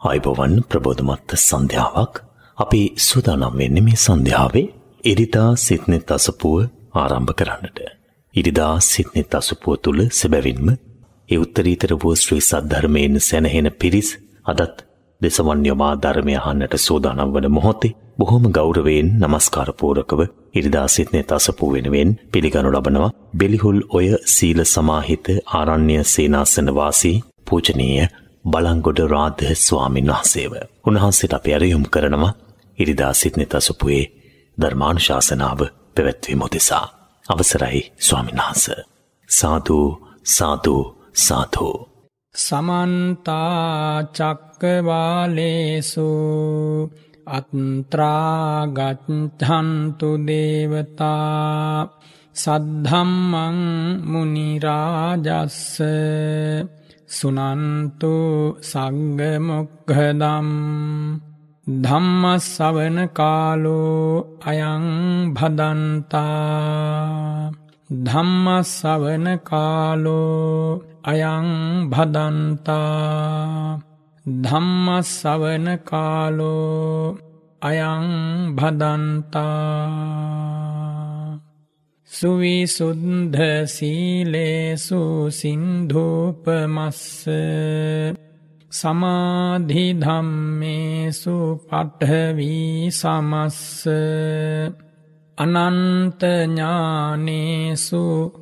අයිබෝවන් ප්‍රබෝධමත්ත සන්ධ්‍යාවක් අපි සූදානම් වෙන්නේ මේ සන්ධ්‍යාවේ ඉරිදා සිත්නෙත් අසපුව ආරම්භ කරන්නට. ඉරිදා සිත්නෙත් අසපුව තුළ සැබැවින්ම ඒ උත්තරීතර වූ ශ්‍රී සද්ධර්මයෙන් සැනහෙන පිරිස් අදත් දෙසවන් යොමා ධර්මය අහන්නට සූදානම් වන මොහොතේ බොහොම ගෞරවයෙන් নমස්කාරපූර්වකව ඉරිදා සිත්නෙත් අසපුව වෙනුවෙන් පිළිගනු ලබනවා බෙලිහුල් ඔය සීල සමාහිත ආරණ්‍ය සේනාසන වාසී පූජනීය බලංගොඩ රාධ ස්වාමින් වහන්සේව. උන්වහන්සේට අප ඇරයුම් කරනවා ඉරිදා සිත්නෙ තසපුයේ ධර්මාණු ශාසනාව පැවැත්වීම උදෙසා. අවසරයි ස්වාමින්වහන්ස. සාධූ සාධූ සාධූ. සමන්තාචක්කවාලේසු අත්ත්‍රාගච්හන්තු දේවතා සද්ධම්මං මුනිරාජස්ස සුනන්තු සග්ගමොක්හදම් ධම්මස්සවන කාලෝ අයං භදන්තා ධම්මස්සවන කාලෝ අයං භදන්තා ධම්මස්සවන කාලෝ අයං භදන්තා සුවිසුද්ධ සීලේසු සින්ධූපමස්ස සමාධිධම්මේසු පට්හවී සමස්ස අනන්තඥානේසු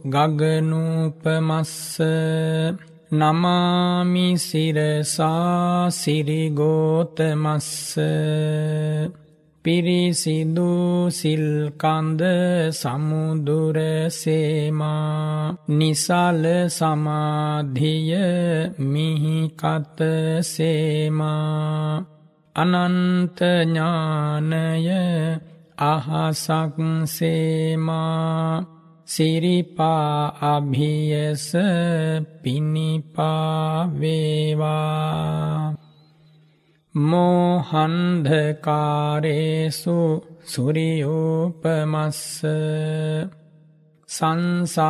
ගගනූපමස්ස නමාමිසිරසා සිරිගෝතමස්ස පිරිසිදු සිල්කන්ද සමුදුරසේමා නිසාල සමාධිය මිහිකත සේමා. අනන්තඥානය අහසක් සේමා. සිරිපා අභියස පිණිපාවේවා මෝහන්ධකාරේසු සුරියූපමස්ස සංසාරසෝතේසු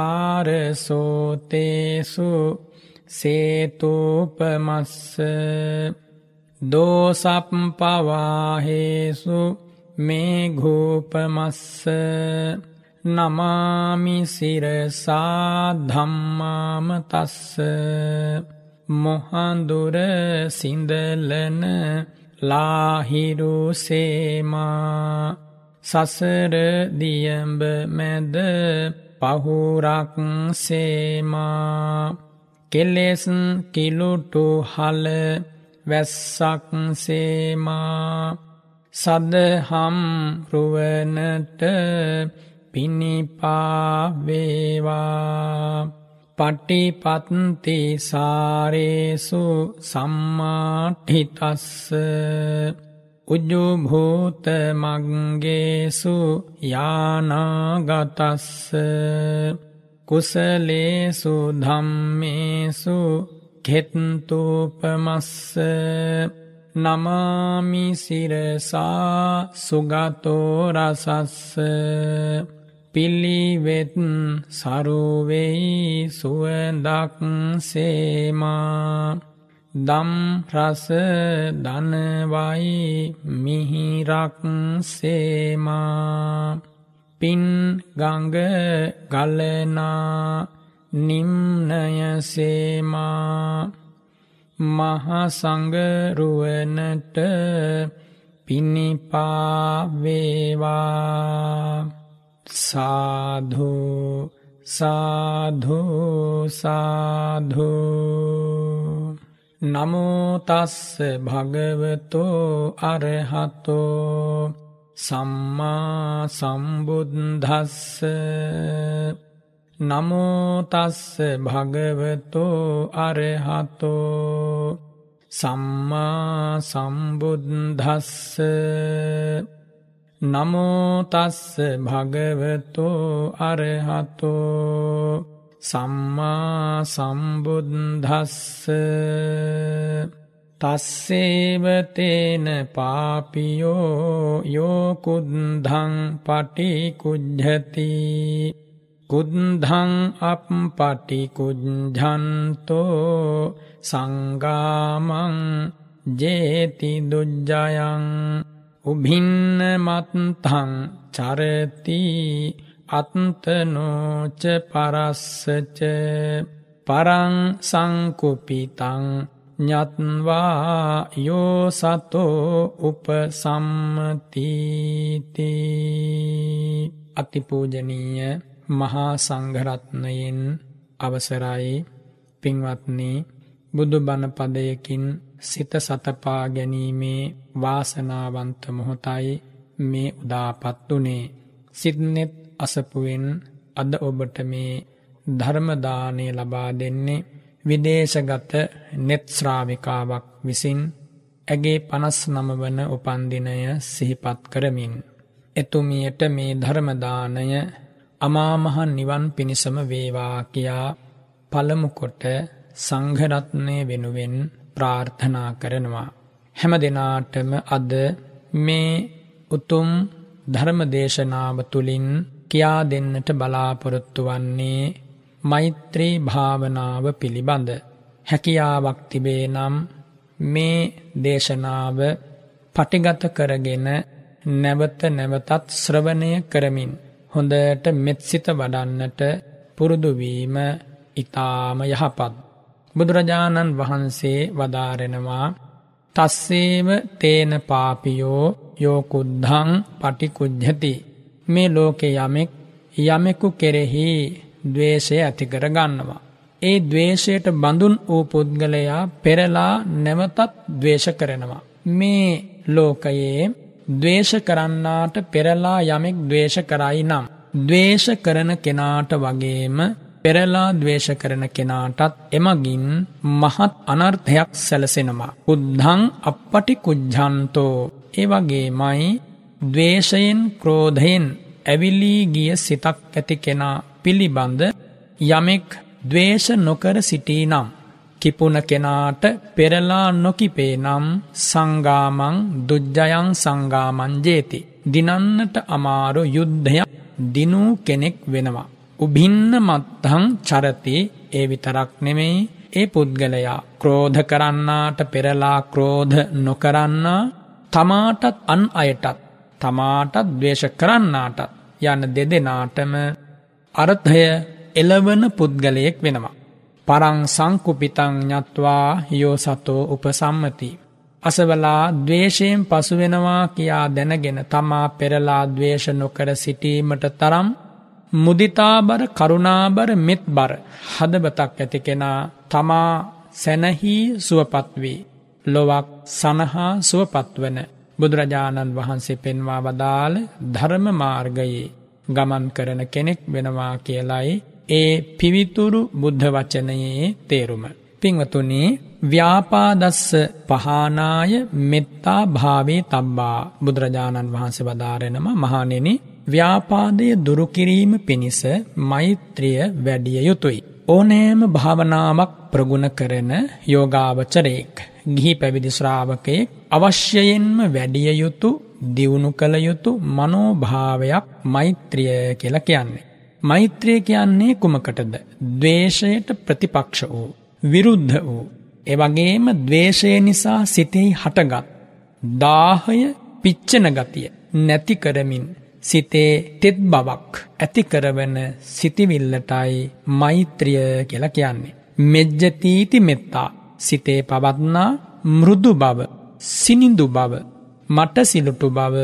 සේතූපමස්ස දෝසප්පවාහේසු මේඝූපමස්ස නමාමිසිරසා ධම්මාමතස්ස මොහන්දුර සිඳලන ලාහිරුසේමා සසරදියඹ මැද පහුරක් සේමා. කෙලෙස් කිලුටු හල වැස්සක් සේමා. සදහම් රුවනට පිණිපාවේවා පටිපත්ති සාරේසු සම්මාඨිතස්ස උජුභූත මග්ගේසු යානාගතස්ස කුසලේසු ධම්මේසු කෙත්තුපමස්ස නමාමිසිරසා සුගතෝ රසස්ස පිල්ලිවෙත් සරුවෙයි සුවදක් සේමා. දම් රස දනවයි මිහිරක් සේමා. පින් ගඟ ගලනා නිම්නය සේමා. මහසංගරුවනට පිණිපාවේවා සාධු සාධු සාධු නමෝතස්ස භගවතෝ අරහතෝ සම්මා සම්බුද්ධස්ස නමෝතස්ස භගවතෝ අරහතෝ සම්මා සම්බුද්ධස්ස නමෝතස්ස භගවතෝ අරහතෝ සම්මා සම්බුද්ධස්ස තස්සේවතේන පාපියෝ යෝකුද්ධං පටිකුජ්ජති කුද්ධං අප පටිකුජ්ජන්තෝ සංගාමං ජේති දුජ්ජයං උභින්න මත්තං චරති අත්තනෝච පරස්සච පරං සංකුපිතං ඥත්වා යෝ සතෝ උපසම්මතිති අතිපූජනීය මහා සංඝරත්නයෙන් අවසරයි. පින්වත්නි බුදු බණපදයකින් සිත සතපා ගැනීමේ වාසනාවන්ත මොහොතයි මේ උදාපත් වනේ සිත්නෙත් අසපුුවෙන් අද ඔබට මේ ධර්මදානය ලබා දෙන්නේ විදේශගත නෙත්ශ්‍රාවිකාවක් විසින් ඇගේ පනස් නම වන උපන්දිනය සිහිපත් කරමින්. එතුමියට මේ ධර්මදානය අමාමහන් නිවන් පිණිසම වේවා කියා පළමුකොට සංඝරත්නය වෙනුවෙන් ප්‍රාර්ථනා කරනවා. හැම දෙනාටම අද මේ උතුම් ධර්මදේශනාව තුළින් කියා දෙන්නට බලාපොරොත්තු වන්නේ මෛත්‍රී භාවනාව පිළිබඳ හැකියාවක් තිබේ නම් මේ දේශනාව පටිගත කරගෙන නැවත නැවතත් ශ්‍රවණය කරමින් හොඳට මෙත්සිත වඩන්නට පුරුදුවීම ඉතාම යහපත්. බුදුරජාණන් වහන්සේ වදාරෙනවා තස්සේව තේන පාපියෝ යෝකුද්ධං පටිකුජ්ජති මේ ලෝකෙ යමෙක් යමෙකු කෙරෙහි දවේශය ඇතිකර ගන්නවා. ඒ දවේශයට බඳුන් වූ පුද්ගලයා පෙරලා නැවතත් දවේශ කරනවා. මේ ලෝකයේ දවේශ කරන්නාට පෙරලා යමෙක් දවේශ කරයි නම්. දවේශ කරන කෙනාට වගේම පෙරලා දවේශ කරන කෙනාටත් එමගින් මහත් අනර්ථයක් සැලසෙනවා. උද්ධං අපපටි කුජ්ජන්තෝ ඒ වගේ මයි දවේශයෙන් ක්‍රෝධයෙන් ඇවිලී ගිය සිතක් ඇති කෙනා පිළිබඳ යමෙක් දවේශ නොකර සිටී නම්. කිපුන කෙනාට පෙරලා නොකිපේ නම් සංගාමං දුජ්ජයං සංගාමංජේති. දිනන්නට අමාරු යුද්ධයක් දිනූ කෙනෙක් වෙනවා. උබින්න මත්තහං චරති ඒ විතරක් නෙමෙයි ඒ පුද්ගලයා ක්‍රෝධ කරන්නාට පෙරලා ක්‍රෝධ නොකරන්නා තමාටත් අන් අයටත් තමාටත් දවේශ කරන්නාටත් යන දෙදෙනාටම අර්ථය එලවන පුද්ගලයෙක් වෙනවා. පරං සංකුපිතං ඥත්වා යෝ සතෝ උපසම්මති. අසවලා දවේශයෙන් පසුවෙනවා කියා දැනගෙන තමා පෙරලා දවේශ නොකර සිටීමට තරම් මුදිතාබර කරුණාබර මෙත් බර හදබතක් ඇති කෙනා තමා සැනහී සුවපත්වේ. ලොවක් සනහා සුවපත්වන බුදුරජාණන් වහන්සේ පෙන්වා වදාළ ධර්ම මාර්ගයේ ගමන් කරන කෙනෙක් වෙනවා කියලයි ඒ පිවිතුරු බුද්ධ වචනයේ තේරුම. පිංවතුනි ව්‍යාපාදස්ස පහනාය මෙත්තා භාවේ තබ්බා බුදුරජාණන් වහන්සේ වදාරෙනම මහනෙන ව්‍යාපාදය දුරුකිරීම පිණිස මෛත්‍රිය වැඩිය යුතුයි. ඕනෑම භාවනාවක් ප්‍රගුණ කරන යෝගාවචරයෙක් ගිහි පැවිදි ශ්‍රාවකයෙක් අවශ්‍යයෙන්ම වැඩිය යුතු දියුණු කළ යුතු මනෝභාවයක් මෛත්‍රිය කියලා කියන්නේ. මෛත්‍රිය කියන්නේ කුමකටද. දවේශයට ප්‍රතිපක්ෂ වූ. විරුද්ධ වූ. එවගේම දවේශය නිසා සිතෙහි හටගත්. දාහය පිච්චන ගතිය නැති කරමින් සිතේ තෙත් බවක් ඇතිකරවන සිතිවිල්ලටයි මෛත්‍රිය කියලා කියන්නේ. මෙජ්ජතීති මෙත්තා සිතේ පවත්නා මෘදු බව සිනිඳු බව මට සිලුටු බව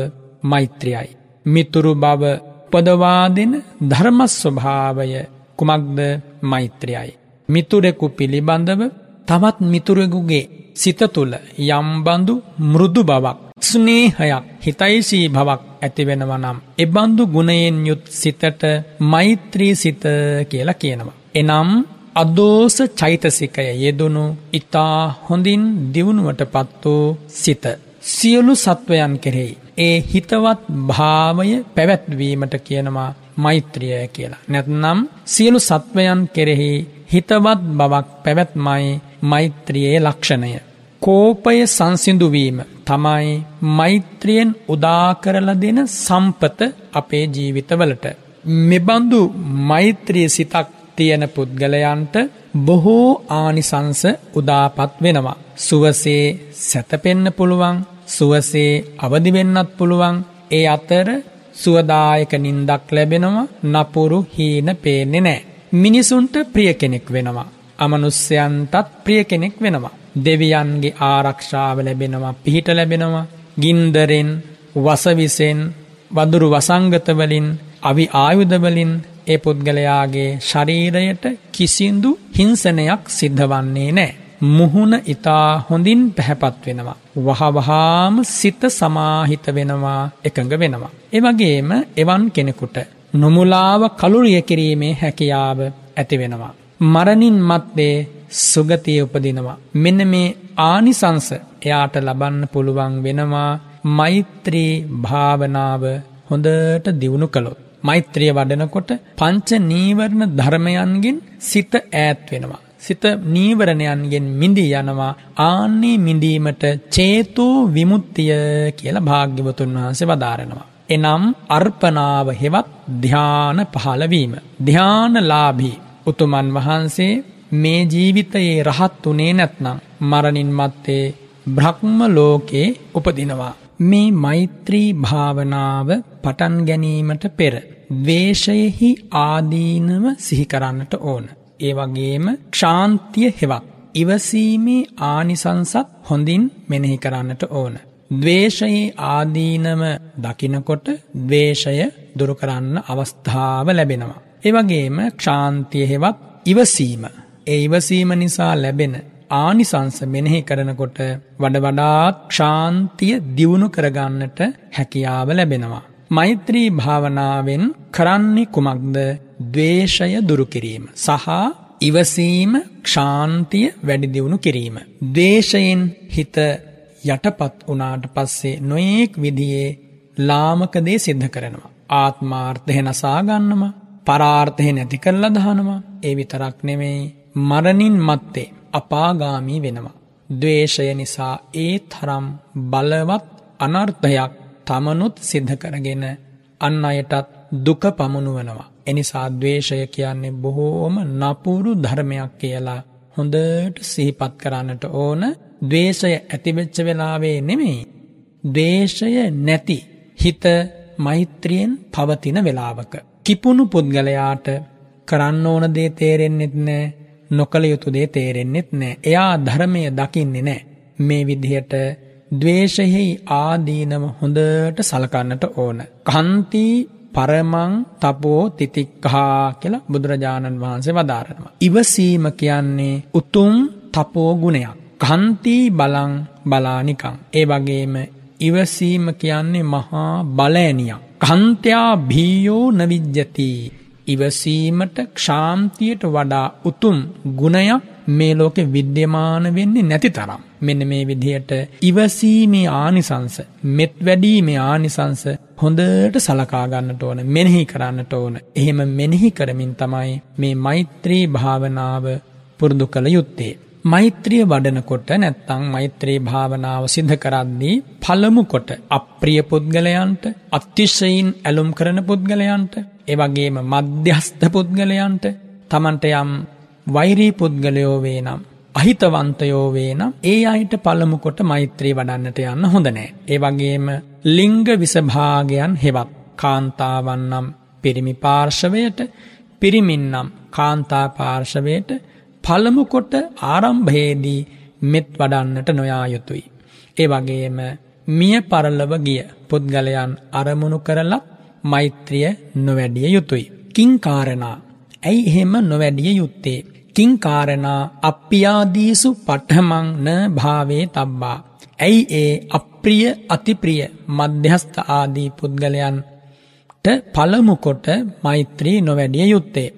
මෛත්‍රියයි. මිතුරු බව පදවාදෙන ධර්මස්වභාවය කුමක්ද මෛත්‍රියයි. මිතුරෙකු පිළිබඳව තවත් මිතුරෙකුගේ සිත තුළ යම්බඳු මෘදු බවක් ස්නේහයක් හිතයිසී බවක් ඇතිවෙනවනම්. එබන්දු ගුණයෙන් යුත් සිතට මෛත්‍රී සිත කියලා කියනවා. එනම් අදෝස චෛතසිකය යෙදුණු ඉතා හොඳින් දියුණුවට පත් වූ සිත. සියලු සත්වයන් කෙරෙහි. ඒ හිතවත් භාවය පැවැත්වීමට කියනවා මෛත්‍රිය කියලා. නැත්නම් සියලු සත්වයන් කෙරෙහි හිතවත් බවක් පැවැත්මයි මෛත්‍රියයේ ලක්ෂණය. කෝපය සංසිදුවීම තමයි මෛත්‍රියෙන් උදාකරල දෙන සම්පත අපේ ජීවිතවලට. මෙබඳු මෛත්‍රිය සිතක් තියෙන පුද්ගලයන්ට බොහෝ ආනිසංස උදාපත් වෙනවා. සුවසේ සැතපෙන්න පුළුවන් සුවසේ අවදි වෙන්නත් පුළුවන් ඒ අතර සුවදායක නින්දක් ලැබෙනවා නපුරු හීන පේන්නේ නෑ. මිනිසුන්ට ප්‍රිය කෙනෙක් වෙනවා. අමනුස්්‍යයන්ටත් ප්‍රිය කෙනෙක් වෙනවා. දෙවියන්ගේ ආරක්ෂාව ලැබෙනවා පිහිට ලැබෙනවා. ගින්දරෙන් වසවිසෙන් වදුරු වසංගතවලින් අවි ආයුධවලින් ඒ පුද්ගලයාගේ ශරීරයට කිසිදු හිංසනයක් සිද්ධ වන්නේ නෑ. මුහුණ ඉතා හොඳින් පැහැපත් වෙනවා. වහවහාම සිත සමාහිත වෙනවා එකඟ වෙනවා. එවගේම එවන් කෙනෙකුට නොමුලාව කළුරිය කිරීමේ හැකියාව ඇති වෙනවා. මරණින් මත්තේ සුගතිය උපදිනවා. මෙන්න මේ ආනිසංස එයාට ලබන්න පුළුවන් වෙනවා මෛත්‍රී භාවනාව හොඳට දියුණු කළොත්. මෛත්‍රිය වඩනකොට පංච නීවරණ ධර්මයන්ගෙන් සිත ඈත් වෙනවා. සිත නීවරණයන්ගෙන් මිදී යනවා ආන්නේ මිදීමට චේතෝ විමුත්තිය කියලා භාග්‍යවතුන් වහන්සේ වදාරනවා. එනම් අර්පනාව හෙවත් ධ්‍යාන පහළවීම. ධ්‍යානලාභී උතුමන් වහන්සේ මේ ජීවිතයේ රහත් වනේ නැත්නම් මරණින් මත්තේ බ්‍රහ්ම ලෝකේ උපදිනවා. මේ මෛත්‍රී භාවනාව පටන් ගැනීමට පෙර. දවේශයෙහි ආදීනව සිහිකරන්නට ඕන. ඒ වගේම ක්ෂාන්තිය හෙවත්. ඉවසීමේ ආනිසංසත් හොඳින් මෙනෙහි කරන්නට ඕන. දවේශයේ ආදීනම දකිනකොට දවේශය දුරුකරන්න අවස්ථාව ලැබෙනවා. ඒවගේම ක්ෂාන්තිය හෙවත් ඉවසීම. ඒ ඉවසීම නිසා ලැබෙන ආනිසංස මෙනෙහි කරනකොට වඩ වඩාත් ක්ෂාන්තිය දියුණු කරගන්නට හැකියාව ලැබෙනවා. මෛත්‍රී භාවනාවෙන් කරන්නේ කුමක්ද දවේශය දුරුකිරීම. සහ ඉවසීම ක්ෂාන්තිය වැඩිදිවුණු කිරීම. දේශයෙන් හිත යටපත් වනාට පස්සේ නොයෙක් විදියේ ලාමකදේ සිද්ධ කරනවා. ආත්මාර්ථය නසාගන්නම පරාර්ථය නැති කරල දහනවා ඒ විතරක් නෙමෙයි මරණින් මත්තේ අපාගාමී වෙනවා. දවේශය නිසා ඒ තරම් බලවත් අනර්ථයක් තමනුත් සිද්ධ කරගෙන අන්න අයටත් දුක පමුණුවනවා. එනිසා දවේශය කියන්නේ බොහෝම නපුරු ධර්මයක් කියලා හොඳට සිහිපත් කරන්නට ඕන දවේශය ඇතිවෙච්ච වෙලාවේ නෙමෙයි. දේශය නැති හිත මෛත්‍රියෙන් පවතින වෙලාවක. කිපුණු පුද්ගලයාට කරන්න ඕන දේ තේරෙන්නෙත් නෑ නොකළ යුතු දේ තේරෙන්නෙත් නෑ එයා ධර්මය දකින්නේ නෑ මේ විදිහට දවේශයෙහි ආදීනම හොඳට සලකන්නට ඕන. කන්තිී පරමං තපෝ තිතික්කහා කියලා බුදුරජාණන් වහන්සේ වදාරනවා. ඉවසීම කියන්නේ උතුම් තපෝ ගුණයක්. කන්තිී බලං බලානිකං. ඒ වගේම ඉවසීම කියන්නේ මහා බලෑනියක්. කන්තයා භීයෝ නවිජ්ජති. ඉවසීමට ක්ෂාන්තියට වඩා උතුම් ගුණයක් මේ ලෝකෙ විද්‍යමාන වෙන්නේ නැති තරම්. මෙන්න මේ විදිහට ඉවසීමේ ආනිසංස මෙත් වැඩීමේ ආනිසංස හොඳට සලකාගන්නට ඕන මෙනෙහි කරන්නට ඕන. එහෙම මෙනෙහි කරමින් තමයි මේ මෛත්‍රී භාවනාව පුරුදු කළ යුත්තේ. මෛත්‍රිය වඩනකොට නැත්තං මෛත්‍රී භාවනාව සිද්ධ කරද්දී පළමුකොට අප්‍රිය පුද්ගලයන්ට අත්තිශයින් ඇලුම් කරන පුද්ගලයන්ට එවගේම මධ්‍යස්ථ පුද්ගලයන්ට තමන්ට යම් වෛරී පුද්ගලයෝ වේ නම් අහිතවන්තයෝ වේ නම් ඒ අයිට පළමුකොට මෛත්‍රී වඩන්නට යන්න හොඳ නෑ. ඒ වගේම ලිංග විසභාගයන් හෙවත් කාන්තාවන්නම් පිරිමි පාර්ශවයට පිරිමින්නම් කාන්තා පාර්ශවයට පළමුකොට ආරම්භයේදී මෙත් වඩන්නට නොයා යුතුයි. ඒ වගේම මිය පරලව ගිය පුද්ගලයන් අරමුණු කරලත් මෛත්‍රිය නොවැඩිය යුතුයි. කිංකාරණා ඇයි එහෙම නොවැඩිය යුත්තේ. කිංකාරණා අප්පියාදීසු පටහමං න භාවේ තබ්බා. ඇයි ඒ අප්‍රිය අතිප්‍රිය මධ්‍යස්ථ ආදී පුද්ගලයන්ට පළමුකොට මෛත්‍රී නොවැඩිය යුත්තේ.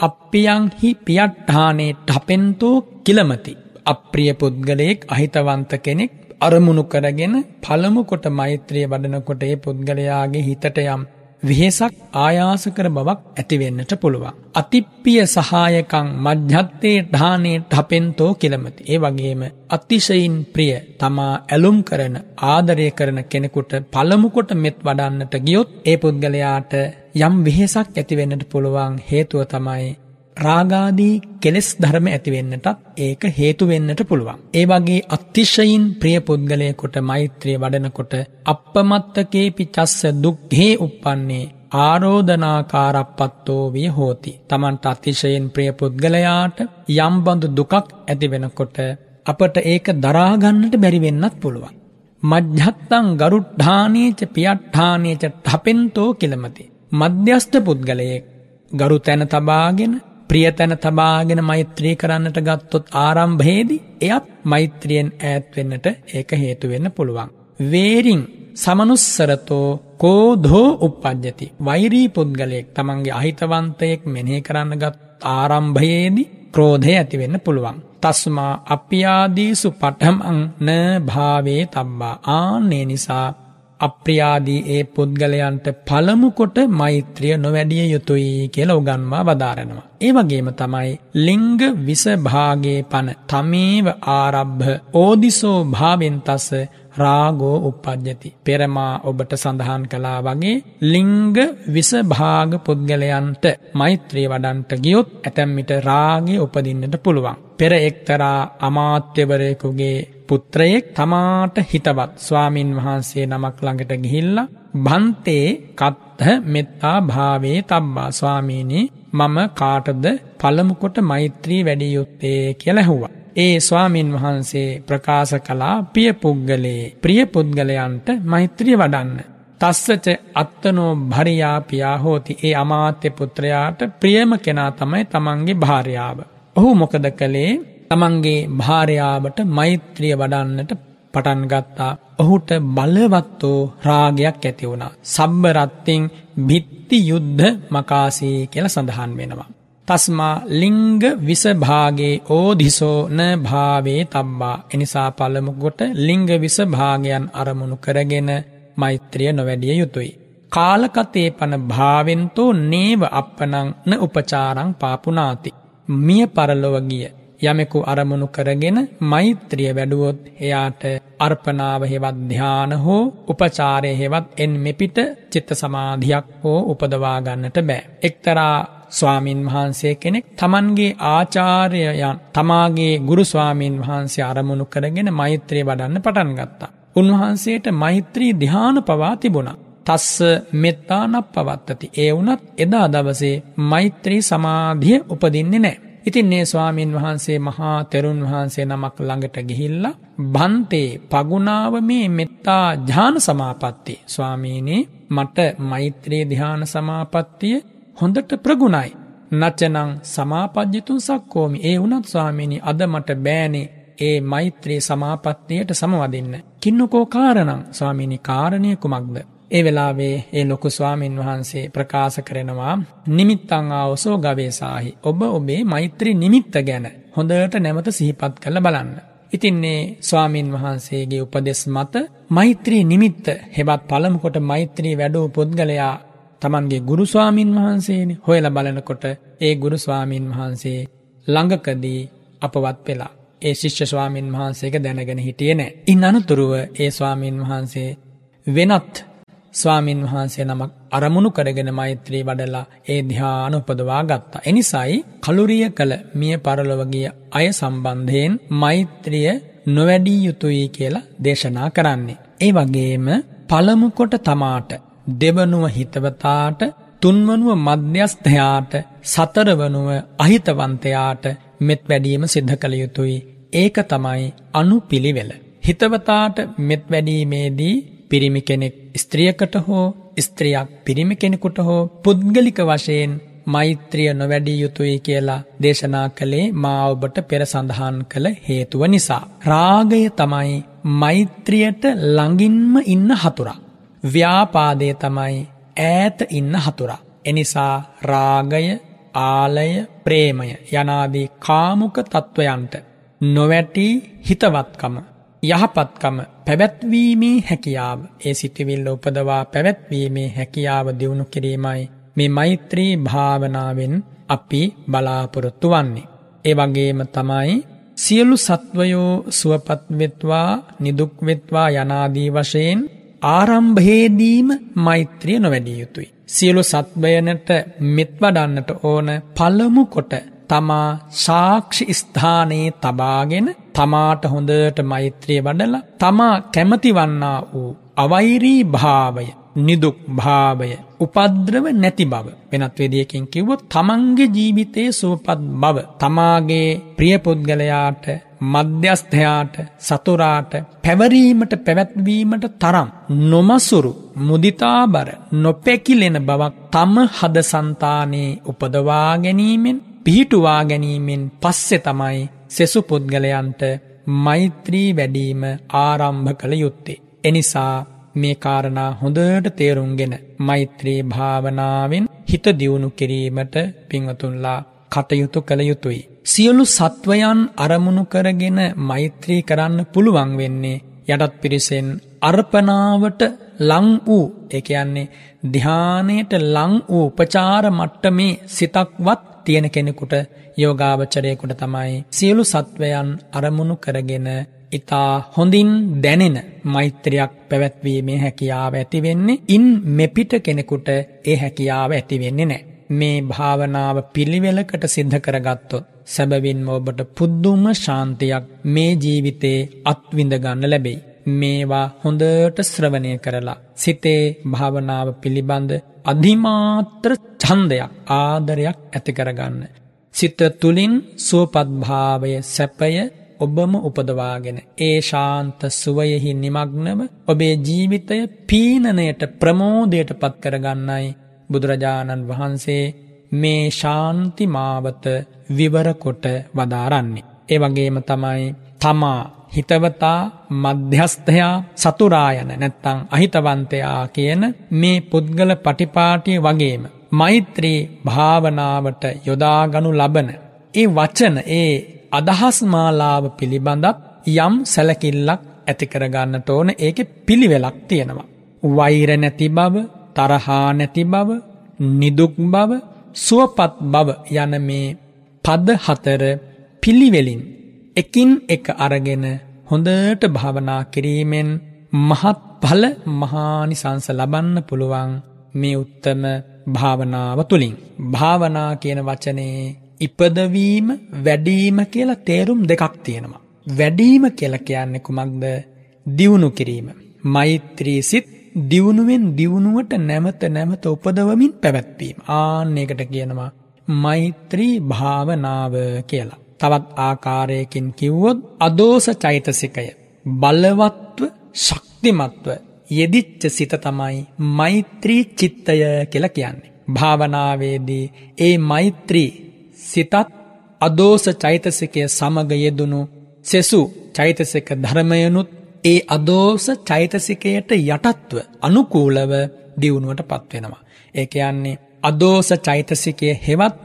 අප්පියංහි පියට්ඨානේ ටපෙන්තෝ කිලමති. අප්‍රිය පුද්ගලයෙක් අහිතවන්ත කෙනෙක් අරමුණු කරගෙන පළමුකොට මෛත්‍රිය වඩනකොට ඒ පුද්ගලයාගේ හිතට යම් වෙහෙසක් ආයාසකර බවක් ඇතිවෙන්නට පුළුවන්. අතිප්පිය සහායකං මධ්‍යත්තේ ඩානේ ටපෙන්තෝ කිලමති. ඒ වගේම අතිශයින් ප්‍රිය තමා ඇලුම් කරන ආදරය කරන කෙනෙකුට පළමුකොට මෙත් වඩන්නට ගියොත් ඒ පුද්ගලයාට යම් වෙහෙසක් ඇතිවෙන්නට පුළුවන් හේතුව තමයි රාගාදී කෙලෙස් ධර්ම ඇතිවෙන්නටත් ඒක හේතු වෙන්නට පුළුවන්. ඒ වගේ අතිශයින් ප්‍රිය පුද්ගලයෙකුට මෛත්‍රිය වඩනකොට අපමත්තකේ පිචස්ස දුක්හේ උප්පන්නේ ආරෝධනාකාරපත්තෝ විය හෝති. තමන්ට අතිශයෙන් ප්‍රිය පුද්ගලයාට යම්බඳු දුකක් ඇතිවෙනකොට අපට ඒක දරාගන්නට බැරිවෙන්නත් පුළුවන්. මජ්්‍යත්තං ගරුඩ්ධානීච පියට්ඨානීච ටපෙන්තෝ කිළමති. මධ්‍යස්ථ පුද්ගලයෙක් ගරු තැන තබාගෙන ප්‍රිය තැන තබාගෙන මෛත්‍රී කරන්නට ගත්තොත් ආරම්භයේදි එයත් මෛත්‍රියෙන් ඈත්වෙන්නට ඒක හේතුවෙන්න පුළුවන්. වේරිං සමනුස්සරතෝ කෝධෝ උපද්ජති වෛරී පුද්ගලයෙක් තමන්ගේ අහිතවන්තයෙක් මෙනෙහි කරන්න ගත් ආරම්භයේදී ක්‍රෝධය ඇතිවෙන්න පුළුවන්. තස්මා අප්‍යාදීසු පටහමං න භාවේ තබ්බා ආන්නේ නිසා අප්‍රියාදී ඒ පුද්ගලයන්ට පළමුකොට මෛත්‍රිය නොවැඩිය යුතුයි කියලා උගන්වා වදාරනවා. ඒ වගේම තමයි ලිංග විසභාගේ පන තමේව ආරබ්භ ඕදිසෝ භාවෙන්තස රාගෝ උපද්ජති. පෙරමා ඔබට සඳහන් කලා වගේ ලිංග විසභාග පුද්ගලයන්ට මෛත්‍රී වඩන්ට ගියොත් ඇතැම්මිට රාගේ උපදින්නට පුළුවන්. පෙර එක්තරා අමාත්‍යවරයකුගේ පුත්‍රයෙක් තමාට හිතවත් ස්වාමින් වහන්සේ නමක් ළඟට ගිහිල්ලා බන්තේ කත්හ මෙත්තා භාවේ තබ්බා ස්වාමීනී මම කාටද පළමුකොට මෛත්‍රී වැඩිය යුත්තේ කියලා ඇහුවා. ඒ ස්වාමින් වහන්සේ ප්‍රකාශ කලා පිය පුද්ගලයේ ප්‍රිය පුද්ගලයන්ට මෛත්‍රිය වඩන්න. තස්සච අත්තනෝ භරියා පියා හෝති ඒ අමාත්‍ය පුත්‍රයාට ප්‍රියම කෙනා තමයි තමන්ගේ භාර්යාව. ඔහු මොකද කළේ තමන්ගේ භාර්යාවට මෛත්‍රිය වඩන්නට පටන් ගත්තා. ඔහුට බලවත්තෝ රාගයක් ඇති වුණා. සබ්බරත්තිං භිත්ති යුද්ධ මකාසී කියලා සඳහන් වෙනවා. තස්මා ලිංග විසභාගේ ඕදිසෝ න භාවේ තබ්බා. එනිසා පළමුකොට ලිංග විසභාගයන් අරමුණු කරගෙන මෛත්‍රිය නොවැඩිය යුතුයි. කාලකතේ පන භාවෙන්තෝ නේව අපනං න උපචාරං පාපුනාති. මිය පරලොවගිය යමෙකු අරමුණු කරගෙන මෛත්‍රිය වැඩුවොත් එයාට අර්පනාව හෙවත් ධ්‍යාන හෝ උපචාරය හෙවත් එන් මෙපිට චිත්ත සමාධියක් හෝ උපදවා ගන්නට බෑ. එක්තරා ස්වාමින් වහන්සේ කෙනෙක් තමන්ගේ ආචාර්යයන් තමාගේ ගුරු ස්වාමීන් වහන්සේ අරමුණු කරගෙන මෛත්‍රිය වඩන්න පටන් ගත්තා. උන්වහන්සේට මෛත්‍රී ධ්‍යාන පවා තිබුණා. තස්ස මෙත්තානක් පවත්තති. ඒ වුනත් එදා දවසේ මෛත්‍රී සමාධිය උපදින්නේ නෑ. ඉතින් මේ ස්වාමීන් වහන්සේ මහා තෙරුන් වහන්සේ නමක් ළඟට ගිහිල්ලා බන්තේ පගුණාව මේ මෙත්තා ධ්‍යාන සමාපatti ස්වාමීනි මට මෛත්‍රී ධ්‍යාන සමාපත්තිය හොඳට ප්‍රගුණයි. නචනං සමාපජ්ජතුන් සක්කෝමි. ඒ වුණත් ස්වාමීනි අද මට බෑනේ ඒ මෛත්‍රී සමාපත්තියට සමවදින්න. කින්නකෝ කාරණං? ස්වාමීනි කාරණය කුමක්ද? ඒ වෙලාවේ ඒ ලොකු ස්වාමීන් වහන්සේ ප්‍රකාශ කරනවා නිමිත්තං ආවසෝ ගවේසාහි. ඔබ ඔබේ මෛත්‍රී නිමිත්ත ගැන හොඳට නැවත සිහිපත් කළ බලන්න. ඉතින්නේ ස්වාමීන් වහන්සේගේ උපදෙස් මත මෛත්‍රී නිමිත්ත හෙවත් පළමුකොට මෛත්‍රී වැඩූ පුද්ගලයා තමන්ගේ ගුරු ස්වාමීන් වහන්සේනි හොයල බලනකොට ඒ ගුරු ස්වාමීන් වහන්සේ ළඟකදී අපවත් වෙලා. ඒ ශිෂ්‍ය ස්වාමීන් වහන්සේක දැනගෙන හිටියේ නෑ. ඉන් අනතුරුව ඒ ස්වාමීන් වහන්සේ වෙනත් ස්වාමින් වහන්සේ නමක් අරමුණු කරගෙන මෛත්‍රී වඩලා ඒ ධ්‍යාන උපදවා ගත්තා. එනිසායි කලුරිය කළ මිය පරලොවගිය අය සම්බන්ධයෙන් මෛත්‍රිය නොවැඩී යුතුයි කියලා දේශනා කරන්නේ. ඒ වගේම පළමුකොට තමාට දෙවනුව හිතවතාට තුන්වනුව මධ්‍යස්ථයාට සතරවනුව අහිතවන්තයාට මෙත් වැඩීම සිද්ධ කළ යුතුයි. ඒක තමයි අනු පිළිවෙල. හිතවතාට මෙත් වැඩීමේදී පිරිමි කෙනෙක් ස්ත්‍රියකට හෝ ස්ත්‍රියක් පිරිමි කෙනෙකුට හෝ පුද්ගලික වශයෙන් මෛත්‍රිය නොවැඩිය යුතුයි කියලා දේශනා කළේ මා ඔබට පෙර සඳහන් කළ හේතුව නිසා. රාගය තමයි මෛත්‍රියට ළඟින්ම ඉන්න හතුරා. ව්‍යාපාදය තමයි ඈත ඉන්න හතුරා. එනිසා රාගය ආලය ප්‍රේමය යනාදී කාමුක තත්ත්වයන්ට නොවැටී හිතවත්කම යහපත්කම පැවැත්වීමේ හැකියාව ඒ සිටිවිල්ල උපදවා පැවැත්වීමේ හැකියාව දියුණු කිරීමයි මේ මෛත්‍රී භාවනාවෙන් අපි බලාපොරොත්තු වන්නේ. ඒ වගේම තමයි සියලු සත්වයෝ සුවපත්වෙත්වා නිදුක්වෙත්වා යනාදී වශයෙන් ආරම්භයේදීම මෛත්‍රිය නොවැඩිය යුතුයි. සියලු සත්වයනට මෙත් වඩන්නට ඕන පළමු කොට තමා සාක්ෂි ස්ථානයේ තබාගෙන තමාට හොඳට මෛත්‍රිය වඩලා තමා කැමති වන්නා වූ අවෛරී භාවය නිදුක් භාවය උපද්‍රව නැති බව වෙනත් වේදියකින් කිව්වොත් තමන්ගේ ජීවිතයේ සුවපත් බව තමාගේ ප්‍රිය පුද්ගලයාට මධ්‍යස්ථයාට සතුරාට පැවරීමට පැවැත්වීමට තරම් නොමසුරු මුදිතාබර නොපැකිලෙන බවක් තම හද సంతානයේ උපදවා ගැනීමෙන් පිහිටුවා ගැනීමෙන් පස්සේ තමයි සෙසු පුද්ගලයන්ට මෛත්‍රී වැඩීම ආරම්භ කළ යුත්තේ. එනිසා මේ කාරණා හොඳට තේරුම්ගෙන මෛත්‍රී භාවනාවෙන් හිත දියුණු කිරීමට පින්වතුන්ලා කටයුතු කළ යුතුයි. සියලු සත්වයන් අරමුණු කරගෙන මෛත්‍රී කරන්න පුළුවන් වෙන්නේ යටත් පිරිසෙන් අර්පනාවට ලං වූ ඒ කියන්නේ ධානයට ලං වූ උපචාර මට්ටමේ සිතක්වත් තියෙන කෙනෙකුට යෝගාවචරයෙකුට තමයි සියලු සත්වයන් අරමුණු කරගෙන ඊතා හොඳින් දැනෙන මෛත්‍රියක් පැවැත්වීමේ හැකියාව ඇති වෙන්නේ ඉන් මෙපිට කෙනෙකුට ඒ හැකියාව ඇති වෙන්නේ නැහැ. මේ භාවනාව පිළිවෙලකට සිද්ධ කරගත්තොත් සැබවින්ම ඔබට පුදුම ශාන්තියක් මේ ජීවිතේ අත්විඳ ගන්න ලැබෙයි. මේවා හොඳට ශ්‍රවණය කරලා සිතේ භාවනාව පිළිබඳ අධිමාත්‍ර ඡන්දයක් ආදරයක් ඇති කරගන්න. සිත තුලින් සුවපත් භාවය සැපය ඔබම උපදවාගෙන ඒ ශාන්ත සුවයෙහි නිමග්නව ඔබේ ජීවිතය පීනනයට ප්‍රමෝදයට පත් කරගන්නයි බුදුරජාණන් වහන්සේ මේ ශාන්ති මාවත විවර කොට වදාරන්නේ. ඒ වගේම තමයි තමා හිතවතා මධ්‍යස්ථයා සතුරායන නැත්තං අහිතවන්තයා කියන මේ පුද්ගල පටිපාටිය වගේම මෛත්‍රී භාවනාවට යොදාගනු ලබන ඒ වචන ඒ අදහස් මාලාව පිළිබඳත් යම් සැලකිල්ලක් ඇති කරගන්නට ඕන ඒකේ පිළිවෙලක් තියෙනවා. වෛර නැති බව, තරහා නැති බව, නිදුක් බව, සුවපත් බව යන මේ පද හතර පිළිවෙලින් එකින් එක අරගෙන හොඳට භාවනා කිරීමෙන් මහත් ඵල මහානිසංස ලබන්න පුළුවන් මේ උත්තම භාවනාව තුලින් භාවනා කියන වචනේ ඉපදවීම වැඩීම කියලා තේරුම් දෙකක් තියෙනවා. වැඩීම කියලා කියන්නේ කුමක්ද? දියුණු කිරීම. මෛත්‍රී සිත් දියුණුවෙන් දියුණුවට නැවත නැවත උපදවමින් පැවැත්වීම. ආන්න ඒකට කියනවා මෛත්‍රී භාවනාව කියලා. තවත් ආකාරයකින් කිව්වොත් අදෝස චෛතසිකය බලවත්ව ශක්තිමත්ව යෙදිච්ච සිත තමයි මෛත්‍රී චිත්තය කියලා කියන්නේ. භාවනාවේදී ඒ මෛත්‍රී සිතත් අදෝස චෛතසිකය සමග යෙදුණු සෙසු චෛතසික ධර්මයනුත් ඒ අදෝස චෛතසිකයට යටත්ව අනුකූලව දියුණුවට පත්වෙනවා. ඒ කියන්නේ අදෝස චෛතසිකය හෙවත්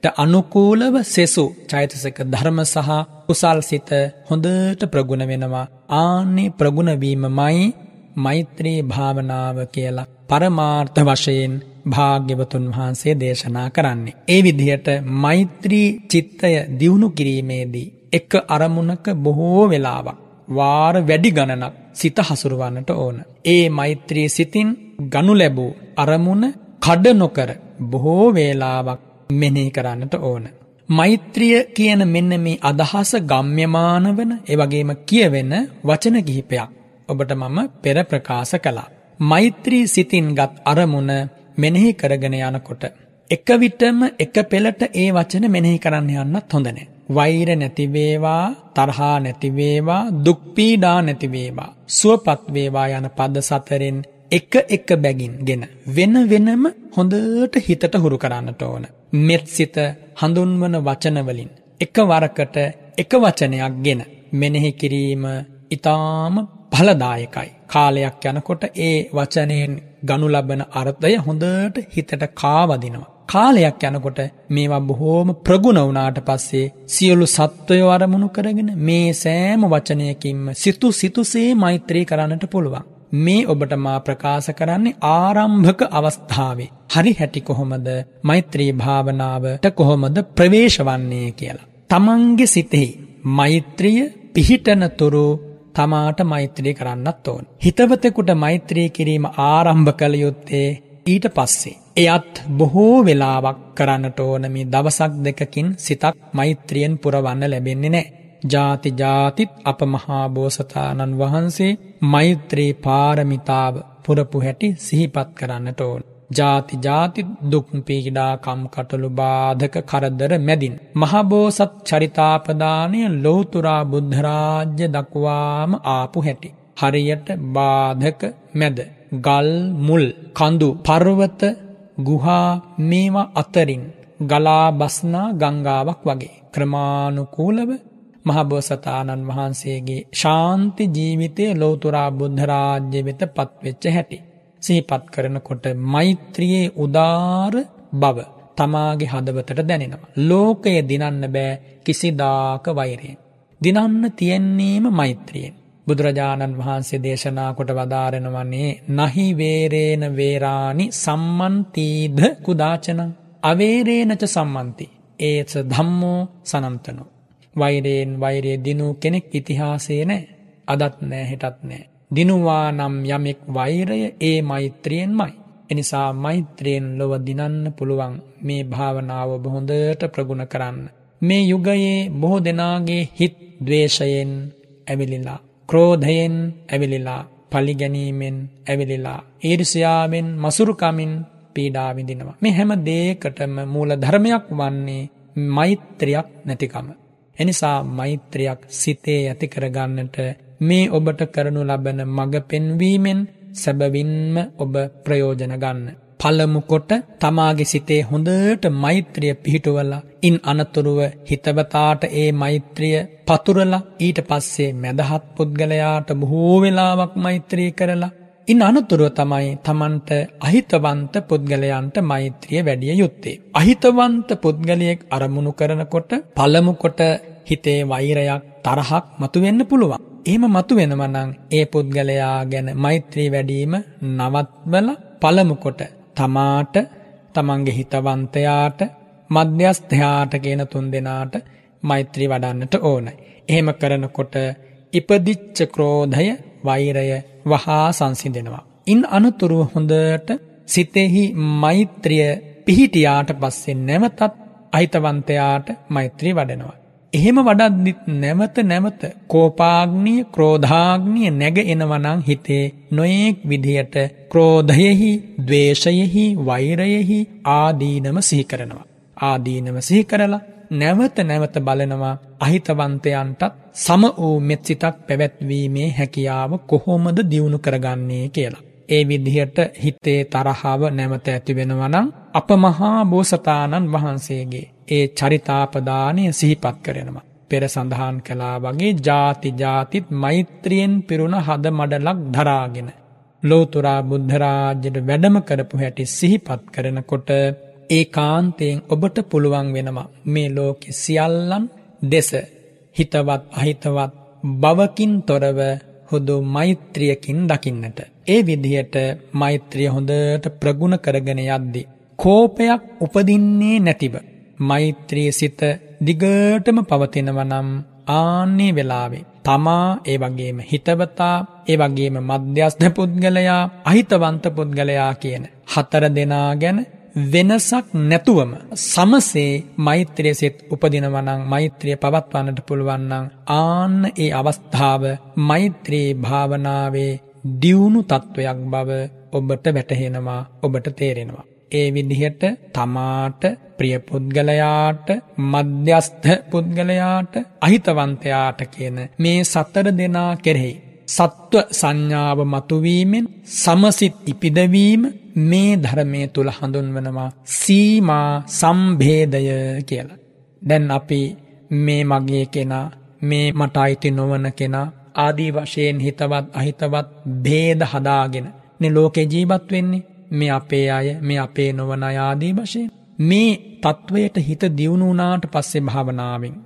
මෛත්‍රියට අනුකූලව සෙසු චෛතසික ධර්ම සහ කුසල් සිත හොඳට ප්‍රගුණ වෙනවා. ආන්නේ ප්‍රගුණවීමමයි මෛත්‍රී භාවනාව කියලා පරමාර්ථ වශයෙන් භාග්‍යවතුන් වහන්සේ දේශනා කරන්නේ. ඒ විදිහට මෛත්‍රී චිත්තය දියුණු කිරීමේදී එක අරමුණක බොහෝ වෙලාවක් වාර වැඩි ගණනක් සිත හසුරුවන්නට ඕන. ඒ මෛත්‍රී සිතින් ගනු ලැබූ අරමුණ කඩ නොකර බොහෝ වේලාවක් මෙනෙහි කරන්නට ඕන. මෛත්‍රිය කියන මෙන්න මේ අදහස ගම්්‍යමාන වන එවගේම කියවෙන වචන කිහිපයක් ඔබට මම පෙර ප්‍රකාශ කළා. මෛත්‍රී සිතින් ගත් අරමුණ මෙනෙහි කරගෙන යනකොට එක විටම එක පෙළට ඒ වචන මෙනෙහි කරන්න යන්නත් හොඳ නැහැ. වෛර නැති වේවා, තරහා නැති වේවා, දුක් පීඩා නැති වේවා, සුවපත් වේවා යන පද සතරෙන් එක එක බැගින්ගෙන වෙන වෙනම හොඳට හිතට හුරු කරන්නට ඕන. මෙත් සිත හඳුන්වන වචන වලින් එක වරකට එක වචනයක්ගෙන මෙනෙහි කිරීම ඊටාම ඵලදායකයි. කාලයක් යනකොට ඒ වචනයෙන් ගනු ලබන අර්ථය හොඳට හිතට කාවදිනවා. කාලයක් යනකොට මේවා බොහෝම ප්‍රගුණ වුණාට පස්සේ සියලු සත්වයෝ අරමුණු කරගෙන මේ සෑම වචනයකින්ම සිතු සිතුසේ මෛත්‍රී කරන්නට පුළුවන්. මේ ඔබට මා ප්‍රකාශ කරන්නේ ආරම්භක අවස්ථාවේ. හරි හැටි කොහොමද මෛත්‍රී භාවනාවට කොහොමද ප්‍රවේශ වන්නේ කියලා. තමන්ගේ සිතෙහි මෛත්‍රිය පිහිටනතුරු තමාට මෛත්‍රී කරන්නත් ඕන. හිතවතෙකුට මෛත්‍රී කිරීම ආරම්භ කළ යුත්තේ ඊට පස්සේ. එයත් බොහෝ වෙලාවක් කරන්නට ඕන මේ දවසක් දෙකකින් සිතක් මෛත්‍රියෙන් පුරවන්න ලැබෙන්නේ නෑ. ජාති ජාතිත් අප මහාබෝසතාණන් වහන්සේ මෛත්‍රී පාරමිතාව පුරපු හැටි සිහිපත් කරන්නට ඕන. ජාති ජාති දුක් පීඩා කම්කටොළු බාධක කරදර මැදින්. මහබෝසත් චරිතාපදානය ලෝතුරා බුද්ධරාජ්‍ය දක්වාම ආපු හැටි. හරියට බාධක මැද. ගල් මුල් කඳු පර්වත ගුහා මේවා අතරින් ගලා බස්නා ගංගාවක් වගේ. ක්‍රමානුකූලව මහබෝසතාණන් වහන්සේගේ ශාන්ති ජීවිතය ලෝතුරා බුද්ධරාජ්‍ය වෙත පත්වෙච්ච හැටි. සිහිපත් කරනකොට මෛත්‍රියේ උදාර බව තමාගේ හදවතට දැනෙනවා. ලෝකය දිනන්න බෑ කිසිදාක වෛරයෙන්. දිනන්න තියෙන්නේම මෛත්‍රියෙන්. බුදුරජාණන් වහන්සේ දේශනා කොට වදාරෙනවන්නේ නහි වේරේන වේරානි සම්මන්තීද කුදාචනං අවේරේනච සම්මන්ති ඒස ධම්මෝ සනන්තනෝ වෛරයෙන් වෛරය දිනූ කෙනෙක් ඉතිහාසයේ නෑ අදත් නෑ හෙටත් නෑ දිනුවා නම් යමෙක් වෛරය ඒ මෛත්‍රියෙන්මයි. එනිසා මෛත්‍රයෙන් ලොව දිනන්න පුළුවන් මේ භාවනාව බොහොඳට ප්‍රගුණ කරන්න. මේ යුගයේ බොහෝ දෙනාගේ හිත් දවේශයෙන් ඇවිලිලා. ක්‍රෝධයෙන් ඇවිලිලා පලිගැනීමෙන් ඇවිලිලා. ඊර්ෂයාවෙන් මසුරුකමින් පීඩාවිඳිනවා. මේ හැම දේකටම මූල ධර්මයක් වන්නේ මෛත්‍රයක් නැතිකම. එනිසා මෛත්‍රයක් සිතේ ඇති කරගන්නට මේ ඔබට කරනු ලබන මඟ පෙන්වීමෙන් සැබවින්ම ඔබ ප්‍රයෝජන ගන්න. පළමු කොට තමාගේ සිතේ හොඳට මෛත්‍රිය පිහිටුවලා ඉන් අනතුරුව හිතවතාට ඒ මෛත්‍රිය පතුරලා ඊට පස්සේ මැදහත් පුද්ගලයාට බොහෝ වෙලාවක් මෛත්‍රී කරලා ඉන් අනතුරුව තමයි තමන්ට අහිතවන්ත පුද්ගලයන්ට මෛත්‍රිය වැඩිය යුත්තේ. අහිතවන්ත පුද්ගලයෙක් අරමුණු කරනකොට පළමුකොට හිතේ වෛරයක් තරහක් මතුවෙන්න පුළුවන්. එහෙම මතු වෙනවනං ඒ පුද්ගලයා ගැන මෛත්‍රී වැඩීම නවත්වල පළමුකොට තමාට තමන්ගේ හිතවන්තයාට මධ්‍යස්ථයාට කියන තුන් දෙනාට මෛත්‍රී වඩන්නට ඕනයි. එහෙම කරනකොට ඉපදිච්ච ක්‍රෝධය වෛරය වහා සංසිඳෙනවා. ඉන් අනතුරුව හොඳට සිතෙහි මෛත්‍රිය පිහිටියාට පස්සේ නැවතත් අහිතවන්තයාට මෛත්‍රී වඩනවා. එහෙම වඩද්දිත් නැවත නැවත කෝපාග්නිය ක්‍රෝධාග්නිය නැග එනවනං හිතේ නොයෙක් විදියට ක්‍රෝධයෙහි දවේශයෙහි වෛරයෙහි ආදීනම සිහිකරනවා. ආදීනම සිහිකරලා නැවත නැවත බලනවා අහිතවන්තයන්ටත් සම වූ මෙත්සිතක් පැවැත්වීමේ හැකියාව කොහොමද දියුණු කරගන්නේ කියලා. ඒ විදිහට හිතේ තරහාව නැවත ඇතිවෙනවනම් අප මහා බෝසතාණන් වහන්සේගේ ඒ චරිතාපදානය සිහිපත් කරනවා. පෙර සඳහන් කලා වගේ ජාති ජාතිත් මෛත්‍රියෙන් පිරුණ හද මඩලක් දරාගෙන. ලෝතුරා බුද්ධරාජ්‍යයට වැඩම කරපු හැටි සිහිපත් කරනකොට ඒ කාන්තයෙන් ඔබට පුළුවන් වෙනවා මේ ලෝකෙ සියල්ලන් දෙස හිතවත් අහිතවත් බවකින් තොරව හුදු මෛත්‍රියකින් දකින්නට. ඒ විදිහට මෛත්‍රිය හොඳට ප්‍රගුණ කරගෙන යද්දි. කෝපයක් උපදින්නේ නැතිව. මෛත්‍රී සිත දිගටම පවතිනවනම් ආන්නේ වෙලාවේ. තමා ඒ වගේම හිතවතා ඒ වගේම මධ්‍යස්ධ පුද්ගලයා අහිතවන්ත පුද්ගලයා කියන. හතර දෙනා ගැන වෙනසක් නැතුවම සමසේ මෛත්‍රිය සිත් උපදිනවනං මෛත්‍රිය පවත්වන්නට පුළුවන්නං ආන්න ඒ අවස්ථාව මෛත්‍රී භාවනාවේ දියුණු තත්ත්වයක් බව ඔබට වැටහෙනවා ඔබට තේරෙනවා. ඒ විදිහට තමාට ප්‍රියපුද්ගලයාට මධ්‍යස්ථ පුද්ගලයාට අහිතවන්තයාට කියන මේ සත්තර දෙනා කෙරෙහි. සත්ව සංඥාව මතුවීමෙන් සමසිත් ඉපිදවීම මේ ධර්මය තුළ හඳුන්වනවා සීමා සම්භේදය කියලා. දැන් අපි මේ මගේ කෙනා මේ මට අයිති නොවන කෙනා ආදී වශයෙන් හිතවත් අහිතවත් භේද හදාගෙන නෙ ලෝකෙ ජීවත් වෙන්නේ මේ අපේ අය මේ අපේ නොවන අයාදී වශයෙන් මේ තත්ත්වයට හිත දියුණුනාට පස්සේ භාවනාවෙන්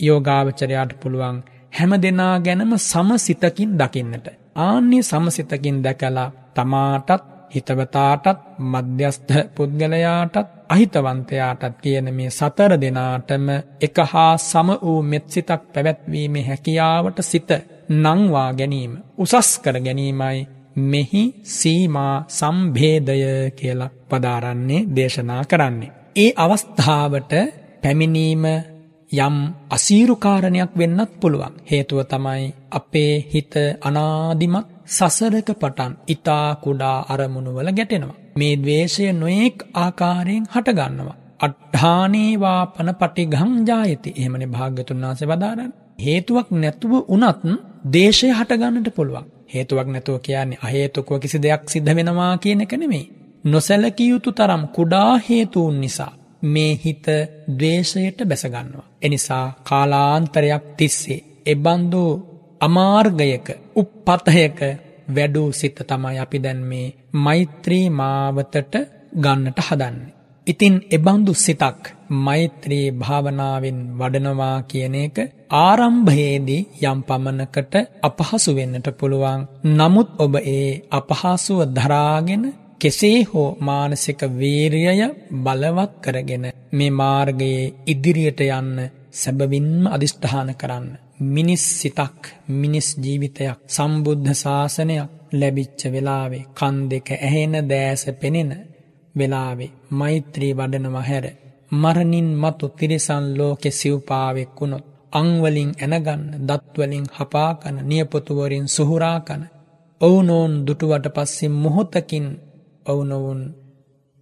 යෝගාවචරයාට පුළුවන් හැම දෙනා ගැනම සමසිතකින් දකින්නට. ආන්‍ය සමසිතකින් දැකලා තමාටත් හිතවතාටත් මධ්‍යස්ථ පුද්ගලයාටත් අහිතවන්තයාටත් කියන මේ සතර දෙනාටම එක හා සම වූ මෙත්සිතක් පැවැත්වීමේ හැකියාවට සිත නංවා ගැනීම උසස් කර ගැනීමයි මෙහි සීමා සම්භේදය කියලා පදාරන්නේ දේශනා කරන්නේ. ඒ අවස්ථාවට පැමිණීම යම් අසීරුකාරණයක් වෙන්නත් පුළුවන්. හේතුව තමයි අපේ හිත අනාදිමත් සසරක පටන් ඉතා කුඩා අරමුණුවල ගැටෙනවා. මේ දවේශය නොයෙක් ආකාරයෙන් හටගන්නවා. අට්ඨානේවාපන පටිගං ජායති එහෙමනේ භාග්‍යතුන් වහන්සේ වදාරන්නේ. හේතුවක් නැතුව වුණත් දේශය හටගන්නට පුළුවන්. හේතුවක් නැතුව කියන්නේ අහේතුකව කිසි දෙයක් සිද්ධ වෙනවා කියන එක නෙමෙයි. නොසැලකිය යුතු තරම් කුඩා හේතුන් නිසා මේ හිත ද්වේෂයට බැසගන්නවා. එනිසා කාලාන්තරයක් තිස්සේ එබන්දු අමාර්ගයක උප්පතයක වැඩූ සිත තමයි අපි දැන් මේ මෛත්‍රී මාවතට ගන්නට හදන්නේ. ඉතින් එබඳු සිතක් මෛත්‍රී භාවනාවෙන් වඩනවා කියන එක ආරම්භයේදී යම් පමණකට අපහසු වෙන්නට පුළුවන්. නමුත් ඔබ ඒ අපහසුව දරාගෙන කෙසේ හෝ මානසික වීරියය බලවත් කරගෙන මේ මාර්ගයේ ඉදිරියට යන්න සැබවින්ම අදිෂ්ඨාන කරන්න. මිනිස් සිතක් මිනිස් ජීවිතයක් සම්බුද්ධ ශාසනයක් ලැබිච්ච වෙලාවේ කන් දෙක ඇහෙන දෑස පෙනෙන වෙලාවේ මෛත්‍රී වඩනවා හැර මරණින් මතු තිරිසන් ලෝකෙ සිව්පාවෙක් වුණොත් අංවලින් ඇනගන්න දත්වලින් හපාකන නියපොතුවරින් සුහුරාකන ඔවුනෝන් දුටුවට පස්සින් මොහොතකින් ඔවුනොවුන්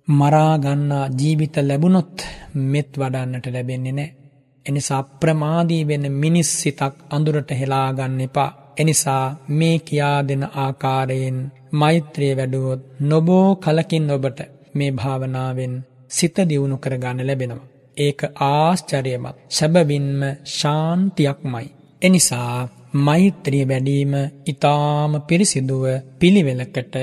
මරාගන්නා ජීවිත ලැබුණොත් මෙත් වඩන්නට ලැබෙන්නේ නෑ. එනිසා ප්‍රමාදී වෙන මිනිස් සිතක් අඳුරට හෙලාගන්න එපා. එනිසා මේ කියා දෙන ආකාරයෙන් මෛත්‍රය වැඩුවොත් නොබෝ කලකින් ඔබට මේ භාවනාවෙන් සිත දියුණු කරගන්න ලැබෙනවා. ඒක ආශ්චරයමත් සැබවින්ම ශාන්තියක්මයි. එනිසා මෛත්‍රිය වැඩීම ඉතාම පිරිසිදුව පිළිවෙලකට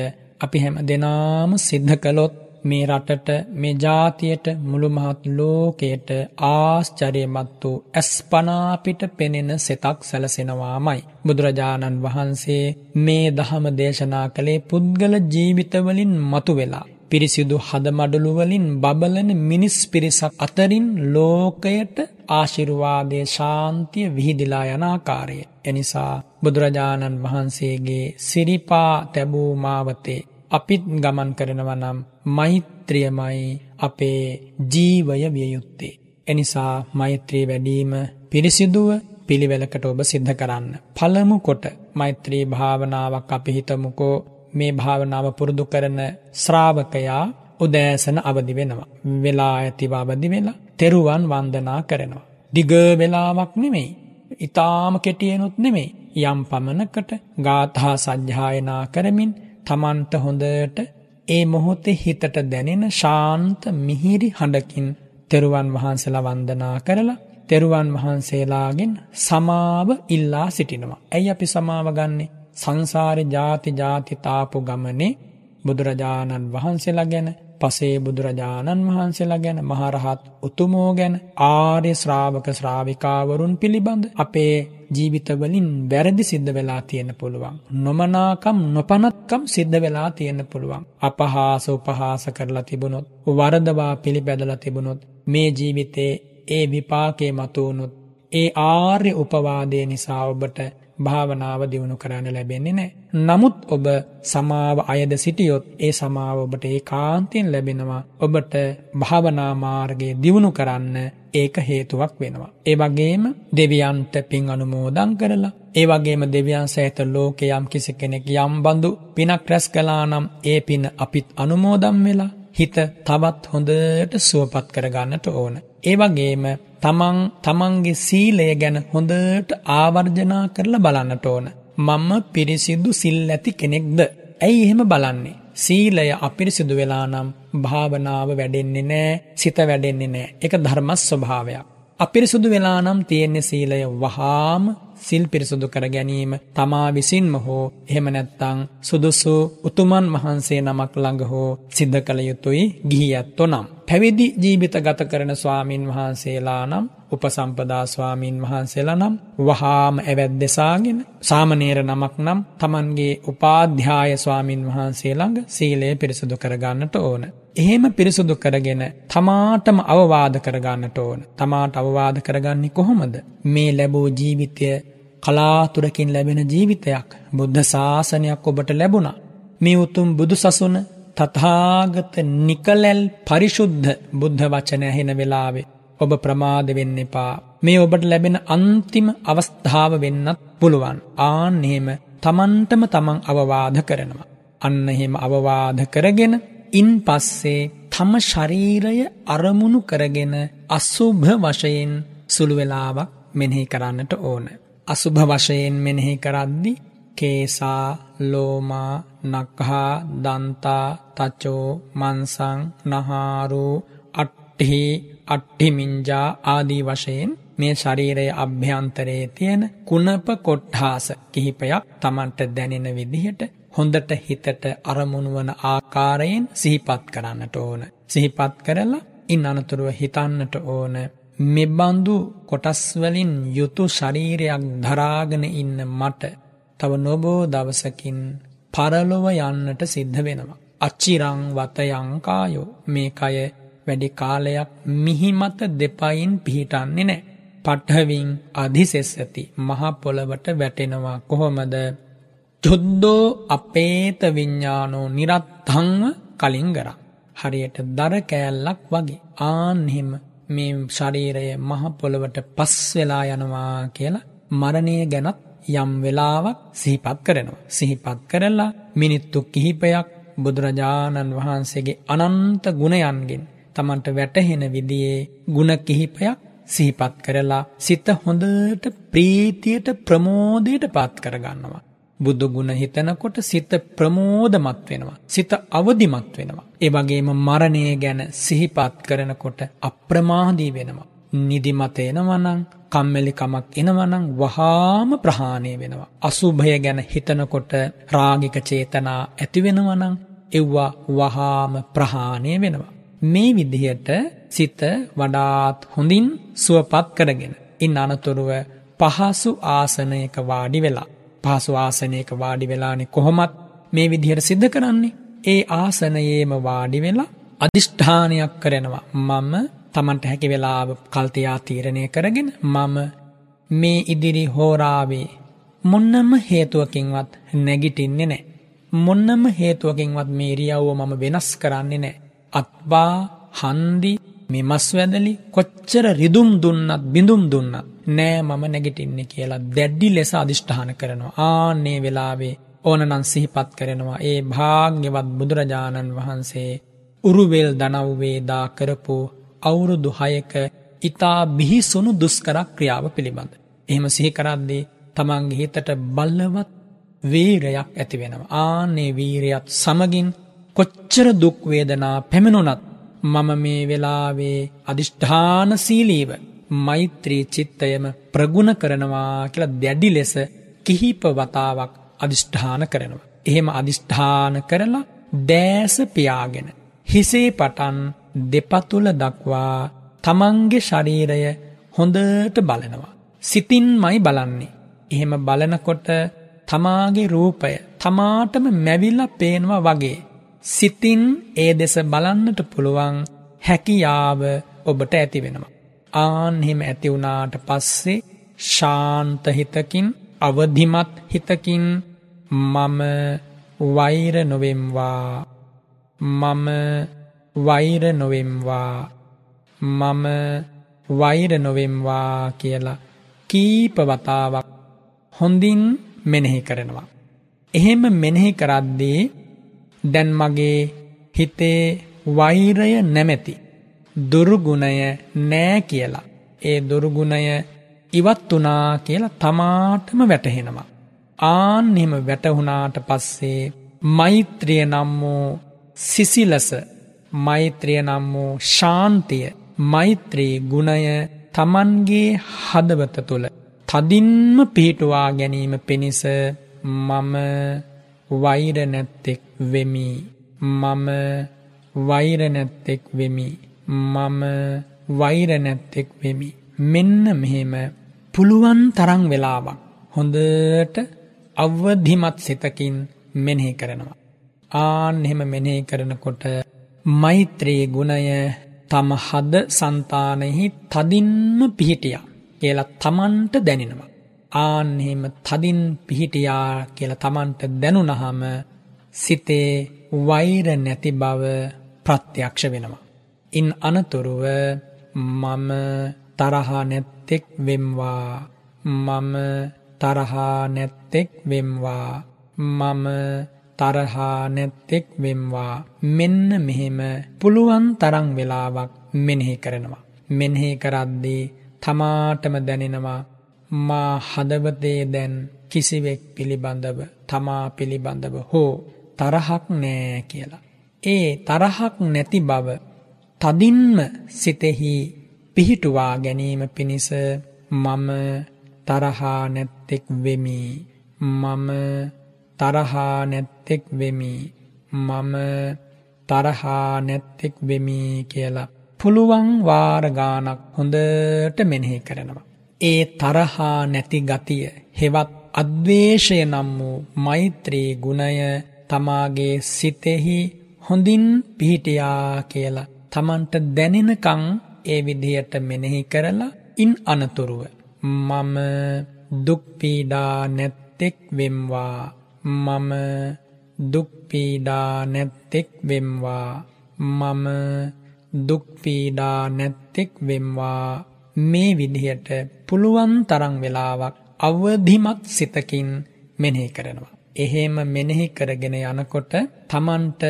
අපි හැම දෙනාම සිද්ධ කළොත් මේ රටට මේ ජාතියට මුළු මහත් ලෝකයට ආශ්චර්යමත් වූ ඇස්පනාපිට පෙනෙන සෙතක් සැලසෙනවාමයි. බුදුරජාණන් වහන්සේ මේ දහම දේශනා කළේ පුද්ගල ජීවිතවලින් මතු වෙලා. පිරිසිදු හදමඩළුවලින් බබලන මිනිස් පිරිසක් අතරින් ලෝකයට ආශිරුවාදය ශාන්තිය විහිදිලා යනාකාරය. එනිසා බුදුරජාණන් වහන්සේගේ සිරිපා තැබූ මාවතේ අපිත් ගමන් කරනව නම් මෛත්‍රියමයි අපේ ජීවය විය යුත්තේ. එනිසා මෛත්‍රී වැඩීම පිරිසිදුව පිළිවෙලකට ඔබ සිද්ධ කරන්න. පළමු කොට මෛත්‍රී භාවනාවක් අපි හිතමුකෝ මේ භාවනාව පුරුදු කරන ශ්‍රාවකයා උදෑසන අවදි වෙනවා. වෙලා ඇතිව අවදි වෙලා තෙරුවන් වන්දනා කරනවා. දිග වෙලාවක් නෙමෙයි. ඉතාම කෙටියනුත් නෙමෙයි. යම් පමණකට ගාථා සජ්්‍යායනා කරමින් තමන්ට හොඳට ඒ මොහොතේ හිතට දැනෙන ශාන්ත මිහිරි හඬකින් තෙරුවන් වහන්සේලා වන්දනා කරලා තෙරුවන් වහන්සේලාගෙන් සමාව ඉල්ලා සිටිනවා. ඇයි අපි සමාව ගන්නේ? සංසාරේ ಜಾති ಜಾති තාපු ගමනේ බුදුරජාණන් වහන්සේලා ගැන පසේ බුදුරජාණන් වහන්සේලා ගැන මහරහත් උතුමෝ ගැන ආර්ය ශ්‍රාවක ශ්‍රාවිකාවරුන් පිළිබඳ අපේ ජීවිතවලින් වැරදි සිද්ධ වෙලා තියෙන පුළුවන්. නොමනාකම් නොපනත්කම් සිද්ධ වෙලා තියෙන පුළුවන්. අපහාස උපහාස කරලා තිබුණොත් වරදවා පිළිපැදලා තිබුණොත් මේ ජීවිතේ ඒ විපාකේ මතුවුණොත් ඒ ආර්ය උපවාදය නිසා ඔබට භාවනාව දියුණු කරන්න ලැබෙන්නේ නෑ. නමුත් ඔබ සමාව අයද සිටියොත් ඒ සමාව ඔබට ඒ කාන්තයෙන් ලැබෙනවා. ඔබට භාවනා මාර්ගයේ දියුණු කරන්න ඒක හේතුවක් වෙනවා. ඒ වගේම දෙවියන්ට පින් අනුමෝදන් කරලා ඒ වගේම දෙවියන් සහිත ලෝකේ යම් කිසි කෙනෙක් යම් බඳු පිනක් රැස් කළා නම් ඒ පින අපිත් අනුමෝදන් වෙලා හිත තවත් හොඳට සුවපත් කරගන්නට ඕන. ඒ වගේම තමන් තමන්ගේ සීලය ගැන හොඳට ආවර්ජනා කරලා බලන්නට ඕන. මම පිරිසිදු සිල් ඇති කෙනෙක්ද. ඇයි එහෙම බලන්නේ. සීලය අපිරිසිදු වෙලා නම් භාවනාව වැඩෙන්නේ නෑ සිත වැඩෙන්නේ නෑ එක ධර්මස් ස්වභාවයක්. අපිරිසුදු වෙලා නම් තියෙන්නේ සීලය වහාම සිල් පිරිසුදු කර ගැනීම තමා විසින්ම හෝ එහෙම නැත්තං සුදුසු උතුමන් වහන්සේ නමක් ළඟ හෝ සිද්ධ කළ යුතුයි ගිහියත්තු නම්. පැවිදි ජීවිත ගත කරන ස්වාමීන් වහන්සේලා නම් උපසම්පදා ස්වාමීන් වහන්සේලා නම් වහාම ඇවැත් දෙසාගෙන සාමනේර නමක් නම් තමන්ගේ උපාධ්‍යාය ස්වාමීන් වහන්සේ ළඟ සීලය පිරිසුදු කරගන්නට ඕන. එහෙම පිරිසුදු කරගෙන තමාටම අවවාද කරගන්නට ඕන. තමාට අවවාද කරගන්නේ කොහොමද? මේ ලැබූ ජීවිතය කලාතුරකින් ලැබෙන ජීවිතයක් බුද්ධ ශාසනයක් ඔබට ලැබුණා. මේ උතුම් බුදු සසුන තථාගත නිකලැල් පරිශුද්ධ බුද්ධ වචන ඇහෙන වෙලාවේ ඔබ ප්‍රමාද වෙන්න එපා. මේ ඔබට ලැබෙන අන්තිම අවස්ථාව වෙන්නත් පුළුවන්. ආන් එහෙම තමන්ටම තමන් අවවාද කරනවා. අන්න එහෙම අවවාද කරගෙන ඉන් පස්සේ තම ශරීරය අරමුණු කරගෙන අසුභ වශයෙන් සුළු වෙලාවක් මෙනෙහි කරන්නට ඕන. අසුභ වශයෙන් මෙනෙහි කරද්දි කේසා ලෝමා නක්හා දන්තා තචෝ මන්සං නහාරෝ අට්ටි අට්ටිමින්ජා ආදී වශයෙන් මේ ශරීරයේ අභ්‍යන්තරයේ තියෙන කුණප කොට්ඨාස කිහිපයක් Tamanට දැනෙන විදිහට හොඳට හිතට අරමුණු වන ආකාරයෙන් සිහිපත් කරන්නට ඕන. සිහිපත් කරලා ඉන් අනතුරුව හිතන්නට ඕන මෙබඳු කොටස් වලින් යුතු ශරීරයක් දරාගෙන ඉන්න මට තව නොබෝ දවසකින් පරලොව යන්නට සිද්ධ වෙනවා. අච්චිරං වතයං කායෝ මේ කය වැඩි කාලයක් මිහිමත දෙපයින් පිහිටන්නේ නැහැ. පඨවින් අධිසෙස්සති මහ පොළවට වැටෙනවා කොහොමද? චුද්දෝ අපේත විඤ්ඥානෝ නිරත්හංව කලින් ගර. හරියට දර කෑල්ලක් වගේ ආන්හෙම මේ ශරීරය මහ පොළොවට පස් වෙලා යනවා කියලා මරණය ගැනත් යම් වෙලාවක් සිහිපත් කරනවා. සිහිපත් කරලා මිනිත්තු කිහිපයක් බුදුරජාණන් වහන්සේගේ අනන්ත ගුණයන්ගෙන් තමන්ට වැටහෙන විදියේ ගුණ කිහිපයක් සිහිපත් කරලා සිත හොඳට ප්‍රීතියට ප්‍රමෝදයට පත් කරගන්නවා. බුදු ගුණ හිතනකොට සිත ප්‍රමෝදමත් වෙනවා. සිත අවදිමත් වෙනවා. ඒ වගේම මරණය ගැන සිහිපත් කරනකොට අප්‍රමාදී වෙනවා. නිදිමත එනවනම් කම්මැලිකමක් එනවනම් වහාම ප්‍රහාණය වෙනවා. අසුභය ගැන හිතනකොට රාගික චේතනා ඇති වෙනවනම් එව්වා වහාම ප්‍රහාණය වෙනවා. මේ විදිහට සිත වඩාත් හොඳින් සුවපත් කරගෙන ඉන් අනතුරුව පහසු ආසනයක වාඩි වෙලා පහසු ආසනයක වාඩි වෙලානේ කොහොමත් මේ විදිහට සිද්ධ කරන්නේ. ඒ ආසනයේම වාඩි වෙලා අදිෂ්ඨානයක් කරනවා. මම Tamanට හැකි වෙලාව කල්තියා තීරණය කරගෙන මම මේ ඉදිරි හෝරාවේ මොන්නම හේතුවකින්වත් නැගිටින්නේ නැහැ. මොන්නම හේතුවකින්වත් මේ ඉරියව්ව මම වෙනස් කරන්නේ නැහැ. අත්බා හන්දි මේ මස් වැදලි කොච්චර රිදුම් දුන්නත් බිඳුම් දුන්නත් නෑ මම නැගිටින්නේ කියලා දැඩ්ඩි ලෙස අධිෂ්ඨාන කරනවා. ආන්නේ වෙලාවේ ඕනනම් සිහිපත් කරනවා. ඒ භාග්‍යවත් බුදුරජාණන් වහන්සේ උරුවෙල් දනව්වේදා කරපු අවුරුදු හයක ඉතා බිහිසුණු දුස්කර ක්‍රියාව පිළිබඳ. එහෙම සිහි කරද්දී තමන්ගේ හිතට බල්ලවත් වීරයක් ඇති වෙනවා. ආන්නේ වීරයත් සමගින් කොච්චර දුක් වේදනා පැමිණුණත් මම මේ වෙලාවේ අදිෂ්ඨානශීලීව මෛත්‍රී චිත්තයම ප්‍රගුණ කරනවා කියලා දැඩි ලෙස කිහිප වතාවක් අදිෂ්ඨාන කරනවා. එහෙම අදිෂ්ඨාන කරලා දෑස පියාගෙන හිසේ පටන් දෙපතුල දක්වා තමන්ගේ ශරීරය හොඳට බලනවා. සිතින්මයි බලන්නේ. එහෙම බලනකොට තමාගේ රූපය තමාටම මැවිල්ලා පේනවා වගේ. සිතින් ඒ දෙස බලන්නට පුළුවන් හැකියාව ඔබට ඇති වෙනවා. ආන් එහෙම ඇති වුණාට පස්සේ ශාන්ත හිතකින් අවධිමත් හිතකින් මම වෛර නොවෙම්වා මම වෛර නොවෙම්වා මම වෛර නොවෙම්වා කියලා කීප වතාවක් හොඳින් මෙනෙහි කරනවා. එහෙම මෙනෙහි කරද්දී දැන් මගේ හිතේ වෛරය නැමැති දුර්ගුණය නෑ කියලා. ඒ දුර්ගුණය ඉවත් වුණා කියලා තමාටම වැටහෙනවා. ආන්නෙම වැටහුණාට පස්සේ මෛත්‍රිය නම් වූ සිසිලස මෛත්‍රිය නම් වූ ශාන්තිය මෛත්‍රී ගුණය තමන්ගේ හදවත තුළ තදින්ම පිහිටුවා ගැනීම පිණිස මම වෛර නැත්තෙක් වෙමි මම වෛර නැත්තෙක් වෙමි මම වෛර නැත්තෙක් වෙමි. මෙන්න මෙහෙම පුළුවන් තරං වෙලාවක් හොඳට අවධිමත් සිතකින් මෙනෙහි කරනවා. ආන් එහෙම මෙනෙහි කරනකොට මෛත්‍රී ගුණය තම හද సంతානෙහි තදින්ම පිහිටියා කියලා තමන්ට දැනෙනවා. ආන්හෙම තදින් පිහිටියා කියලා Tamanට දැනුණහම සිතේ වෛර නැති බව ප්‍රත්‍යක්ෂ වෙනවා. ඉන් අනතුරුව මම තරහා නැත්තෙක් වෙම්වා මම තරහා නැත්තෙක් වෙම්වා මම තරහා නැත්තෙක් වෙම්වා මෙන්න මෙහෙම පුළුවන් තරම් වෙලාවක් මෙනෙහි කරනවා මෙනෙහි කරද්දී තමාටම දැනෙනවා මා හදවතේ දැන් කිසිවෙක් පිළිබඳව තමා පිළිබඳව හෝ තරහක් නෑ කියලා. ඒ තරහක් නැති බව තදින්ම සිතෙහි පිහිටුවා ගැනීම පිණිස මම තරහා නැත්තෙක් වෙමි. මම තරහා නැත්තෙක් වෙමි. මම තරහා නැත්තෙක් වෙමි කියලා පුළුවන් වාර ගානක් හොඳට මෙනෙහි කරනවා. ඒ තරහා නැති ගතිය හෙවත් අද්වේෂය නම් වූ මෛත්‍රී ගුණය තමාගේ සිතෙහි හොඳින් පිහිටියා කියලා තමන්ට දැනෙනකං ඒ විදිහට මෙනෙහි කරලා ඉන් අනතුරුව මම දුක්පීඩා නැත්තෙක් වෙම්වා මම දුක්පීඩා නැත්තෙක් වෙම්වා මම දුක්පීඩා නැත්තෙක් වෙම්වා මේ විදිහට පුළුවන් තරං වෙලාවක් අවධිමත් සිතකින් මෙනෙහි කරනවා. එහෙම මෙනෙහි කරගෙන යනකොට තමන්ට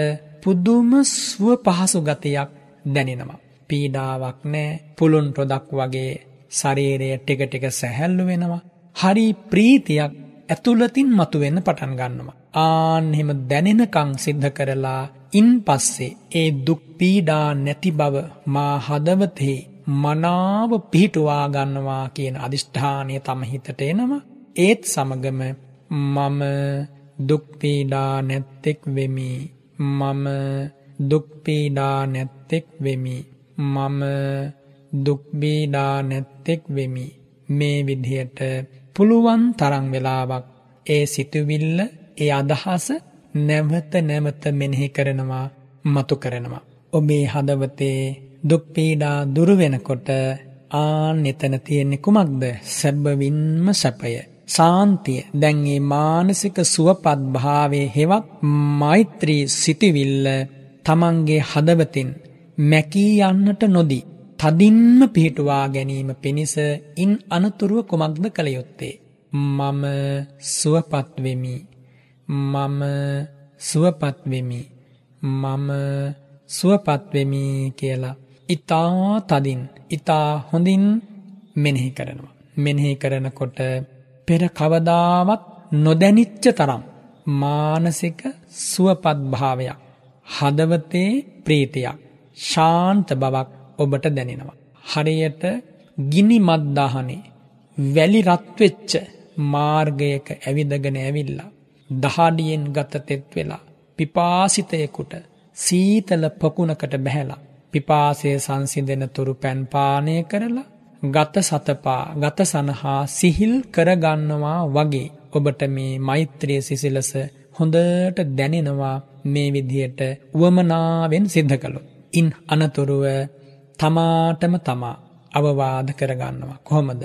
පුදුම ස්ව පහසු ගතියක් දැනෙනවා. පීඩාවක් නෑ පුළුන් රොදක් වගේ ශරීරය ටික ටික සැහැල්ලු වෙනවා. හරි ප්‍රීතියක් ඇතුළතින් මතුවෙන්න පටන් ගන්නවා. ආන්හෙම දැනෙනකං සිද්ධ කරලා ඉන් පස්සේ ඒ දුක් පීඩා නැති බව මා හදවතේ මනාව පිහිටුවා ගන්නවා කියන අදිෂ්ඨානය තම හිතට එනවා. ඒත් සමගම මම දුක් පීඩා නැත්තෙක් වෙමි. මම දුක් පීඩා නැත්තෙක් වෙමි. මම දුක් පීඩා නැත්තෙක් වෙමි. මේ විදිහට පුළුවන් තරම් වෙලාවක් ඒ සිතුවිල්ල ඒ අදහස නැවත නැවත මෙනෙහි කරනවා මතු කරනවා. ඔබේ හදවතේ දුක් පීඩා දුරු වෙනකොට ආන් එතන තියෙන්නේ කුමක්ද? සැබවින්ම සැපය. සාන්තිය. දැන් මේ මානසික සුවපත් භාවයේ හෙවත් මෛත්‍රී සිටිවිල්ල තමන්ගේ හදවතින් මැකී යන්නට නොදී තදින්ම පිහිටුවා ගැනීම පිණිස ඉන් අනතුරුව කුමක්ද කළ යුත්තේ. මම සුවපත් වෙමි. මම සුවපත් වෙමි. මම සුවපත් වෙමි කියලා ඊතා තදින් ඊතා හොඳින් මෙනෙහි කරනවා. මෙනෙහි කරනකොට පෙර කවදාවත් නොදැනිච්ච තරම් මානසික සුවපත් භාවයක් හදවතේ ප්‍රීතියක් ශාන්ත බවක් ඔබට දැනෙනවා. හරියට ගිනි මද්දාහනේ වැලි රත්වෙච්ච මාර්ගයක ඇවිදගෙන ඇවිල්ලා. දහඩියෙන් ගත තෙත් වෙලා පිපාසිතයකුට සීතල පොකුණකට බැහැලා. පිපාසය සංසිදෙන තුරු පැන්පානය කරලා ගත සතපා ගත සනහා සිහිල් කරගන්නවා වගේ ඔබට මේ මෛත්‍රිය සිසිලස හොඳට දැනෙනවා මේ විදියට උවමනාවෙන් සිද්ධ කළොත්. ඉන් අනතුරුව තමාටම තමා අවවාද කරගන්නවා කොහොමද.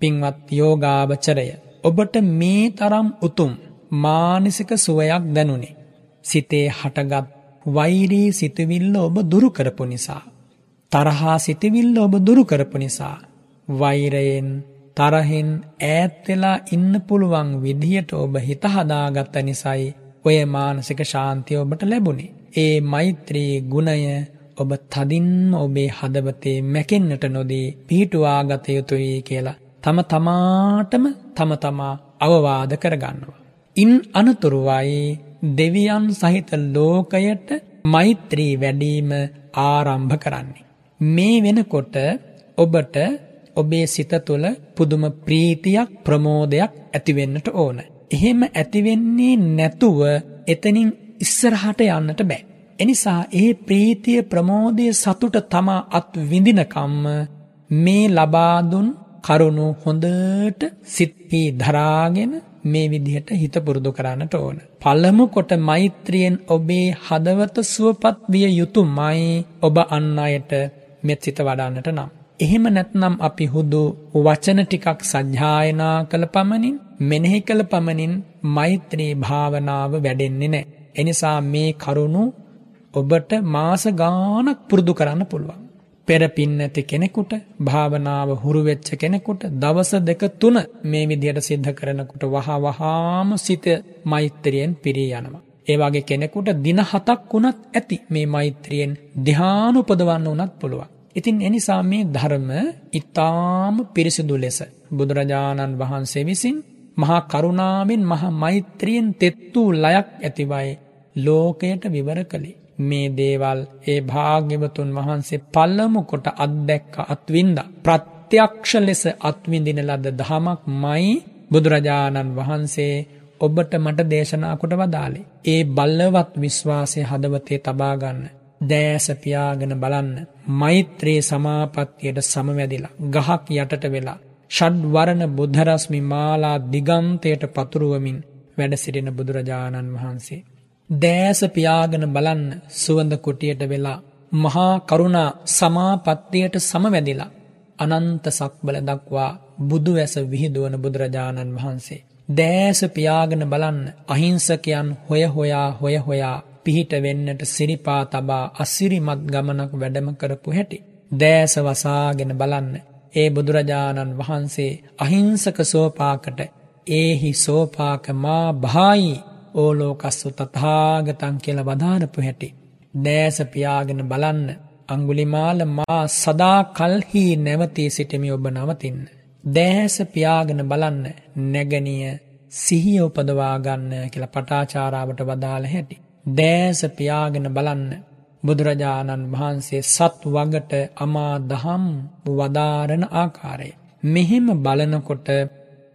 පින්වත් යෝගාවචරය ඔබට මේ තරම් උතුම් මානසික සුවයක් දැනුනේ. සිතේ හටගත් වෛරී සිතුවිල්ල ඔබ දුරු කරපු නිසා. තරහා සිතුවිල්ල ඔබ දුරු කරපු නිසා. වෛරයෙන් තරහෙන් ඈත්වෙලා ඉන්න පුළුවන් විදිහට ඔබ හිත හදාගත්ත නිසයි ඔය මානසික ශාන්තිය ඔබට ලැබුණේ. ඒ මෛත්‍රී ගුණය ඔබ තදින්ම ඔබේ හදවතේ මැකෙන්නට නොදී පිහිටුවා ගත යුතුයි කියලා තම තමාටම තම තමා අවවාද කරගන්නවා. ඉන් අනතුරුවයි දෙවියන් සහිත ලෝකයට මෛත්‍රී වැඩීම ආරම්භ කරන්නේ. මේ වෙනකොට ඔබට ඔබේ සිත තුළ පුදුම ප්‍රීතියක් ප්‍රමෝදයක් ඇතිවෙන්නට ඕන. එහෙම ඇතිවෙන්නේ නැතුව එතනින් ඉස්සරහට යන්නට බෑ. එනිසා ඒ ප්‍රීතිය ප්‍රමෝදය සතුට තමා අත් විඳිනකම්ම මේ ලබාදුන් කරුණු හොඳට සිත්හි දරාගෙන මේ විදිහට හිත පුරුදු කරන්නට ඕන. පළමු කොට මෛත්‍රියෙන් ඔබේ හදවත සුවපත් විය යුතුමයි ඔබ අන්න අයට මෙත් සිත වඩන්නට නම්. එහෙම නැත්නම් අපි හුදු වචන ටිකක් සජ්ජායනා කළ පමණින් මෙනෙහි කළ පමණින් මෛත්‍රී භාවනාව වැඩෙන්නේ නැහැ. එනිසා මේ කරුණු ඔබට මාස ගානක් පුරුදු කරන්න පුළුවන්. පෙර පින් නැති කෙනෙකුට භාවනාව හුරු වෙච්ච කෙනෙකුට දවස් දෙක තුන මේ විදිහට සිද්ධ කරනකොට වහ වහාම සිත මෛත්‍රියෙන් පිරී යනවා. ඒ වගේ කෙනෙකුට දින හතක් වුණත් ඇති මේ මෛත්‍රියෙන් ධ්‍යාන උපදවන්න උනත් පුළුවන්. ඉතින් එනිසා මේ ධර්ම ඊටාම පිරිසිදු ලෙස බුදුරජාණන් වහන්සේ විසින් මහා කරුණාවෙන් මහා මෛත්‍රියෙන් තෙත් වූ ලයක් ඇතිවයි ලෝකයට විවර කළේ. මේ දේවල් ඒ භාග්‍යවතුන් වහන්සේ පල්ලමු කොට අත්දැක්ක අත්වින්ද. ප්‍රත්‍යක්ෂ ලෙස අත්විඳින ලද දහමක් මයි බුදුරජාණන් වහන්සේ ඔබට මට දේශනාකොට වදාලේ. ඒ බල්ලවත් විශ්වාසය හදවතේ තබාගන්න. දෑස පියාගෙන බලන්න. මෛත්‍රයේ සමාපත්තියට සමවැදිලා. ගහක් යටට වෙලා. ෂඩ්වරණ බුද්ධරස්මි මාලා දිගන්තයට පතුරුවමින් වැඩසිරෙන බුදුරජාණන් වහන්සේ. දෑස පියාගෙන බලන්න සුවඳ කොටියට වෙලා. මහා කරුණා සමාපත්තියට සමවැදිලා. අනන්ත සක්බල දක්වා බුදු ඇස විහිදුවන බුදුරජාණන් වහන්සේ. දෑස පියාගෙන බලන්න අහිංසකයන් හොය හොයා හොය හොයා පිහිට වෙන්නට සිරිපා තබා අසිරිමත් ගමනක් වැඩම කරපු හැටි. දෑස වසාගෙන බලන්න ඒ බුදුරජාණන් වහන්සේ අහිංසක සෝපාකට ඒහි සෝපාක මා භායි ඕලෝකස්සු තතාගතන් කියල වදාරපු හැටි. දෑස පියාගෙන බලන්න අංගුලිමාල මා සදා කල්හි නැවතී සිටමි ඔබ නවතින්න. දෑස පියාගෙන බලන්න නැගනිය සිහිය උපදවාගන්න කියලා පටාචාරාවට වදාළ හැටි. දෑස පියාගෙන බලන්න බුදුරජාණන් වහන්සේ සත් වගට අමා දහම් වදාරණ ආකාරය. මෙහෙම බලනකොට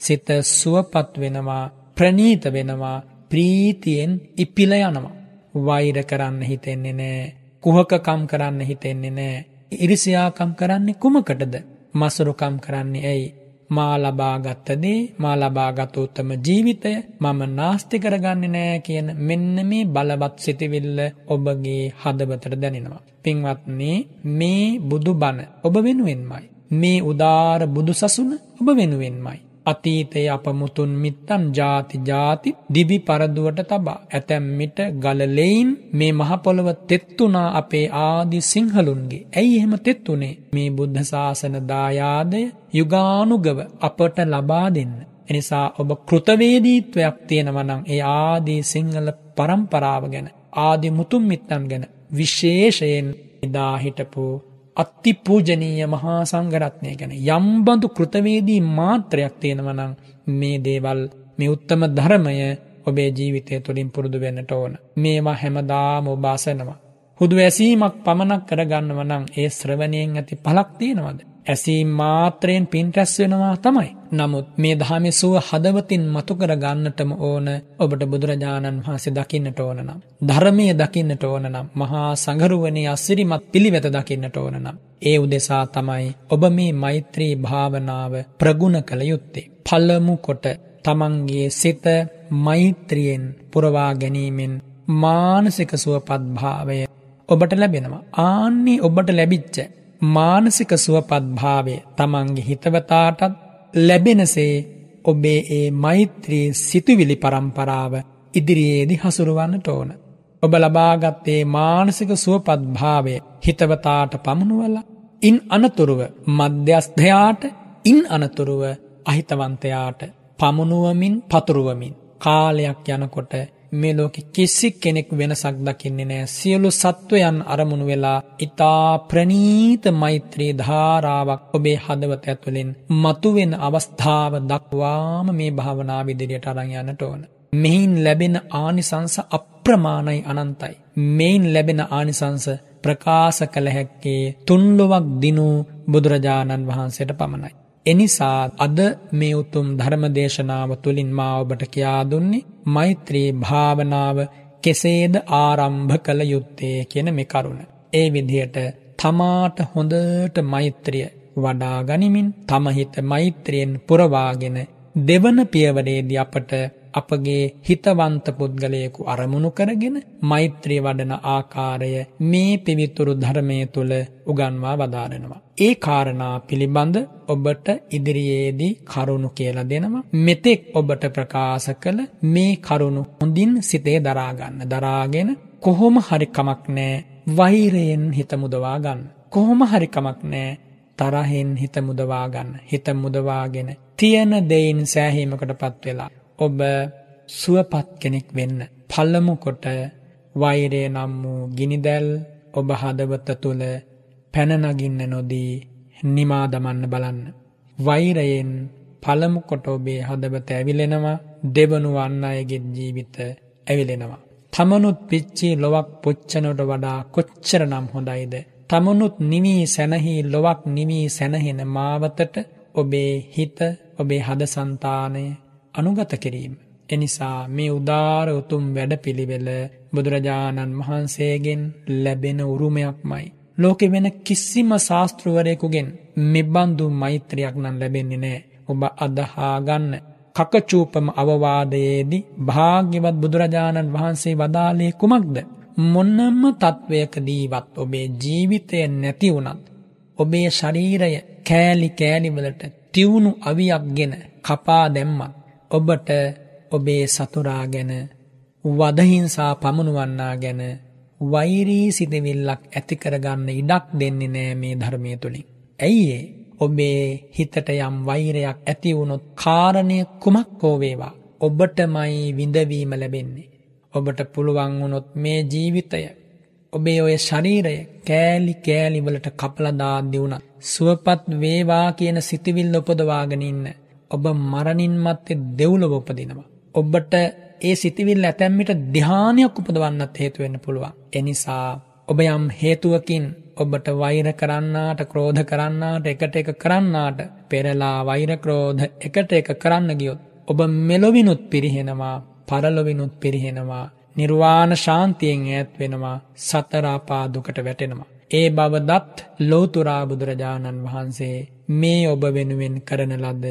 සිත සුවපත් වෙනවා ප්‍රනීත වෙනවා ප්‍රීතියෙන් ඉපිල යනවා. වෛර කරන්න හිතෙන්නේ නෑ කුහකකම් කරන්න හිතෙන්නේ නෑ ඉරිසියාකම් කරන්නේ කුමකටද මසුරුකම් කරන්නේ ඇයි මා ලබාගත්තදේ මා ලබාගත උත්තම ජීවිතය මම නාස්ති කරගන්න නෑ කියන මෙන්න මේ බලවත් සිතිවිල්ල ඔබගේ හදවතට දැනෙනවා. පින්වත්නේ මේ බුදු බණ ඔබ වෙනුවෙන්මයි. මේ උදාර බුදු සසුන ඔබ වෙනුවෙන්මයි. අතීතයේ අප මුතුන් මිත්තන් ජාති ජාති දිවි පරදුවට තබා. ඇතැම්මිට ගලලෙයින් මේ මහපොළොව තෙත්තුනා අපේ ආදි සිංහලුන්ගේ. ඇයි එහෙම තෙත්තුනේ? මේ බුද්ධ ශාසන දායාදය යුගානුගව අපට ලබා දෙන්න. එනිසා ඔබ කෘතවේදීත්වයක් තියෙනවනං ඒ ආදී සිංහල පරම්පරාව ගැන ආදි මුතුන් මිත්තන් ගැන විශේෂයෙන් එදා හිටපු අත්ති පූජනීය මහා සංඝරත්නය ගැන යම්බඳු කෘතවේදී මාත්‍රයක් තියෙනවනම් මේ දේවල් මේ උත්තම ධර්මය ඔබේ ජීවිතය තුළින් පුරුදු වෙන්නට ඕන. මේවා හැමදාම ඔබාසනවා. හුදු ඇසීමක් පමණක් කරගන්නව නම් ඒ ශ්‍රවණයෙන් ඇති පලක් තියෙනවද. ඇසීම් මාත්‍රයෙන් පින් රැස් වෙනවා තමයි. නමුත් මේ දහමේ සුව හදවතින් මතු කර ගන්නටම ඕන ඔබට බුදුරජාණන් වහන්සේ දකින්නට ඕන නම්. ධර්මය දකින්නට ඕන නම් මහා සංගරුවනේ අසිරිමත් පිළිවෙත දකින්නට ඕන නම්. ඒ උදෙසා තමයි ඔබ මේ මෛත්‍රී භාවනාව ප්‍රගුණ කළ යුත්තේ. පළමු කොට තමන්ගේ සිත මෛත්‍රියෙන් පුරවා ගැනීමෙන් මානසික සුවපත් භාවය ඔබට ලැබෙනවා. ආන්නේ ඔබට ලැබිච්ච මානසික සුවපත් භාවය තමන්ගේ හිතවතාටත් ලැබෙනසේ ඔබේ ඒ මෛත්‍රී සිතුවිලි පරම්පරාව ඉදිරියේදි හසුරුවන්නට ඕන. ඔබ ලබාගත්තේ මානසික සුවපත් භාවය හිතවතාට පමුණුවල ඉන් අනතුරුව මධ්‍යස්ධයාට ඉන් අනතුරුව අහිතවන්තයාට පමුණුවමින් පතුරුවමින් කාලයක් යනකොට මේ ලෝකෙ කිසි කෙනෙක් වෙනසක් දකින්නේ නෑ සියලු සත්වයන් අරමුණු වෙලා ඉතා ප්‍රනීත මෛත්‍රී ධාරාවක් ඔබේ හදවත ඇතුළෙන් මතුවෙන අවස්ථාව දක්වාම මේ භාවනාව ඉදිරියට අරන් යන්නට ඕන. මෙයින් ලැබෙන ආනිසංස අප්‍රමාණයි අනන්තයි. මෙයින් ලැබෙන ආනිසංස ප්‍රකාශ කළ හැක්කේ තුන්ලොවක් දිනූ බුදුරජාණන් වහන්සේට පමණයි. එනිසා අද මේ උතුම් ධර්මදේශනාව තුළින් මා ඔබට කියා දුන්නේ මෛත්‍රී භාවනාව කෙසේද ආරම්භ කළ යුත්තේ කියන මේ කරුණ. ඒ විදිහට තමාට හොඳට මෛත්‍රිය වඩා ගනිමින් තමහිත මෛත්‍රියෙන් පුරවාගෙන දෙවන පියවරේදී අපට අපගේ හිතවන්ත පුද්ගලයෙකු අරමුණු කරගෙන මෛත්‍රී වඩන ආකාරය මේ පිවිතුරු ධර්මය තුළ උගන්වා වදාරනවා. ඒ කාරණා පිළිබඳ ඔබට ඉදිරියේදී කරුණු කියලා දෙනවා. මෙතෙක් ඔබට ප්‍රකාශ කළ මේ කරුණු හොඳින් සිතේ දරාගන්න. දරාගෙන කොහොම හරි කමක් නෑ වෛරයෙන් හිත මුදවා ගන්න. කොහොම හරි කමක් නෑ තරහෙන් හිත මුදවා ගන්න. හිත මුදවාගෙන තියෙන දෙයින් සෑහීමකටපත් වෙලා ඔබ සුවපත් කෙනෙක් වෙන්න. පළමු කොට වෛරය නම් වූ ගිනිදැල් ඔබ හදවත තුළ පැනනගින්න නොදී නිමා දමන්න බලන්න. වෛරයෙන් පළමු කොට ඔබේ හදවත ඇවිලෙනවා දෙවනු වන්න අයගෙත් ජීවිත ඇවිලෙනවා. තමනුත් පිච්චී ලොවක් පුච්චනට වඩා කොච්චර නම් හොඳයිද. තමනුත් නිවී සැනහි ලොවක් නිවී සැනහෙන මාවතට ඔබේ හිත ඔබේ හද සන්තානය අනුගත කිරීම. එනිසා මේ උදාර උතුම් වැඩ පිළිවෙල බුදුරජාණන් වහන්සේගෙන් ලැබෙන උරුමයක්මයි. ලෝකෙ වෙන කිසිම ශාස්තෘවරයකුගෙන් මෙබන්දු මෛත්‍රයක් නම් ලැබෙන්නේ නෑ. ඔබ අදහාගන්න කකචූපම අවවාදයේදී භාග්‍යවත් බුදුරජාණන් වහන්සේ වදාලේ කුමක්ද. මොන්නම්ම තත්ත්වයකදීවත් ඔබේ ජීවිතය නැති වුණත්. ඔබේ ශරීරය කෑලි කෑලිවලට තිවුණු අවියක් ගෙන කපා දැම්මත්. ඔබට ඔබේ සතුරා ගැන වදහිංසා පමුණුවන්නා ගැන වෛරී සිතවිල්ලක් ඇතිකරගන්න ඉඩක් දෙන්නේ නෑ මේ ධර්මය තුළින්. ඇයිඒ ඔබේ හිතට යම් වෛරයක් ඇතිවුණොත් කාරණය කුමක් හෝවේවා. ඔබටමයි විඳවීම ලැබෙන්නේ. ඔබට පුළුවන් වුණොත් මේ ජීවිතය ඔබේ ඔය ශරීරය කෑලි කෑලිවලට කපලදාද්දි වුණත්. සුවපත් වේවා කියන සිතිවිල් උපදවාගෙන ඉන්න. ඔබ මරණින් මත්තේ දෙව්ලොව උපදිනවා. ඔබට ඒ සිතිවිල් ඇතැම්මිට ධ්‍යානයක් උපදවන්නත් හේතුවෙන්න පුළුවන්. එනිසා ඔබ යම් හේතුවකින් ඔබට වෛර කරන්නාට ක්‍රෝධ කරන්නාට එකට එක කරන්නාට පෙරලා වෛරක්‍රෝධ එකට එක කරන්න ගියොත්. ඔබ මෙලොවිනුත් පිරිහෙනවා පරලොවිනුත් පිරිහෙනවා නිර්වාණ ශාන්තියෙන් ඈත් වෙනවා සතරාපාදුකට වැටෙනවා. ඒ බව දත් ලෝතුරා බුදුරජාණන් වහන්සේ මේ ඔබ වෙනුවෙන් කරන ලද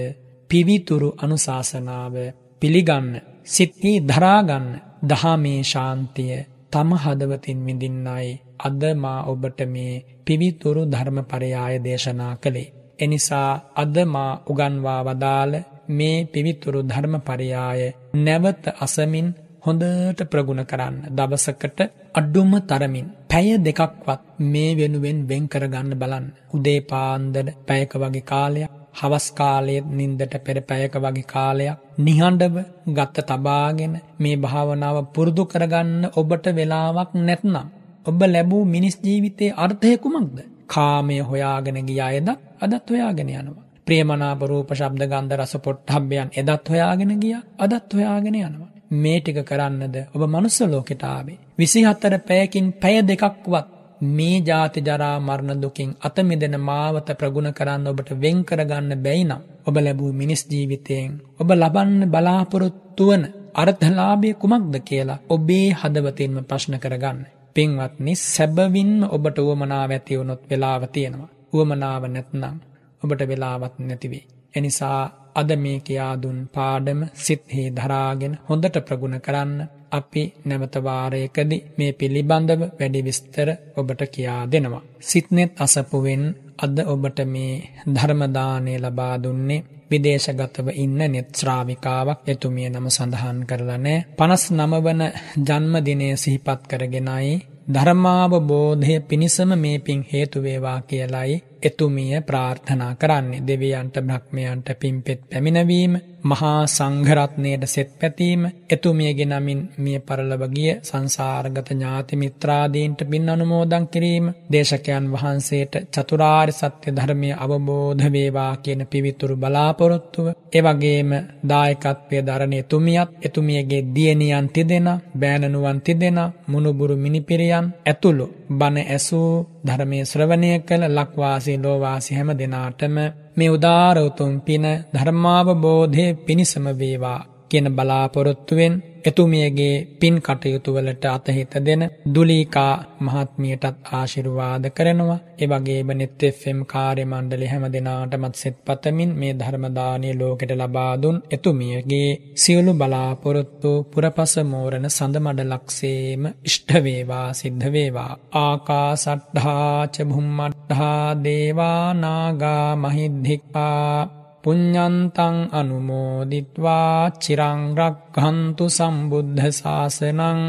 පිවිතුරු අනුශාසනාව පිළිගන්න සිත්හි දරාගන්න දහමේ ශාන්තිය තම හදවතින් විඳින්නයි. අද මා ඔබට මේ පිවිතුරු ධර්ම පරයාය දේශනා කළේ. එනිසා අද මා උගන්වා වදාළ මේ පිවිතුරු ධර්ම පරයාය නැවත අසමින් හොඳට ප්‍රගුණ කරන්න. දවසකට අඩ්ඩුම තරමින් පැය දෙකක්වත් මේ වෙනුවෙන් වෙන් කරගන්න බලන්න. උදේ පාන්දර පැයක වගේ කාලයක් හවස් කාලයේත් නින්දට පෙර පැයක වගේ කාලයක් නිහඬව ගත්ත තබාගෙන මේ භාවනාව පුරුදු කරගන්න ඔබට වෙලාවක් නැත්නම් ඔබ ලැබූ මිනිස් ජීවිතයේ අර්ථය කුමක්ද? කාමය හොයාගෙන ගිය අයද අදත් හොයාගෙන යනවා. ප්‍රියමනාප රූප ශබ්ද ගන්ධ රස පොට්ටබ්බයන් එදත් හොයාගෙන ගියා අදත් හොයාගෙන යනවා. මේ ටික කරන්නද ඔබ මනුස්ස ලෝකෙට ආවේ. 24 පැයකින් පැය දෙකක්වත් මේ ජාති ජරා මරණ දුකින් අත මිදෙන මාවත ප්‍රගුණ කරන්න ඔබට වෙන් කරගන්න බැයි නම් ඔබ ලැබූ මිනිස් ජීවිතයෙන් ඔබ ලබන්න බලාපොරොත්තු වන අර්ථලාභය කුමක්ද කියලා ඔබේ හදවතින්ම ප්‍රශ්න කරගන්න. පින්වත්නි සැබවින්ම ඔබට උවමනාව ඇති වුණොත් වෙලාව තියෙනවා. උවමනාව නැත්නම් ඔබට වෙලාවත් නැතිවේ. එනිසා අද මේ කියා දුන් පාඩම සිත්හි දරාගෙන හොඳට ප්‍රගුණ කරන්න අපි නැවතවාරයකදි මේ පිළිබඳව වැඩි විස්තර ඔබට කියා දෙනවා. සිත්නෙත් අසපුවෙන් අද ඔබට මේ ධර්මදානය ලබා දුන්නේ විදේශගතව ඉන්න නෙත් ශ්‍රාවිකාවක් එතුමිය නම සඳහන් කරලා නෑ 59 වන ජන්මදිනය සිහිපත් කරගෙනයි ධර්මාවබෝධය පිණිසම මේ පින් හේතු වේවා කියලයි එතුමිය ප්‍රාර්ථනා කරන්නේ. දෙවියන්ට බ්‍රහ්මයන්ට පින්පෙත් පැමිණවීම මහා සංඝරත්නයට සෙත් පැතීම එතුමියගේ නමින් මිය පරලොව ගිය සංසාරගත ඥාති මිත්‍රාදීන්ට පින් අනුමෝදන් කිරීම දේශකයන් වහන්සේට චතුරාර්ය සත්‍ය ධර්මය අවබෝධ වේවා කියන පිවිතුරු බලාපොරොත්තුව ඒ වගේම දායකත්වයේ දරණ එතුමියත් එතුමියගේ දියණියන් තිදෙනා බෑනනුවන් තිදෙනා මුණුබුරු මිනිපිරියන් ඇතුළු බණ ඇසූ ධර්මයේ ශ්‍රවණය කළ ලක්වාසී ලෝවාසී හැම දෙනාටම මේ උදාර උතුම් පින ධර්මාවබෝධයේ පිණිසම වේවා. කියන බලාපොරොත්තුවෙන් එතුමියගේ පින් කටයුතුවලට අතහිත දෙන දුලීකා මහත්මියටත් ආශිර්වාද කරනවා. ඒ වගේම නෙත් FM කාර්ය මණ්ඩලය හැම දෙනාටමත් සෙත් පතමින් මේ ධර්මදානය ලෝකෙට ලබා දුන් එතුමියගේ සියලු බලාපොරොත්තු පුරපස මෝරණ සඳ මඩලක්සේම ඉෂ්ට වේවා සිද්ධ වේවා. ආකාසට්ඨා ච භුම්මට්ඨා දේවා නාගා මහිද්దికා පුඤ්ඤන්තං අනුමෝදිත්වා චිරං රක්ඛන්තු සම්බුද්ධ ශාසනං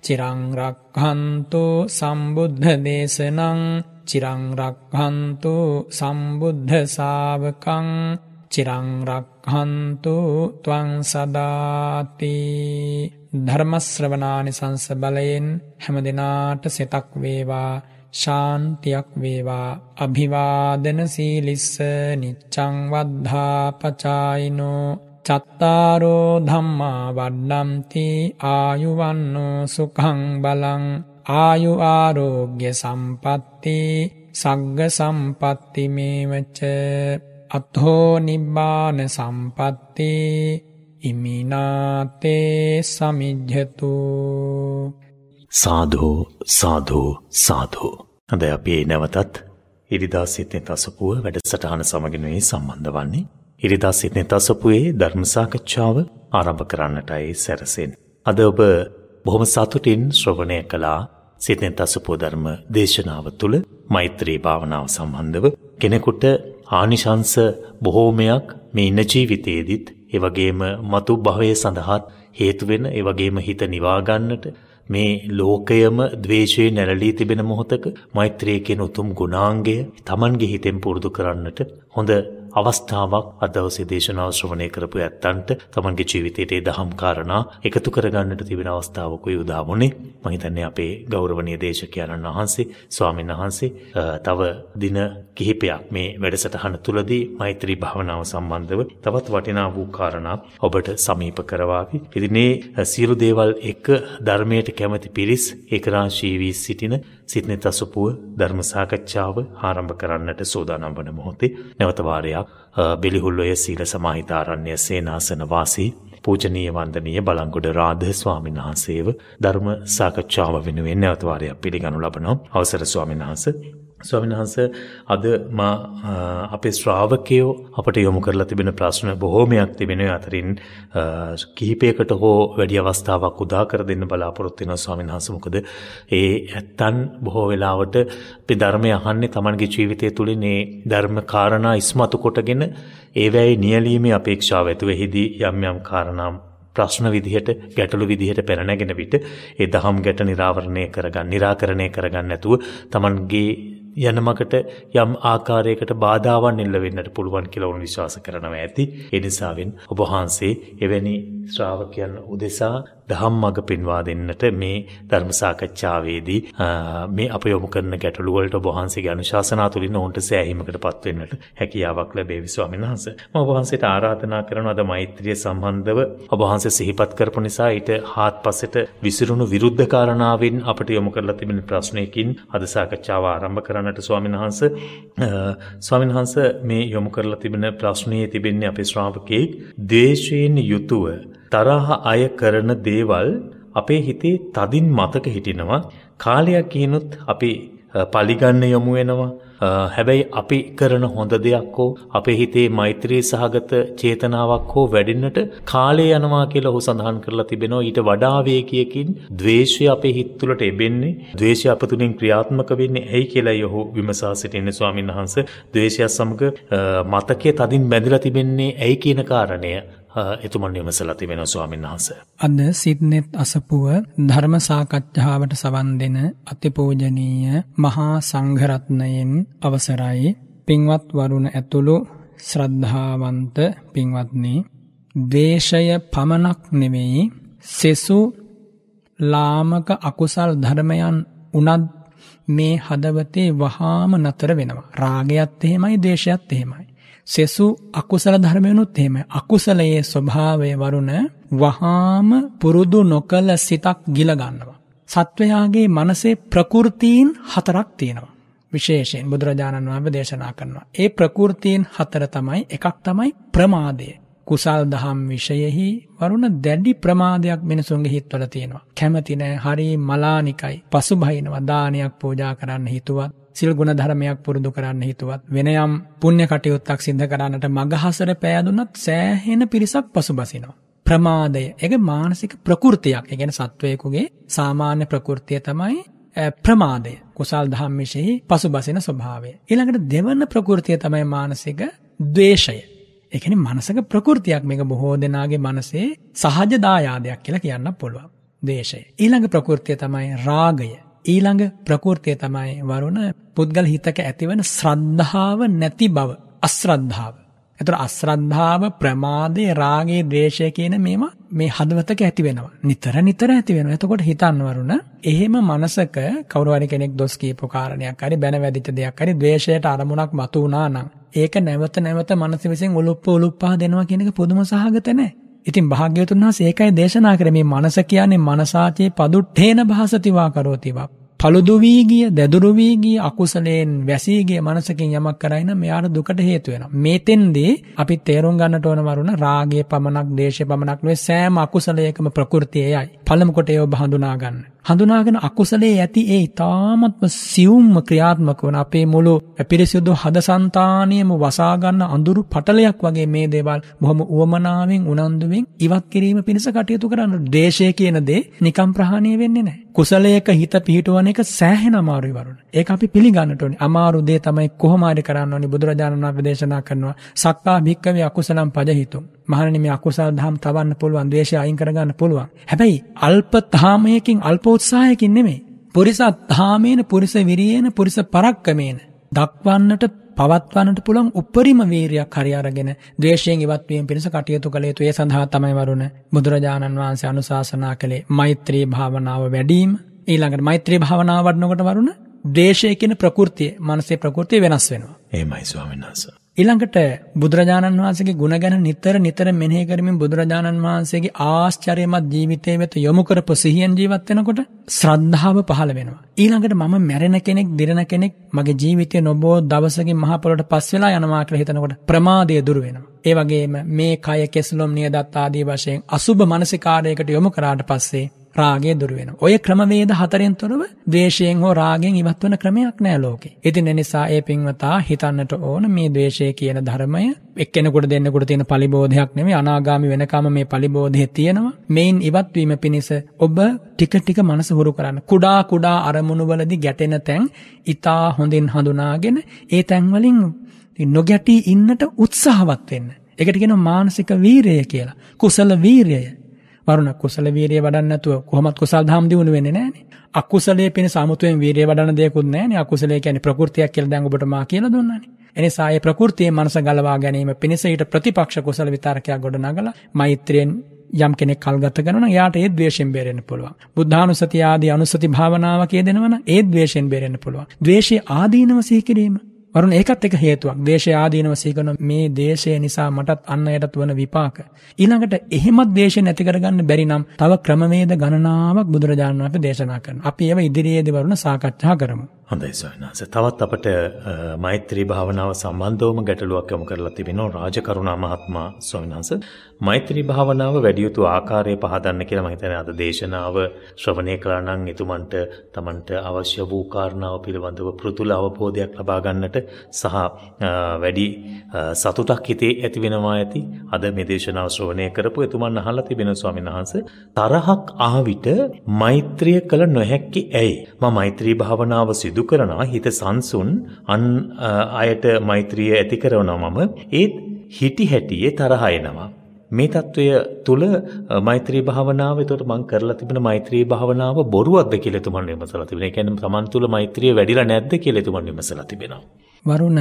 චිරං රක්ඛන්තු සම්බුද්ධ දේශනං චිරං රක්ඛන්තු සම්බුද්ධ ශාවකං චිරං රක්ඛන්තු ත්වං සදාති ධර්ම ශ්‍රවණානි සංස බලයෙන් හැම දිනාට සෙතක් වේවා ශාන්තියක් වේවා. අභිවාදන සීලිස්ස නිච්ඡං වද්ධා පචායිනෝ චත්තාරෝ ධම්මා වඩ්ඩම්ති ආයුවන්නෝ සුඛං බලං. ආයු ආරෝග්‍ය සම්පatti සග්ග සම්පatti මේවච. අත්හෝ නිබ්බාන සම්පatti ඉමිනාතේ සමිජ්ජතු. සාධෝ සාධෝ සාධෝ. හඳ අපේ නැවතත් ඉරිදා සිත්නෙ තසපුුව වැඩසටහන සමගෙනුවේ සම්බන්ධ වන්නේ. ඉරිදා සිත්නෙ තසපුයේ ධර්මසාකච්ඡාව ආරම්භ කරන්නටයි සැරසෙන්. අද ඔබ බොහොම සතුටින් ශ්‍රවණය කලා සිතෙන් තසපෝ ධර්ම දේශනාව තුළ මෛත්‍රී භාවනාව සම්බන්ධව කෙනෙකුට ආනිශංස බොහෝමයක් මේ ඉන්න ජීවිතයේදිත් එවගේම මතු භවය සඳහාත් හේතුවෙන එවගේම හිත නිවාගන්නට මේ ලෝකයම ද්වේෂයේ නැරලී තිබෙන මොහොතක මෛත්‍රිය කියන උතුම් ගුණාංගය Tamanගේ හිතෙන් පුරුදු කරන්නට හොඳ අවස්ථාවක් අදවසේ දේශනාව ශ්‍රවණය කරපු ඇත්තන්ට තමන්ගේ ජීවිතයට ඒ දහම් කාරණා එකතු කරගන්නට තිබෙන අවස්ථාවකුයි උදා වුණේ මම හිතන්නේ අපේ ගෞරවනීය දේශකයන්න් වහන්සේ ස්වාමීන් වහන්සේ තව දින කිහිපයක් මේ වැඩසටහන තුලදී මෛත්‍රී භාවනාව සම්බන්ධව තවත් වටිනා වූ කාරණා ඔබට සමීප කරවාවි. ඉතින් මේ සියලු දේවල් එක ධර්මයට කැමති පිරිස් ඒකරාශී වී සිටින සිත්නෙ තසපුව ධර්ම සාකච්ඡාව ආරම්භ කරන්නට සූදානම් වන මොහොතේ නැවත වාරයක් බෙලිහුල්ලොය සීල සමාහිතාරණ්‍ය සේනාසන වාසී පූජනීය වන්දනීය බලංගොඩ රාධ ස්වාමීන් වහන්සේව ධර්ම සාකච්ඡාව වෙනුවෙන් නැවත වාරයක් පිළිගනු ලබනවා. අවසර ස්වාමීන් වහන්සේ. ස්වාමීන් වහන්ස අද මා අපේ ශ්‍රාවකයෝ අපට යොමු කරලා තිබෙන ප්‍රශ්න බොහෝමයක් තිබෙන අතරින් කිහිපයකට හෝ වැඩි අවස්ථාවක් උදා කර දෙන්න බලාපොරොත්තු වෙනවා ස්වාමීන් වහන්සේ. මොකද ඒ ඇත්තන් බොහෝ වෙලාවට අපි ධර්මය අහන්නේ Tamanගේ ජීවිතය තුළින් ඒ ධර්ම කාරණා ඉස්මතු කොටගෙන ඒවැයි නියැලීමේ අපේක්ෂාව ඇතුව එහිදී යම් යම් කාරණා ප්‍රශ්න විදිහට ගැටලු විදිහට පැනනැගෙන විට ඒ දහම් ගැට නිරාවරණය කරගන්න නිරාකරණය කරගන්න නැතුව Tamanගේ යන මකට යම් ආකාරයකට බාධාවන් එල්ල වෙන්නට පුළුවන් කියලා උන් විශ්වාස කරනවා ඇති. ඒ නිසාවෙන් ඔබ වහන්සේ එවැනි ශ්‍රාවකයන් උදෙසා දහම් මඟ පෙන්වා දෙන්නට මේ ධර්ම සාකච්ඡාවේදී මේ අප යොමු කරන ගැටලු වලට ඔබ වහන්සේගේ අනුශාසනා තුලින් ඔවුන්ට සෑහීමකටපත් වෙන්නට හැකියාවක් ලැබේවි ස්වාමීන් වහන්සේ. මම ඔබ වහන්සේට ආරාධනා කරනවා අද මෛත්‍රිය සම්බන්ධව ඔබ වහන්සේ සිහිපත් කරපු නිසා ඊට හාත්පසට විසිරුණු විරුද්ධ කාරණාවෙන් අපට යොමු කරලා තිබෙන ප්‍රශ්නයකින් අද සාකච්ඡාව ආරම්භ කරන්නට ස්වාමීන් වහන්සේ ස්වාමීන් වහන්සේ මේ යොමු කරලා තිබෙන ප්‍රශ්නයේ තිබෙන්නේ අපේ ශ්‍රාවකෙක් ද්වේෂයෙන් යුතුව තරහ අය කරන දේවල් අපේ හිතේ තදින් මතක හිටිනවා. කාලයක් කියනොත් අපි පලිගන්න යොමු වෙනවා. හැබැයි අපි කරන හොඳ දෙයක් හෝ අපේ හිතේ මෛත්‍රී සහගත චේතනාවක් හෝ වැඩෙන්නට කාලය යනවා කියලා ඔහු සඳහන් කරලා තිබෙනවා. ඊට වඩා වේගයකින් ද්වේෂය අපේ හිත තුළට එබෙන්නේ. ද්වේෂය අප තුලින් ක්‍රියාත්මක වෙන්නේ ඇයි කියලායි ඔහු විමසා සිටින්නේ ස්වාමීන් වහන්සේ. ද්වේෂය සමග මතකයේ තදින් බැඳලා තිබෙන්නේ ඇයි කියන කාරණය. එතුමන් විමසලා තිබෙනවා ස්වාමීන් වහන්සේ. අද සිද්නෙත් අසපුව ධර්ම සාකච්ඡාවට සවන් දෙන අතිපූජනීය මහා සංඝරත්නයෙන් අවසරයි පින්වත් වරුණ ඇතුළු ශ්‍රද්ධාවන්ත පින්වත්නි ද්වේෂය පමණක් නෙවෙයි සෙසු ලාමක අකුසල් ධර්මයන් උනත් මේ හදවතේ වහාම නතර වෙනවා. රාගයත් එහෙමයි, දේශයත් එහෙමයි. සෙසු අකුසල ධර්මයනුත් එහෙම අකුසලයේ ස්වභාවය වරුණ වහාම පුරුදු නොකළ සිතක් ගිල ගන්නවා. සත්වයාගේ මනසේ ප්‍රකෘතීන් හතරක් තියෙනවා. විශේෂයෙන් බුදුරජාණන් වහන්සේ දේශනා කරනවා. ඒ ප්‍රකෘතීන් හතර තමයි එකක් තමයි ප්‍රමාදය. කුසල් දහම් විෂයෙහි වරුණ දැඩි ප්‍රමාදයක් මිනිසුන්ගේ හිත්වල තියෙනවා. කැමති නෑ හරි මලානිකයි. පසුබහිනවා දානයක් පූජා කරන්න හිතුවත් සිල් ගුණ ධර්මයක් පුරුදු කරන්න හිතුවත් වෙන යම් පුණ්‍ය කටයුත්තක් සිද්ධ කරන්නට මගහසර පෑදුනත් සෑහෙන පිරිසක් පසුබසිනවා. ප්‍රමාදය එක මානසික ප්‍රකෘතියක්. ඒ කියන්නේ සත්වයෙකුගේ සාමාන්‍ය ප්‍රකෘතිය තමයි ප්‍රමාදය. කුසල් දහම් විශේෂයි පසුබසින ස්වභාවය. ඊළඟට දෙවන ප්‍රකෘතිය තමයි මානසික ද්වේෂය. එකනි මනසක ප්‍රකෘතියක් මේක බොහෝ දෙනාගේ මනසේ සහජ දායාදයක් කියලා කියන්න පුළුවන්. දේශය. ඊළඟ ප්‍රකෘතිය තමයි රාගය. ඊළඟ ප්‍රකෘතිය තමයි වරුණ පුද්ගල හිතක ඇතිවන ශ්‍රද්ධාව නැති බව අශ්‍රද්ධාව. එතුර අශ්‍රද්ධාව ප්‍රමාදය රාගේ දේශය කියන මේම මේ හදවතක ඇති වෙනවා. නිතර නිතර ඇති වෙන එතකොට හිතන්නවරුණ එහෙම මනසක කවරුවරි කෙනෙක් දොස් කීපු කාරණයක් හරි බැන වැදිච්ච දෙයක් හරි ද්වේෂයට අරමුණක් මතු වුණා නම් ඒක නැවත නැවත මනස විසින් උලුප්ප උලුප්පා දෙනවා කියන එක පුදුම සහගත නැහැ. ඉතින් භාග්‍යවතුන් වහන්සේ ඒකයි දේශනා කරේ මේ මනස කියන්නේ මනසාචේ පදුට්ඨේන භාසතිවා කරෝතිවා. පළුදු වී ගිය, දැදුරු වී ගිය අකුසලයෙන් වැසී ගිය මනසකින් යමක් කරයි නම් මෙයාට දුකට හේතු වෙනවා. මේතෙන්දී අපි තේරුම් ගන්නට ඕන වරුණ රාගයේ පමණක්, දේශයේ පමණක් නෙවෙයි සෑම අකුසලයකම ප්‍රകൃතියයි. පළමු කොට ඒව හඳුනා ගන්න. හඳුනාගෙන අකුසලයේ ඇති ඒ ඊ타මත්ම සියුම්ම ක්‍රියාත්මක වන අපේ මුළු පිරිසිදු හදසන්තානියම වසා ගන්න අඳුරු පටලයක් වගේ මේ දේවල් බොහොම උවමනාවෙන් උනන්දුවෙන් ඉවත් කිරීම පිණිස කටයුතු කරන්න. ද්වේෂය කියන දේ නිකම් ප්‍රහාණය වෙන්නේ නැහැ. කුසලයක හිත පිහිටුවන එක සෑහෙන අමාරුයි වරුණ. ඒක අපි පිළිගන්නට ඕනේ. අමාරු දේ තමයි කොහොම හරි කරන්න ඕනේ. බුදුරජාණන් වහන්සේ දේශනා කරනවා. සක්කා භික්කවේ අකුසලම් පජහිතුම්. මහණනි මේ අකුසල දහම් තවන්න පුළුවන්, ද්වේෂය අයින් කරගන්න පුළුවන්. හැබැයි අල්ප තාමයකින් අල්පෝත්සාහයකින් නෙමෙයි. පුරිසත් තාමේන පුරිස විරියේන පුරිස පරක්කමේන දක්වන්නට පවත්වන්නට පුළුවන් උපරිම වීරියක් හරි අරගෙන ද්වේෂයෙන් ඉවත් වීම පිණිස කටයුතු කළ යුතු ඒ සඳහා තමයි වරුණ බුදුරජාණන් වහන්සේ අනුශාසනා කළේ මෛත්‍රී භාවනාව වැඩිම ඊළඟට මෛත්‍රී භාවනාව වඩනකොට වරුණ ද්වේෂය කියන ප්‍රകൃතිය මනසේ ප්‍රകൃතිය වෙනස් වෙනවා. එහෙමයි ස්වාමීන් වහන්සේ. ඊළඟට බුදුරජාණන් වහන්සේගේ ගුණ ගැන නිතර නිතර මෙනෙහි කරමින් බුදුරජාණන් වහන්සේගේ ආශ්චර්යමත් ජීවිතය වෙත යොමු කරපු සිහියෙන් ජීවත් වෙනකොට ශ්‍රද්ධාව පහළ වෙනවා. ඊළඟට මම මැරෙන කෙනෙක්, දිරන කෙනෙක් මගේ ජීවිතය නොබෝ දවසකින් මහ පොළොට පස් වෙලා යනවා කියලා හිතනකොට ප්‍රමාදය දුර වෙනවා. ඒ වගේම මේ කය කෙස්ලොම් නියදත් ආදී වශයෙන් අසුබ මානසිකාරයකට යොමු කරාට පස්සේ රාගය දුර වෙනවා. ඔය ක්‍රමවේද හතරෙන් තොරව ද්වේෂයෙන් හෝ රාගෙන් ඉවත් වෙන ක්‍රමයක් නෑ ලෝකේ. ඉතින් ඒ නිසා ඒ පින්වතා හිතන්නට ඕන මේ ද්වේෂය කියන ධර්මය එක්කෙනෙකුට දෙන්නෙකුට තියෙන පලිබෝධයක් නෙමෙයි අනාගාමි වෙනකම මේ පලිබෝධය තියෙනවා. මේන් ඉවත් වීම පිණිස ඔබ ටික ටික මනස හුරු කරන්න. කුඩා කුඩා අරමුණු වලදී ගැටෙන තැන් ඊටා හොඳින් හඳුනාගෙන ඒ තැන් වලින් නොගැටී ඉන්නට උත්සාහවත් වෙන්න. ඒකට කියනවා මානසික වීරය කියලා. කුසල වීරය. වරුණ කුසල වීරිය වඩන්න නැතුව කොහොමත් කුසල් දහම් දිනු වෙන්නේ නැහනේ. අකුසලයේ පින සාමුතුවෙන් වීරිය වඩන දෙයක්වත් නැහනේ. අකුසලයේ කියන්නේ ප්‍රകൃතියක් කියලා දැන් ඔබට මා කියලා දුන්නානේ. එනිසා ඒ ප්‍රകൃතියේ මනස ගලවා ගැනීම පිණිස ඊට ප්‍රතිපක්ෂ කුසල විතරකයක් ගොඩනගලා මෛත්‍රියෙන් යම් කෙනෙක් කල්ගත කරනවා නම් යාට ඒ ද්වේෂයෙන් බේරෙන්න පුළුවන්. බුද්ධානුසතිය ආදී අනුසති භාවනාව කියදෙනවා නම් ඒ ද්වේෂයෙන් බේරෙන්න පුළුවන්. ද්වේෂයේ ආදීනව සිහි කිරීම වරුණ ඒකත් එක හේතුවක්. දේශය ආදීනව සීකරන මේ දේශය නිසා මටත් අන්න යටත් වන විපාක. ඊළඟට එහෙමත් දේශය නැති කරගන්න බැරි නම් තව ක්‍රමවේද ගණනාවක් බුදුරජාණන් වහන්සේ දේශනා කරනවා. අපි ඒව ඉදිරියේදී වරුණ සාකච්ඡා කරමු. හොඳයි ස්වාමීනාස. තවත් අපට මෛත්‍රී භාවනාව සම්බන්ධවම ගැටලුවක් යොමු කරලා තිබෙනවා රාජකරුණා මහත්මයා ස්වාමීනාස. මෛත්‍රී භාවනාව වැඩි යුතු ආකාරය පහදන්න කියලා මම හිතන්නේ අද දේශනාව ශ්‍රවණය කළා නම් එතුමන්ට Tamanට අවශ්‍ය වූ කාරණාව පිළිබඳව පෘතුල අවබෝධයක් ලබා ගන්නට සහ වැඩි සතුටක් හිතේ ඇති වෙනවා ඇති. අද මේ දේශනාව ශ්‍රවණය කරපු එතුමන් අහලා තිබෙන ස්වාමීනාස තරහක් ආවිත මෛත්‍රිය කළ නොහැක්කේ ඇයි? මම මෛත්‍රී භාවනාව සිදු සිදු කරනවා හිත සංසුන් අන් අයට මෛත්‍රිය ඇති කරනවා මම ඒත් හිටි හැටියේ තරහ එනවා මේ தত্ত্বය තුල මෛත්‍රී භාවනාව එතකොට මම කරලා තිබෙන මෛත්‍රී භාවනාව බොරුවක්ද කියලා තුමන් විමසලා තිබෙනවා. ඒ කියන්නේ Taman තුල මෛත්‍රිය වැඩිලා නැද්ද කියලා තුමන් විමසලා තිබෙනවා. වරුණ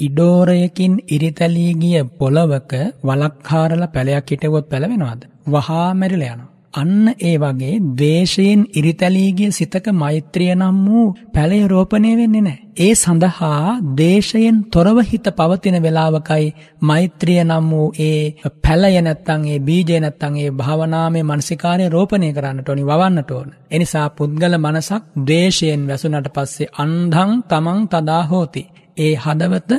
ඉඩෝරයකින් ඉරිතලී ගිය පොළවක වලක්කාරලා පැලයක් හිටවුවොත් පැලවෙනවද? වහා මැරිලා යනවා. අන්න ඒ වගේ ද්වේෂයෙන් ඉරිතැලීගිය සිතක මෛත්‍රිය නම් වූ පැළය රෝපණය වෙන්නේ නැහැ. ඒ සඳහා දේශයෙන් තොරව හිත පවතින වෙලාවකයි මෛත්‍රිය නම් වූ ඒ පැළය නැත්තම් ඒ බීජය නැත්තම් ඒ භාවනාමය මානසිකාරය රෝපණය කරන්නට ඕනි වවන්නට ඕන. එනිසා පුද්ගල මනසක් ද්වේෂයෙන් වැසුනට පස්සේ අන්ධං තමන් තදා හෝති. ඒ හදවත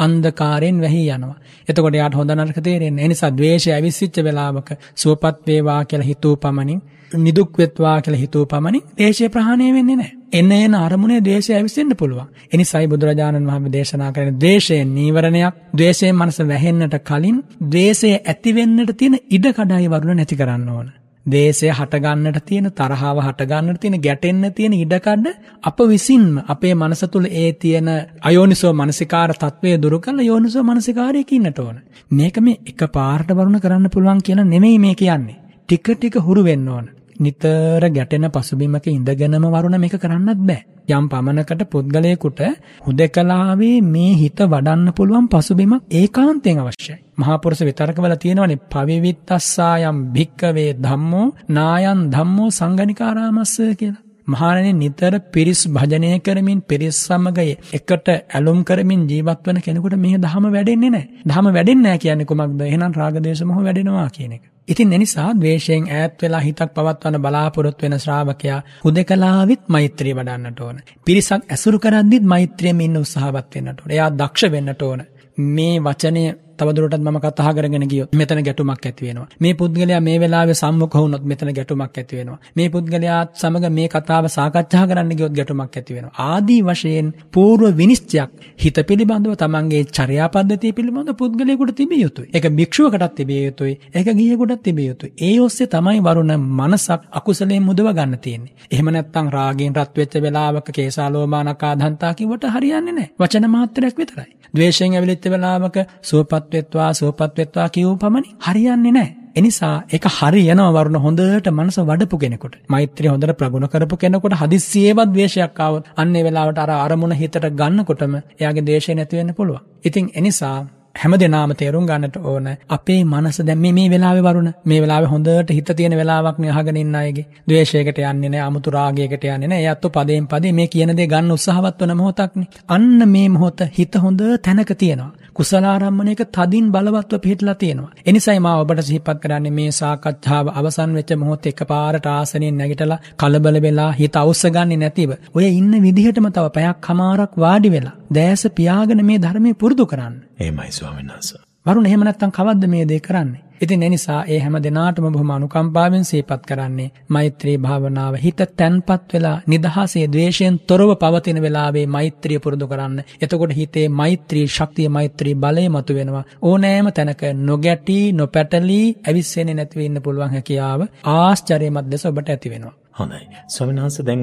අන්ධකාරයෙන් වැහි යනවා. එතකොට යාට හොඳ නරක තේරෙන්නේ. ඒ නිසා ද්වේෂය ඇවිස්සිච්ච වෙලාවක සුවපත් වේවා කියලා හිතූ පමණින් නිදුක් වෙත්වා කියලා හිතූ පමණින් ද්වේෂය ප්‍රහාණය වෙන්නේ නැහැ. එන එන අරමුණේ ද්වේෂය ඇවිස්සෙන්න පුළුවන්. එනිසායි බුදුරජාණන් වහන්සේ දේශනා කරන්නේ ද්වේෂයෙන් නීවරණයක්, ද්වේෂයෙන් මනස වැහෙන්නට කලින් ද්වේෂය ඇති වෙන්නට තියෙන ඉඩ කඩයි වරුණ නැති කරන්න ඕන. දේශය හටගන්නට තියෙන තරහාව හටගන්නට තියෙන ගැටෙන්න තියෙන ඉඩකඩ අප විසින්ම අපේ මනස තුළ ඒ තියෙන අයෝනිසෝ මනසිකාර තත්වය දුරු කරලා යෝනිසෝ මනසිකාරයක ඉන්නට ඕන. මේක මේ එක පාරට වරුණ කරන්න පුළුවන් කියලා නෙමෙයි මේ කියන්නේ. ටික ටික හුරු වෙන්න ඕන. නිතර ගැටෙන පසුබිමක ඉඳගෙනම වරුණ මේක කරන්නත් බෑ. යම් පමණකට පුද්ගලයෙකුට හුදකලාවේ මේ හිත වඩන්න පුළුවන් පසුබිමක් ඒකාන්තයෙන් අවශ්‍යයි. මහාපුරුෂ විතරකවල තියෙනවනේ පවිවිත්තස්සායම් භික්කවේ ධම්මෝ නායන් ධම්මෝ සංගනිකාරාමස්ස කියලා. මහානනේ නිතර පිරිස් භජනය කරමින් පිරිස් සමග එකට ඇලුම් කරමින් ජීවත් වන කෙනෙකුට මේ දහම වැඩෙන්නේ නැහැ. දහම වැඩෙන්නේ නැහැ කියන්නේ කොමක්ද? එහෙනම් රාග දේශ මොහ වැඩෙනවා කියන එක. ඉතින් එනිසා ද්වේෂයෙන් ඈත් වෙලා හිතක් පවත්වන බලාපොරොත්තු වෙන ශ්‍රාවකයා හුදකලාවිත් මෛත්‍රිය වඩන්නට ඕන. පිරිසක් ඇසුරු කරද්දිත් මෛත්‍රියෙන් ඉන්න උත්සාහවත් වෙන්නට ඕන. එයා දක්ෂ වෙන්නට ඕන. මේ වචනය තවදුරටත් මම කතා කරගෙන ගියොත් මෙතන ගැටුමක් ඇති වෙනවා. මේ පුද්ගලයා මේ වෙලාවේ සම්මුඛ වුණොත් මෙතන ගැටුමක් ඇති වෙනවා. මේ පුද්ගලයාත් සමග මේ කතාව සාකච්ඡා කරන්න ගියොත් ගැටුමක් ඇති වෙනවා. ආදී වශයෙන් పూర్ව විනිශ්චයක් හිත පිළිබඳව තමන්ගේ චර්යා පද්ධතිය පිළිබඳව පුද්ගලයෙකුට තිබිය යුතුයි. ඒක භික්ෂුවකටත් තිබිය යුතුයි. ඒක ගිහියෙකුටත් තිබිය යුතුයි. ඒ ඔස්සේ තමයි වරුණ මනසක් අකුසලයෙන් මුදව ගන්න තියෙන්නේ. එහෙම නැත්නම් රාගයෙන් රත් වෙච්ච වෙලාවක කේසාලෝමානකා දන්තා කිව්වට හරියන්නේ නැහැ. වචන මාත්‍රයක් විතරයි. ද්වේෂයෙන් ඇවිලිච්ච වෙලාවක සුවපත් වෙත්වා සුවපත් වෙත්වා කියූ පමණින් හරියන්නේ නැහැ. එනිසා ඒක හරියනවා වරුණ හොඳට මනස වඩපු කෙනෙකුට. මෛත්‍රිය හොඳට ප්‍රගුණ කරපු කෙනෙකුට හදිස්සියේවත් ද්වේෂයක් ආවොත් අන්න ඒ වෙලාවට අර අරමුණ හිතට ගන්නකොටම එයාගේ ද්වේෂය නැති වෙන්න පුළුවන්. ඉතින් එනිසා හැම දෙනාම තේරුම් ගන්නට ඕන අපේ මනස දැන් මේ මේ වෙලාවේ වරුණ. මේ වෙලාවේ හොඳට හිත තියෙන වෙලාවක් නේ අහගෙන ඉන්න අයගේ. ද්වේෂයකට යන්නේ නැහැ 아무තු රාගයකට යන්නේ නැහැ එයත් පදයෙන් පදේ මේ කියන දේ ගන්න උත්සාහවත් වන මොහොතක්නේ. අන්න මේ මොහොත හිත හොඳ තැනක තියෙනවා. කුසලාරම්මණයක තදින් බලවත්ව පිහිටලා තියෙනවා. එනිසයි මා ඔබට සිහිපත් කරන්නේ මේ සාකච්ඡාව අවසන් වෙච්ච මොහොතේ එකපාරට ආසනෙන් නැගිටලා කලබල වෙලා හිත අවශ්‍ය ගන්නේ නැතිව ඔය ඉන්න විදිහටම තව පැයක් හමාරක් වාඩි වෙලා දැස පියාගෙන මේ ධර්මයේ පුරුදු කරන්න. එහෙමයි ස්වාමීන් වහන්සේ. වරුණ එහෙම නැත්තම් කවද්ද මේ දේ කරන්නේ? ඉතින් එනිසා ඒ හැම දෙනාටම බොහොම අනුකම්පාවෙන් සිහිපත් කරන්නේ මෛත්‍රී භාවනාව හිත තැන්පත් වෙලා නිදහසේ ද්වේෂයෙන් තොරව පවතින වෙලාවේ මෛත්‍රිය පුරුදු කරන්න. එතකොට හිතේ මෛත්‍රී ශක්තිය මෛත්‍රී බලය මතුවෙනවා. ඕනෑම තැනක නොගැටි නොපැටලී ඇවිස්සෙන්නේ නැතිව ඉන්න පුළුවන් හැකියාව ආශ්චර්යමත් ලෙස ඔබට ඇති වෙනවා. හොඳයි. ස්වාමීන් වහන්සේ දැන්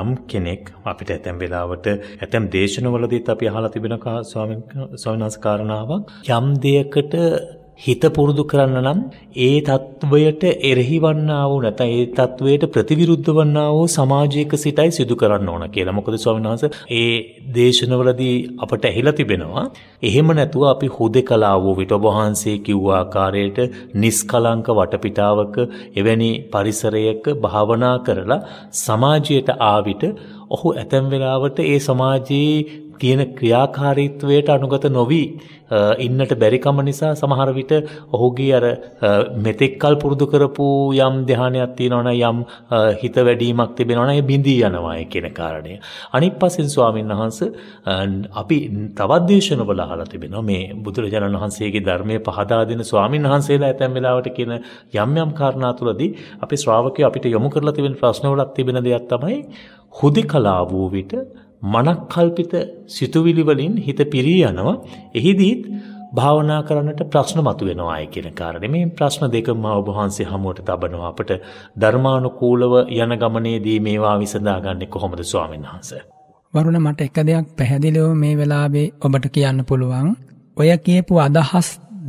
යම් කෙනෙක් අපිට ඇතැම් වෙලාවට ඇතැම් දේශනවලදීත් අපි අහලා තිබෙන ස්වාමීන් වහන්සේ කාරණාවක් යම් දෙයකට හිත පුරුදු කරන්න නම් ඒ தත්වයට එරෙහි වන්නා වූ නැත්නම් ඒ தත්වයට ප්‍රතිවිරුද්ධ වන්නා වූ සමාජයක සිටයි සිදු කරන්න ඕන කියලා. මොකද ස්වාමීන් වහන්සේ ඒ දේශනවලදී අපට ඇහිලා තිබෙනවා. එහෙම නැතුව අපි හුදෙකලා වූ විට ඔබ වහන්සේ කිව්ව ආකාරයට නිස්කලංක වටපිටාවක එවැනි පරිසරයක භාවනා කරලා සමාජයට ආවිත ඔහු ඇතැම් වෙලාවට ඒ සමාජයේ තියෙන ක්‍රියාකාරීත්වයට අනුගත නොවි ඉන්නට බැරිකම නිසා සමහර විට ඔහුගේ අර මෙතෙක්කල් පුරුදු කරපු යම් ධානයක් තියෙනවනම් යම් හිත වැඩිමක් තිබෙනවනම් ඒ බිඳී යනවා කියන කාරණය. අනිත් පස්සෙන් ස්වාමීන් වහන්සේ අපි තවත් දේශනවල අහලා තිබෙනවා මේ බුදුරජාණන් වහන්සේගේ ධර්මයේ පහදා දෙන ස්වාමීන් වහන්සේලා ඇතැම් වෙලාවට කියන යම් යම් කාරණා තුලදී අපි ශ්‍රාවකයෝ අපිට යොමු කරලා තිබෙන ප්‍රශ්නවලක් තිබෙන දෙයක් තමයි හුදකලා වූ විට මනක්කල්පිත සිතුවිලි වලින් හිත පිරී යනවා. එහිදීත් භාවනා කරන්නට ප්‍රශ්න මතුවෙනවා අය කියන කාරණේ. මේ ප්‍රශ්න දෙකම ඔබ වහන්සේ හමුවට තබනවා අපට ධර්මානුකූලව යන ගමනේදී මේවා විසඳාගන්නේ කොහොමද ස්වාමීන් වහන්සේ? වරුණ මට එක දෙයක් පැහැදිලිව මේ වෙලාවේ ඔබට කියන්න පුළුවන්. ඔය කියපු අදහස්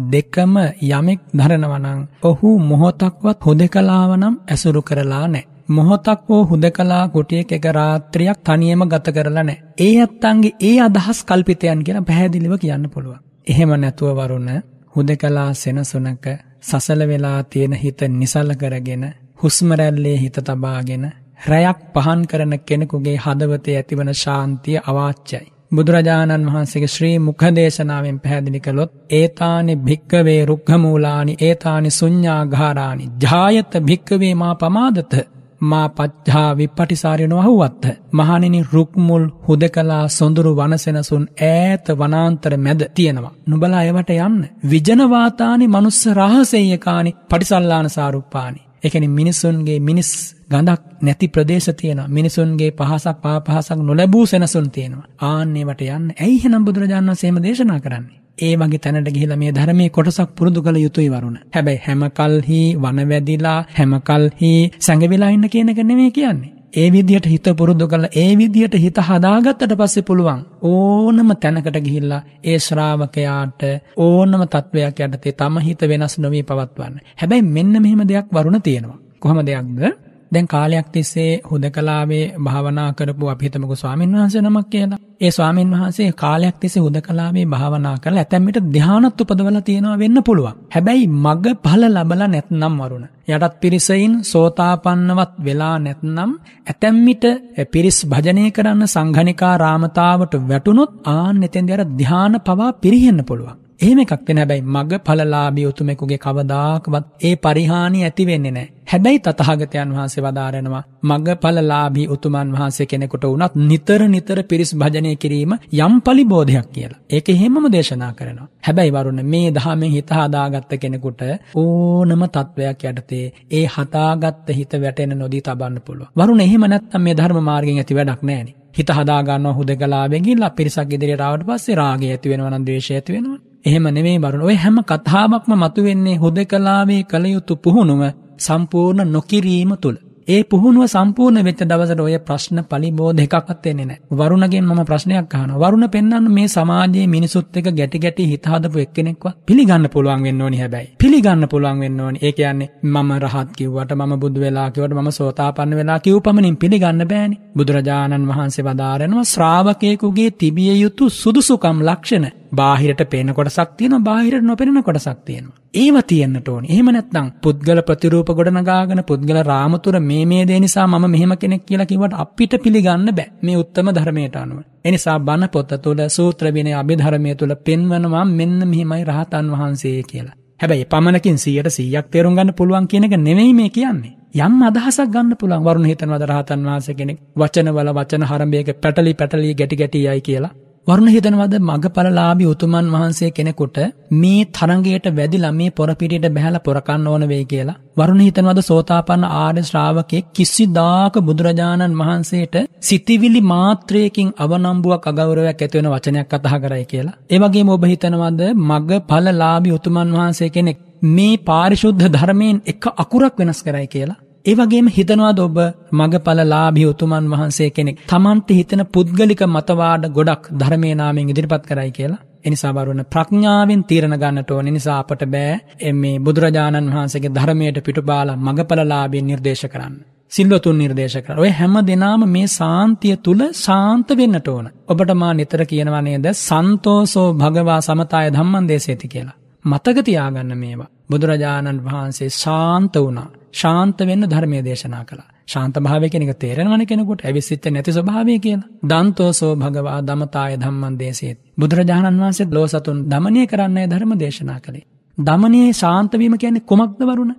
දෙකම යමෙක් දරනවා නම් ඔහු මොහොතක්වත් හුදකලාව නම් ඇසුරු කරලා නැහැ. මොහොතක් හෝ හුදකලා කුටියක එක රාත්‍රියක් තනියම ගත කරලා නැහැ. ඒ අත්තන්ගේ ඒ අදහස් කල්පිතයන් කියලා පැහැදිලිව කියන්න පුළුවන්. එහෙම නැතුව වරුණ හුදකලා සෙනසුනක සසල වෙලා තියෙන හිත නිසල කරගෙන හුස්ම රැල්ලේ හිත තබාගෙන රැයක් පහන් කරන කෙනෙකුගේ හදවතේ ඇතිවන ශාන්තිය අවාච්‍යයි. බුදුරජාණන් වහන්සේගේ ශ්‍රී මුඛදේශනාවෙන් පැහැදිලි කළොත් ඒතානි භික්කවේ රුක්ඛමූලානි ඒතානි ශුඤ්ඤාඝාරානි ජායත භික්කවේ මා පමාදත මා පච්චා විප්පටිසාරයන වහුවත්ත. මහනිනි රුක්මුල් හුදකලා සොඳුරු වනසෙනසුන් ඈත වනාන්තර මැද තියෙනවා. නුබලා එවට යන්න. විජනවාතානි මනුස්ස රහසේයකානි පටිසල්ලාන සාරුප්පානි. එකනි මිනිස්සුන්ගේ මිනිස් ගඳක් නැති ප්‍රදේශ තියෙන මිනිසුන්ගේ පහසක් පා පහසක් නොලැබූ සෙනසුන් තියෙනවා. ආන්නේවට යන්න ඇයි හෙනම් බුදුරජාණන් සේම දේශනා කරන්නේ. ඒ වගේ තැනට ගිහිලා මේ ධර්මයේ කොටසක් පුරුදු කළ යුතුයි වරුණ. හැබැයි හැමකල්හි වනවැදිලා හැමකල්හි සැඟවිලා ඉන්න කියන එක නෙමෙයි කියන්නේ. ඒ විදිහට හිත පුරුදු කරලා ඒ විදිහට හිත හදාගත්තට පස්සේ පුළුවන් ඕනම තැනකට ගිහිල්ලා ඒ ශ්‍රාවකයාට ඕනම තත්වයක් යටතේ තම හිත වෙනස් නොවී පවත්වන්න. හැබැයි මෙන්න මෙහෙම දෙයක් වරුණ තියෙනවා. කොහොම දෙයක්ද? දැන් කාලයක් තිස්සේ හුදකලාවේ භාවනා කරපු අපි හිතමුකෝ ස්වාමින් වහන්සේ නමක් කියලා. ඒ ස්වාමින් වහන්සේ කාලයක් තිස්සේ හුදකලාවේ භාවනා කරලා ඇතැම් විට ධානත් උපදවලා තියෙනවා වෙන්න පුළුවන්. හැබැයි මග ඵල ලැබලා නැත්නම් වරුණ. යටත් පිරිසයින් සෝතාපන්නවත් වෙලා නැත්නම් ඇතැම් විට පිරිස් භජනය කරන්න සංඝනිකා රාමතාවට වැටුනොත් ආන් එතෙන්දී අර ධාන පවා පිරිහෙන්න පුළුවන්. එහෙම එකක් වෙන හැබැයි මග ඵලලාභී උතුමෙකුගේ කවදාකවත් ඒ පරිහානි ඇති වෙන්නේ නැහැ. හැබැයි තථාගතයන් වහන්සේ වදාරනවා මග ඵලලාභී උතුමන් වහන්සේ කෙනෙකුට වුණත් නිතර නිතර පිරිස් භජනය කිරීම යම් පලිබෝධයක් කියලා. ඒක එහෙමම දේශනා කරනවා. හැබැයි වරුණ මේ දහමෙන් හිත හදාගත්ත කෙනෙකුට ඕනම තත්වයක් යටතේ ඒ හදාගත්ත හිත වැටෙන නොදී තබන්න පුළුවන්. වරුණ එහෙම නැත්නම් මේ ධර්ම මාර්ගයෙන් ඇති වැඩක් නැහැනේ. හිත හදාගන්නවා හුදකලාවෙන් ගිහිල්ලා පිරිසක් ඉදිරියට ආවට පස්සේ රාගය ඇති වෙනවා නම් ද්වේෂය ඇති වෙනවා. එහෙම නෙමෙයි බරුණ. ඔය හැම කතාවක්ම මතුවෙන්නේ හුදකලාවේ කළ යුතු පුහුණුව සම්පූර්ණ නොකිරීම තුළ. ඒ පුහුණුව සම්පූර්ණ වෙච්ච දවසට ඔය ප්‍රශ්න පලිබෝධ එකක්වත් එන්නේ නැහැ. වරුණගෙන් මම ප්‍රශ්නයක් අහනවා. වරුණ පෙන්වන්න මේ සමාජයේ මිනිසුත් එක්ක ගැටි ගැටි හිත හදපු එක්කෙනෙක්වත් පිළිගන්න පුළුවන් වෙන්න ඕනි හැබැයි. පිළිගන්න පුළුවන් වෙන්න ඕනි. ඒ කියන්නේ මම රහත් කිව්වට මම බුදු වෙලා කිව්වට මම සෝතාපන්න වෙලා කිව්පමණින් පිළිගන්න බෑනේ. බුදුරජාණන් වහන්සේ වදාරනවා ශ්‍රාවකයෙකුගේ තිබිය යුතු සුදුසුකම් ලක්ෂණ බාහිරට පේන කොටසක් තියෙනවා බාහිරට නොපෙනෙන කොටසක් තියෙනවා. ඒව තියෙන්නට ඕනේ. එහෙම නැත්නම් පුද්ගල ප්‍රතිරූප ගොඩනගාගෙන පුද්ගල රාමතුර මේ මේ දේ නිසා මම මෙහෙම කෙනෙක් කියලා කිව්වට අපිට පිළිගන්න බෑ. මේ උත්තම ධර්මයට අනුව. එනිසා බණ පොත තුළ සූත්‍ර විනය අභිධර්මයේ තුළ පෙන්වනවා මෙන්න මෙහිමයි රහතන් වහන්සේ කියලා. හැබැයි පමණකින් 100ට 100ක් තේරුම් ගන්න පුළුවන් කියන එක නෙමෙයි මේ කියන්නේ. යම් අදහසක් ගන්න පුළුවන් වරුණ හිතනවාද රහතන් වහන්සේ කෙනෙක් වචනවල වචන හරඹයක පැටලි පැටලි ගැටි ගැටි යයි කියලා. වරුණ හිතනවද මගඵලලාභී උතුමන් වහන්සේ කෙනෙකුට මේ තරංගයට වැදිලා මේ පොරපිටියට බහැලා පොරකන්න ඕන වෙයි කියලා. වරුණ හිතනවද සෝතාපන්න ආර්ය ශ්‍රාවකෙක් කිසිදාක බුදුරජාණන් වහන්සේට සිතිවිලි මාත්‍රයකින් අවනම්බුවක් අගෞරවයක් ඇති වෙන වචනයක් කතා කරයි කියලා. ඒ වගේම ඔබ හිතනවද මගඵලලාභී උතුමන් වහන්සේ කෙනෙක් මේ පාරිශුද්ධ ධර්මයෙන් එක අකුරක් වෙනස් කරයි කියලා. ඒවගේම හිතනවාද ඔබ මගඵලලාභී උතුමන් වහන්සේ කෙනෙක් තමන්ට හිතන පුද්ගලික මතවාඩ ගොඩක් ධර්මේ නාමයෙන් ඉදිරිපත් කරයි කියලා. එනිසා වරුණ ප්‍රඥාවෙන් තීරණ ගන්නට ඕන නිසා අපට බෑ මේ බුදුරජාණන් වහන්සේගේ ධර්මයට පිටුබාලා මගඵලලාභී නිර්දේශ කරන්න. සිල්වතුන් නිර්දේශ කර. ඔය හැම දෙනාම මේ සාන්තිය තුළ සාන්ත වෙන්නට ඕන. ඔබට මා නිතර කියනවා නේද සන්තෝසෝ භගවා සමතාය ධම්මං දේශේති කියලා. මතක තියාගන්න මේවා. බුදුරජාණන් වහන්සේ ශාන්ත වුණා. ශාන්ත වෙන්න ධර්මය දේශනා කළා. ශාන්ත භාවය කියන එක තේරෙනවන කෙනෙකුට ඇවිසිච්ච නැති ස්වභාවය කියලා. දන්තෝසෝ භගවා දමතාය ධම්මං දේශේත්. බුදුරජාණන් වහන්සේ ලෝ සතුන් දමනය කරන්නයි ධර්ම දේශනා කළේ. දමනයේ ශාන්ත වීම කියන්නේ කුමක්ද වරුණ?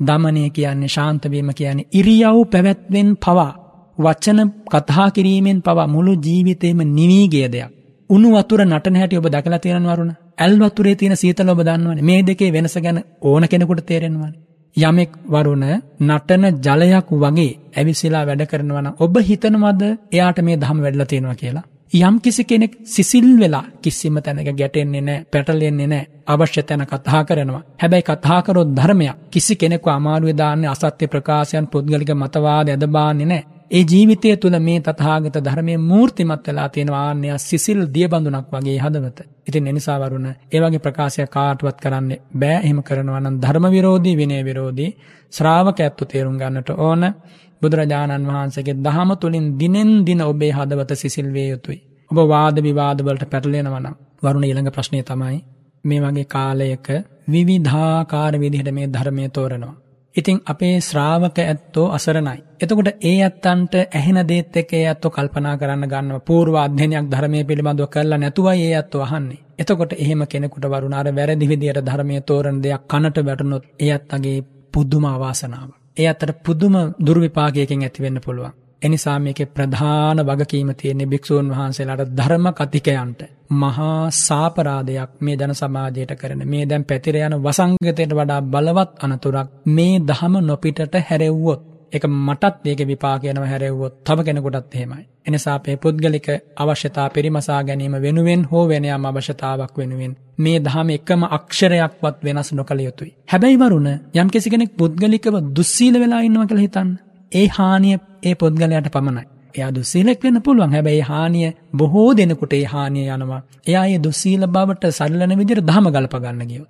දමනය කියන්නේ ශාන්ත වීම කියන්නේ ඉරියව් පැවැත්වෙන් පවා වචන කතා කිරීමෙන් පවා මුළු ජීවිතේම නිවී ගිය දෙයක්. උණු වතුර නටන හැටි ඔබ දැකලා තියෙනවද වරුණ? ඇල් වතුරේ තියෙන සීතල ඔබ දන්නවනේ. මේ දෙකේ වෙනස ගැන ඕන කෙනෙකුට තේරෙනවනේ. යමෙක් වරුණ නටන ජලයක් වගේ ඇවිසිලා වැඩ කරනවා නම් ඔබ හිතනවද එයාට මේ දහම වැඩලා තියෙනවා කියලා? යම් කිසි කෙනෙක් සිසිල් වෙලා කිසිම තැනක ගැටෙන්නේ නැහැ, පැටලෙන්නේ නැහැ. අවශ්‍ය තැන කතා කරනවා. හැබැයි කතා කරොත් ධර්මයක්. කිසි කෙනෙකු අමාරුවේ දාන්නේ අසත්‍ය ප්‍රකාශයන් පුද්ගලික මතවාද ඇදබාන්නේ නැහැ. ඒ ජීවිතය තුළ මේ තථාගත ධර්මය මූර්තිමත් වෙලා තියෙනවා ආන්‍ය සිසිල් දියබඳුනක් වගේ හදවත. ඉතින් එනිසා වරුණ ඒ වගේ ප්‍රකාශයක් කාටවත් කරන්න බෑ එහෙම කරනවා නම් ධර්ම විරෝධී විනය විරෝධී ශ්‍රාවකයත්ව තේරුම් ගන්නට ඕන බුදුරජාණන් වහන්සේගේ දහම තුලින් දිනෙන් දින ඔබේ හදවත සිසිල් වේ යුතුයි. ඔබ වාද විවාද වලට පැටලෙනවා නම් වරුණ ඊළඟ ප්‍රශ්නය තමයි මේ වගේ කාලයක විවිධාකාර විදිහට මේ ධර්මය තෝරනවා. ඉතිං අපේ ශ්‍රාවක ඇත්තෝ අසරණයි. එතකොට ඒ ඇත්තන්ට ඇහෙන දේත් එක ඒ ඇත්තෝ කල්පනා කරන්න ගන්න පූර්ව අධ්‍යනයක් ධර්මය පිළිබඳව කරලා නැතුවයි ඒ ඇත්තෝ අහන්නේ. එතකොට එහෙම කෙනෙකුට වරුණ අර වැරදි විදියට ධර්මයේ තෝරන දෙයක් කනට වැටුනොත් ඒ ඇත්තගේ පුදුම අවාසනාව. ඒ අතර පුදුම දුර්විපාකයකින් ඇතිවෙන්න පුළුවන්. එනිසා මේකේ ප්‍රධාන වගකීම තියෙන්නේ භික්ෂූන් වහන්සේලාට ධර්ම කතිකයන්ට මහා සාපරාධයක් මේ ජන සමාජයට කරන මේ දැන් පැතිර යන වසංගතයට වඩා බලවත් අනතුරක් මේ දහම නොපිටට හැරෙව්වොත් එක මටත් ඒක විපාකයනව හැරෙව්වොත් තව කෙනෙකුටත් එහෙමයි. එනිසා අපේ පුද්ගලික අවශ්‍යතා පරිමසා ගැනීම වෙනුවෙන් හෝ වෙනයම් අවශ්‍යතාවක් වෙනුවෙන් මේ දහම එකම අක්ෂරයක්වත් වෙනස් නොකළ යුතුයි. හැබැයි වරුණ යම් කිසි කෙනෙක් පුද්ගලිකව දුස්සීල වෙලා ඉන්නවා කියලා හිතන්න. ඒ හානිය ඒ පුද්ගලයාට පමණයි. එයා දුස්සීලෙක් වෙන්න පුළුවන් හැබැයි හානිය බොහෝ දෙනෙකුට ඒ හානිය යනවා. එයා ඒ දුස්සීල බවට සරලන විදිහට දහම ගලප ගන්න ගියොත්.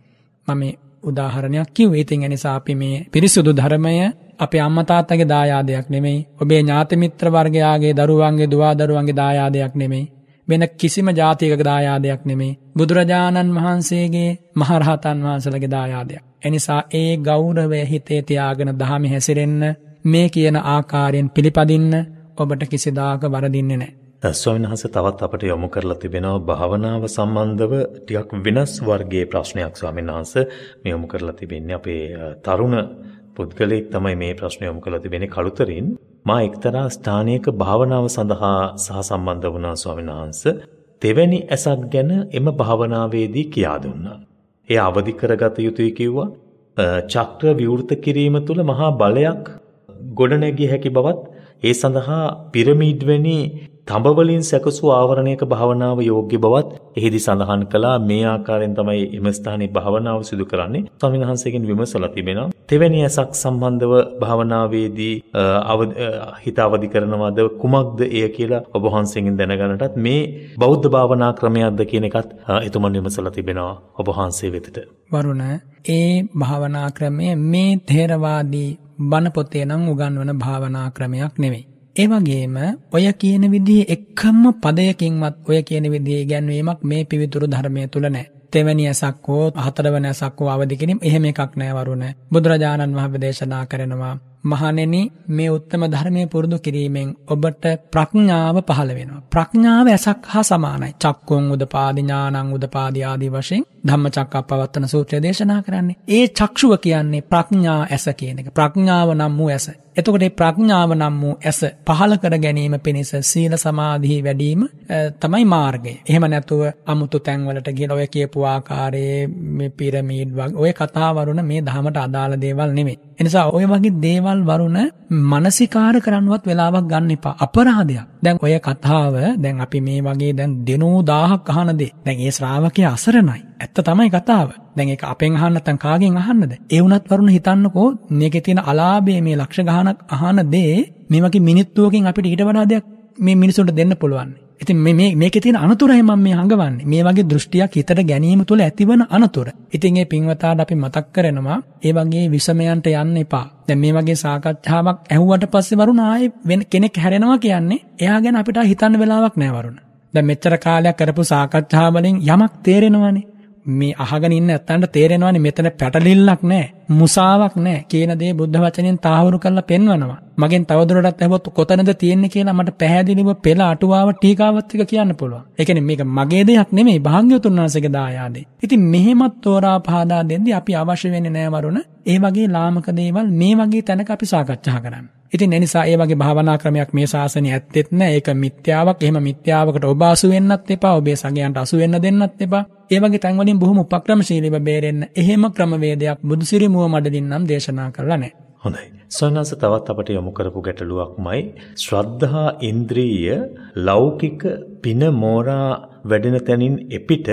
මම උදාහරණයක් කිව්වේ. ඉතින් ඒ නිසා අපි මේ පිරිසුදු ධර්මය අපේ අම්මා තාත්තගේ දායාදයක් නෙමෙයි. ඔබේ ඥාති මිත්‍ර වර්ගයාගේ දරුවන්ගේ දුවා දරුවන්ගේ දායාදයක් නෙමෙයි. වෙන කිසිම ජාතියක දායාදයක් නෙමෙයි. බුදුරජාණන් වහන්සේගේ මහරහතන් වහන්සේලගේ දායාදයක්. එනිසා ඒ ගෞරවය හිතේ තියාගෙන දහමි හැසිරෙන්න මේ කියන ආකාරයෙන් පිළිපදින්න ඔබට කිසිදාක වරදින්නේ නෑ. ස්වාමීන් වහන්සේ තවත් අපට යොමු කරලා තිබෙනවා භාවනාව සම්බන්ධව ටිකක් වෙනස් වර්ගයේ ප්‍රශ්නයක් ස්වාමීන් වහන්සේ මේ යොමු කරලා තිබෙන්නේ අපේ තරුණ පුද්ගලයෙක් තමයි මේ ප්‍රශ්න යොමු කරලා තිබෙන්නේ කළුතරින් මා එක්තරා ස්ථානයක භාවනාව සඳහා සහ සම්බන්ධ වුණා ස්වාමීන් වහන්සේ තෙවැනි ඇසක් ගැන එම භාවනාවේදී කියා දුන්නා. එය අවදි කරගත යුතුයි කිව්වා. චක්‍ර විවෘත කිරීම තුළ මහා බලයක් ගොඩනැගිය හැකි බවත් ඒ සඳහා පිරමීඩ් වැනි තඹවලින් සැකසූ ආවරණයක භාවනාව යෝග්‍ය බවත් එහිදී සඳහන් කළා. මේ ආකාරයෙන් තමයි එම ස්ථානයේ භාවනාව සිදු කරන්නේ. ස්වාමීන් වහන්සේගෙන් විමසලා තිබෙනවා. තෙවැනි ඇසක් සම්බන්ධව භාවනාවේදී හිත අවදි කරනවද කුමක්ද එය කියලා ඔබ වහන්සේගෙන් දැනගන්නටත් මේ බෞද්ධ භාවනා ක්‍රමයක්ද කියන එකත් එතුමන් විමසලා තිබෙනවා ඔබ වහන්සේ වෙතට. වරුණ ඒ භාවනා ක්‍රමය මේ තේරවාදී බණ පොතේ නම් උගන්වන භාවනා ක්‍රමයක් නෙවෙයි. ඒ වගේම ඔය කියන විදිහේ එකම පදයකින්වත් ඔය කියන විදිහේ ඉගැන්වීමක් මේ පිවිතුරු ධර්මයේ තුල නැහැ. තෙවැනි ඇසක් හෝ හතරවන ඇසක් හෝ අවදි කිරීම එහෙම එකක් නෑ වරුණ. බුදුරජාණන් වහන්සේ දේශනා කරනවා මහණෙනි මේ උත්තම ධර්මයේ පුරුදු කිරීමෙන් ඔබට ප්‍රඥාව පහළ වෙනවා. ප්‍රඥාව ඇසක් හා සමානයි. චක්කුන් උදපාදි ඥානං උදපාදි ආදී වශයෙන් ධම්මචක්කප්පවත්තන සූත්‍රය දේශනා කරන්නේ. ඒ චක්ෂුව කියන්නේ ප්‍රඥා ඇස කියන එක. ප්‍රඥාව නම් වූ ඇස. එතකොට ප්‍රඥාව නම් වූ ඇස පහල කර ගැනීම පිණිස සීල සමාධිහි වැඩීම තමයි මාර්ගය. එහෙම නැතුව අමුතු තැන්වලට ගිහලා ඔය කියපු ආකාරයේ මේ පිරමීඩ් වගේ ඔය කතා වරුණ මේ දහමට අදාළ දේවල් නෙමෙයි. එනිසා ඔය වගේ දේවල් වරුණ මනසිකාර කරන්නවත් වෙලාවක් ගන්න එපා. අපරාධයක්. දැන් ඔය කතාව දැන් අපි මේ වගේ දැන් දෙනෝ 1000ක් අහන දේ. දැන් ඒ ශ්‍රාවකයා අසරණයි. ඇත්ත තමයි කතාව. දැන් ඒක අපෙන් අහන්න නැත්නම් කාගෙන් අහන්නද? ඒ වුණත් වරුණ හිතන්නකෝ මේකේ තියෙන අලාභය මේ ලක්ෂ ගහනක් අහන දේ මේ වගේ මිනිත්තුවකින් අපිට ඊට වඩා දෙයක් මේ මිනිසුන්ට දෙන්න පුළුවන්. ඉතින් මේ මේකේ තියෙන අනතුරයි මම මේ හංගවන්නේ. මේ වගේ දෘෂ්ටියක් හිතට ගැනීම තුළ ඇතිවන අනතුර. ඉතින් ඒ පින්වතාට අපි මතක් කරනවා ඒ වගේ විසමයන්ට යන්න එපා. දැන් මේ වගේ සාකච්ඡාවක් ඇහුවට පස්සේ වරුණ ආයේ වෙන කෙනෙක් හැරෙනවා කියන්නේ එයා ගැන අපිට හිතන්න වෙලාවක් නැහැ වරුණ. දැන් මෙච්චර කාලයක් කරපු සාකච්ඡාවලින් යමක් තේරෙනවනේ. මේ අහගෙන ඉන්න ඇත්තන්ට තේරෙනවානේ මෙතන පැටලිල්ලක් නැහැ. මුසාවක් නැහැ. කියන දේ බුද්ධ වචනෙන් තාහුරු කරලා පෙන්වනවා. මගෙන් තවදුරටත් ඇහුවොත් කොතනද තියෙන්නේ කියලා මට පැහැදිලිව පෙළ අටුවාව ටීකාවත් එක කියන්න පුළුවන්. ඒ කියන්නේ මේක මගේ දෙයක් නෙමෙයි භාග්‍යවතුන් වහන්සේගේ දායාදේ. ඉතින් මෙහෙමත් තෝරා පහදා දෙද්දී අපි අවශ්‍ය වෙන්නේ නැහැ වරුණ. ඒ වගේ ලාමක දේවල් මේ වගේ තැනක අපි සාකච්ඡා කරන්න. ඉතින් එනිසා ඒ වගේ භාවනා ක්‍රමයක් මේ ශාසනය ඇත්තෙත් නැහැ. ඒක මිත්‍යාවක්. එහෙම මිත්‍යාවකට ඔබ අසු වෙන්නත් එපා. ඔබේ සගයන්ට අසු වෙන්න දෙන්නත් එපා. ඒ වගේ තැන් වලින් බොහොම උපක්‍රමශීලීව බේරෙන්න එහෙම ක්‍රමවේදයක් බුදුසිරි මුව මඩලින් නම් දේශනා කරලා නැහැ. හොඳයි. ස්වයංස තවත් අපට යොමු කරපු ගැටලුවක්මයි ශ්‍රද්ධහා ඉන්ද්‍රිය ලෞකික පින මෝරා වැඩෙන තැනින් එපිට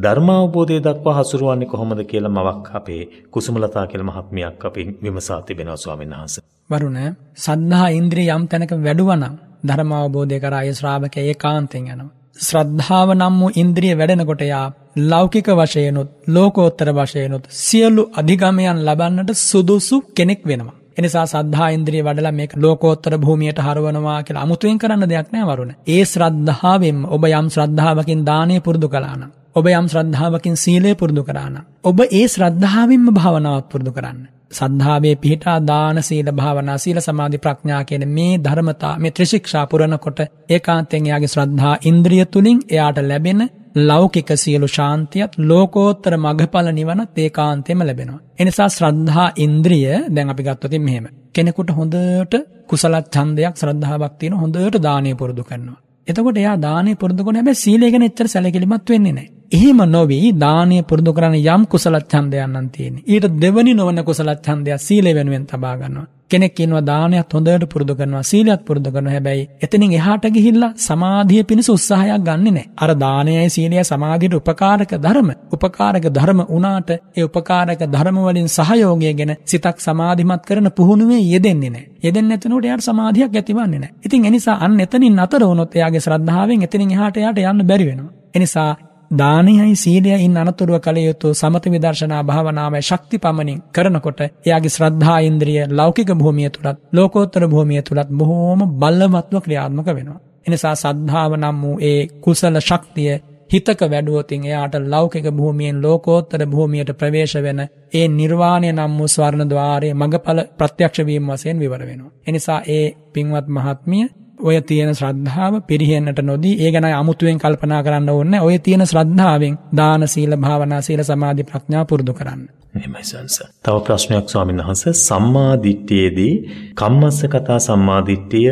ධර්මාවබෝධය දක්වා හසුරුවන්නේ කොහොමද කියලා මවක් අපේ කුසුමලතා කියලා මහත්මියක් අපි විමසා තිබෙනවා ස්වාමීන් වහන්සේ. වරුණ සද්ධා ඉන්ද්‍රිය යම් තැනක වැඩුවනම් ධර්මාවබෝධය කරා ඒ ශ්‍රාවකයා ඒකාන්තයෙන් යනවා. ශ්‍රද්ධාව නම් වූ ඉන්ද්‍රිය වැඩෙනකොට යා ලෞකික වශයෙන්ුත් ලෝකෝත්තර වශයෙන්ුත් සියලු අධිගමයන් ලබන්නට සුදුසු කෙනෙක් වෙනවා. එනිසා සද්ධා ඉන්ද්‍රිය වඩලා මේක ලෝකෝත්තර භූමියට හරවනවා කියලා අමුතුවෙන් කරන්න දෙයක් නෑ වරුණ. ඒ ශ්‍රද්ධාවෙන් ඔබ යම් ශ්‍රද්ධාවකින් දානය පුරුදු කළා නම් ඔබ යම් ශ්‍රද්ධාවකින් සීලය පුරුදු කරා නම් ඔබ ඒ ශ්‍රද්ධාවෙන්ම භාවනාවක් පුරුදු කරන්න. සද්ධාවේ පිහිටා දාන සීල භාවනා සීල සමාධි ප්‍රඥා කියන මේ ධර්මතා මේ ත්‍රිශික්ෂා පුරනකොට ඒකාන්තයෙන් එයාගේ ශ්‍රද්ධා ඉන්ද්‍රිය තුලින් එයාට ලැබෙන ලෞකික සියලු ශාන්තියත් ලෝකෝත්තර මගඵල නිවනත් ඒකාන්තයෙන්ම ලැබෙනවා. එනිසා ශ්‍රද්ධා ඉන්ද්‍රිය දැන් අපි ගත්තොත් මෙහෙම. කෙනෙකුට හොඳට කුසල ඡන්දයක් ශ්‍රද්ධාවක් තියෙන හොඳට දානය පුරුදු කරනවා. එතකොට එයා දානය පුරුදු කරන හැබැයි සීලය ගැන එච්චර සැලකිලිමත් වෙන්නේ නැහැ. එහෙම නොවි දානය පුරුදු කරන යම් කුසල ඡන්දයක් නම් තියෙන්නේ. ඊට දෙවනි නොවන කුසල ඡන්දයක් සීලය වෙනුවෙන් තබා ගන්නවා. කෙනෙක් ඉන්නවා දානයත් හොඳට පුරුදු කරනවා සීලයත් පුරුදු කරනවා හැබැයි එතනින් එහාට ගිහිල්ලා සමාධිය පිණිස උත්සාහයක් ගන්නෙ නැහැ. අර දානයයි සීලයයි සමාධියට උපකාරක ධර්ම. උපකාරක ධර්ම වුණාට ඒ උපකාරක ධර්ම වලින් සහයෝගය ගැන සිතක් සමාධිමත් කරන පුහුණුවේ යෙදෙන්නේ නැහැ. යෙදෙන්නේ නැතුනොට එයාට සමාධියක් ඇතිවන්නේ නැහැ. ඉතින් එනිසා අන්න එතනින් අතර වුණොත් එයාගේ ශ්‍රද්ධාවෙන් එතනින් එහාට එයාට යන්න බැරි වෙනවා. එනිසා දානයයි සීලය ඉන් අනතුරුව කළ යුතු සමත විදර්ශනා භාවනාවේ ශක්ති පමණින් කරනකොට එයාගේ ශ්‍රද්ධා ඉන්ද්‍රිය ලෞකික භූමිය තුලත් ලෝකෝත්තර භූමිය තුලත් බොහෝම බලවත්ව ක්‍රියාත්මක වෙනවා. එනිසා සද්ධාව නම් වූ ඒ කුසල ශක්තිය හිතක වැඩුවොතින් එයාට ලෞකික භූමියෙන් ලෝකෝත්තර භූමියට ප්‍රවේශ වෙන ඒ නිර්වාණය නම් වූ ස්වර්ණ ద్వාරයේ මඟඵල ප්‍රත්‍යක්ෂ වීම වශයෙන් විවර වෙනවා. එනිසා ඒ පින්වත් මහත්මිය ඔය තියෙන ශ්‍රද්ධාව පිරිහෙන්නට නොදී ඒ ගැන අමුතුවෙන් කල්පනා කරන්න ඕනේ. ඔය තියෙන ශ්‍රද්ධාවෙන් දාන සීල භාවනා සීල සමාධි ප්‍රඥා පුරුදු කරන්න. එහෙමයි සංස. තව ප්‍රශ්නයක් ස්වාමීන් වහන්සේ සම්මා දිට්ඨියේදී කම්මස්ස කතා සම්මා දිට්ඨිය,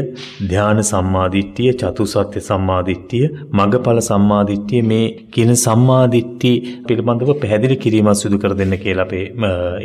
ධාන සම්මා දිට්ඨිය, චතුසත්‍ය සම්මා දිට්ඨිය, මගඵල සම්මා දිට්ඨිය මේ කියන සම්මා දිට්ඨි පිළිබඳව පැහැදිලි කිරීමක් සිදු කර දෙන්න කියලා අපේ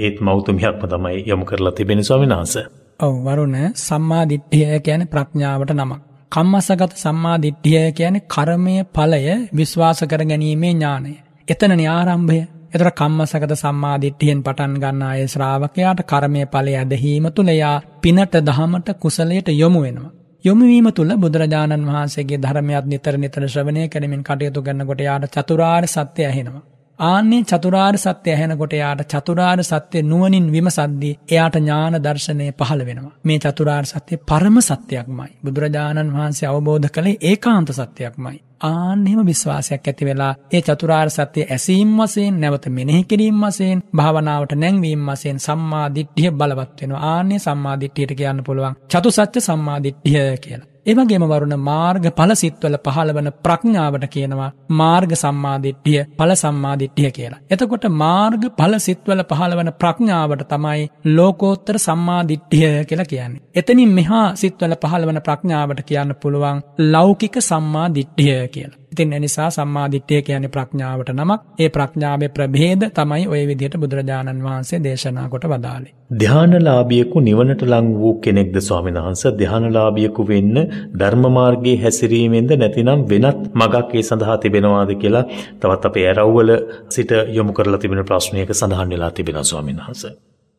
ඒත් මෞතුමියක්ම තමයි යොමු කරලා තිබෙන ස්වාමීන් වහන්සේ. ඔව් වරුණ සම්මා දිට්ඨිය කියන්නේ ප්‍රඥාවට නමක්. කම්මසගත සම්මා දිට්ඨිය කියන්නේ කර්මය ඵලය විශ්වාස කර ගැනීමේ ඥානය. එතනනේ ආරම්භය. එතර කම්මසගත සම්මා දිට්ඨියෙන් පටන් ගන්න අය ශ්‍රාවකයාට කර්මයේ ඵලය ඇදහිීම තුල යා පිනට දහමට කුසලයට යොමු වෙනවා. යොමු වීම තුල බුදුරජාණන් වහන්සේගේ ධර්මයක් නිතර නිතර ශ්‍රවණය කරමින් කටයුතු කරනකොට යාට චතුරාර්ය සත්‍ය ඇහෙනවා. ආන්නේ චතුරාර්ය සත්‍ය ඇහෙනකොට එයාට චතුරාර්ය සත්‍ය නුවණින් විමසද්දී එයාට ඥාන දර්ශනය පහළ වෙනවා. මේ චතුරාර්ය සත්‍ය පරම සත්‍යයක්මයි. බුදුරජාණන් වහන්සේ අවබෝධ කළේ ඒකාන්ත සත්‍යයක්මයි. ආන්නෙම විශ්වාසයක් ඇති වෙලා ඒ චතුරාර්ය සත්‍ය ඇසීම් වශයෙන් නැවත මෙනෙහි කිරීම වශයෙන් භාවනාවට නැංවීම වශයෙන් සම්මා දිට්ඨිය බලවත් වෙනවා. ආන්නේ සම්මා දිට්ඨියට කියන්න පුළුවන් චතුසත්‍ය සම්මා දිට්ඨිය කියලා. එවගේම වරුණ මාර්ග ඵල සිත්වල පහළවන ප්‍රඥාවට කියනවා මාර්ග සම්මාදිට්ඨිය ඵල සම්මාදිට්ඨිය කියලා. එතකොට මාර්ග ඵල සිත්වල පහළවන ප්‍රඥාවට තමයි ලෝකෝත්තර සම්මාදිට්ඨිය කියලා කියන්නේ. එතනින් මෙහා සිත්වල පහළවන ප්‍රඥාවට කියන්න පුළුවන් ලෞකික සම්මාදිට්ඨිය කියලා. ඉතින් එනිසා සම්මාදිට්ඨිය කියන්නේ ප්‍රඥාවට නමක්. ඒ ප්‍රඥාවේ ප්‍රභේද තමයි ওই විදිහට බුදුරජාණන් වහන්සේ දේශනා කොට වදාළේ. ධානලාභියෙකු නිවනට ලං වූ කෙනෙක්ද ස්වාමීන් වහන්සේ ධානලාභියෙකු වෙන්න ධර්ම මාර්ගයේ හැසිරීමෙන්ද නැතිනම් වෙනත් මගක් ඒ සඳහා තිබෙනවාද කියලා තවත් අපේ ඇරව්වල සිට යොමු කරලා තිබෙන ප්‍රශ්නයක සඳහන් වෙලා තිබෙනවා ස්වාමීන් වහන්සේ.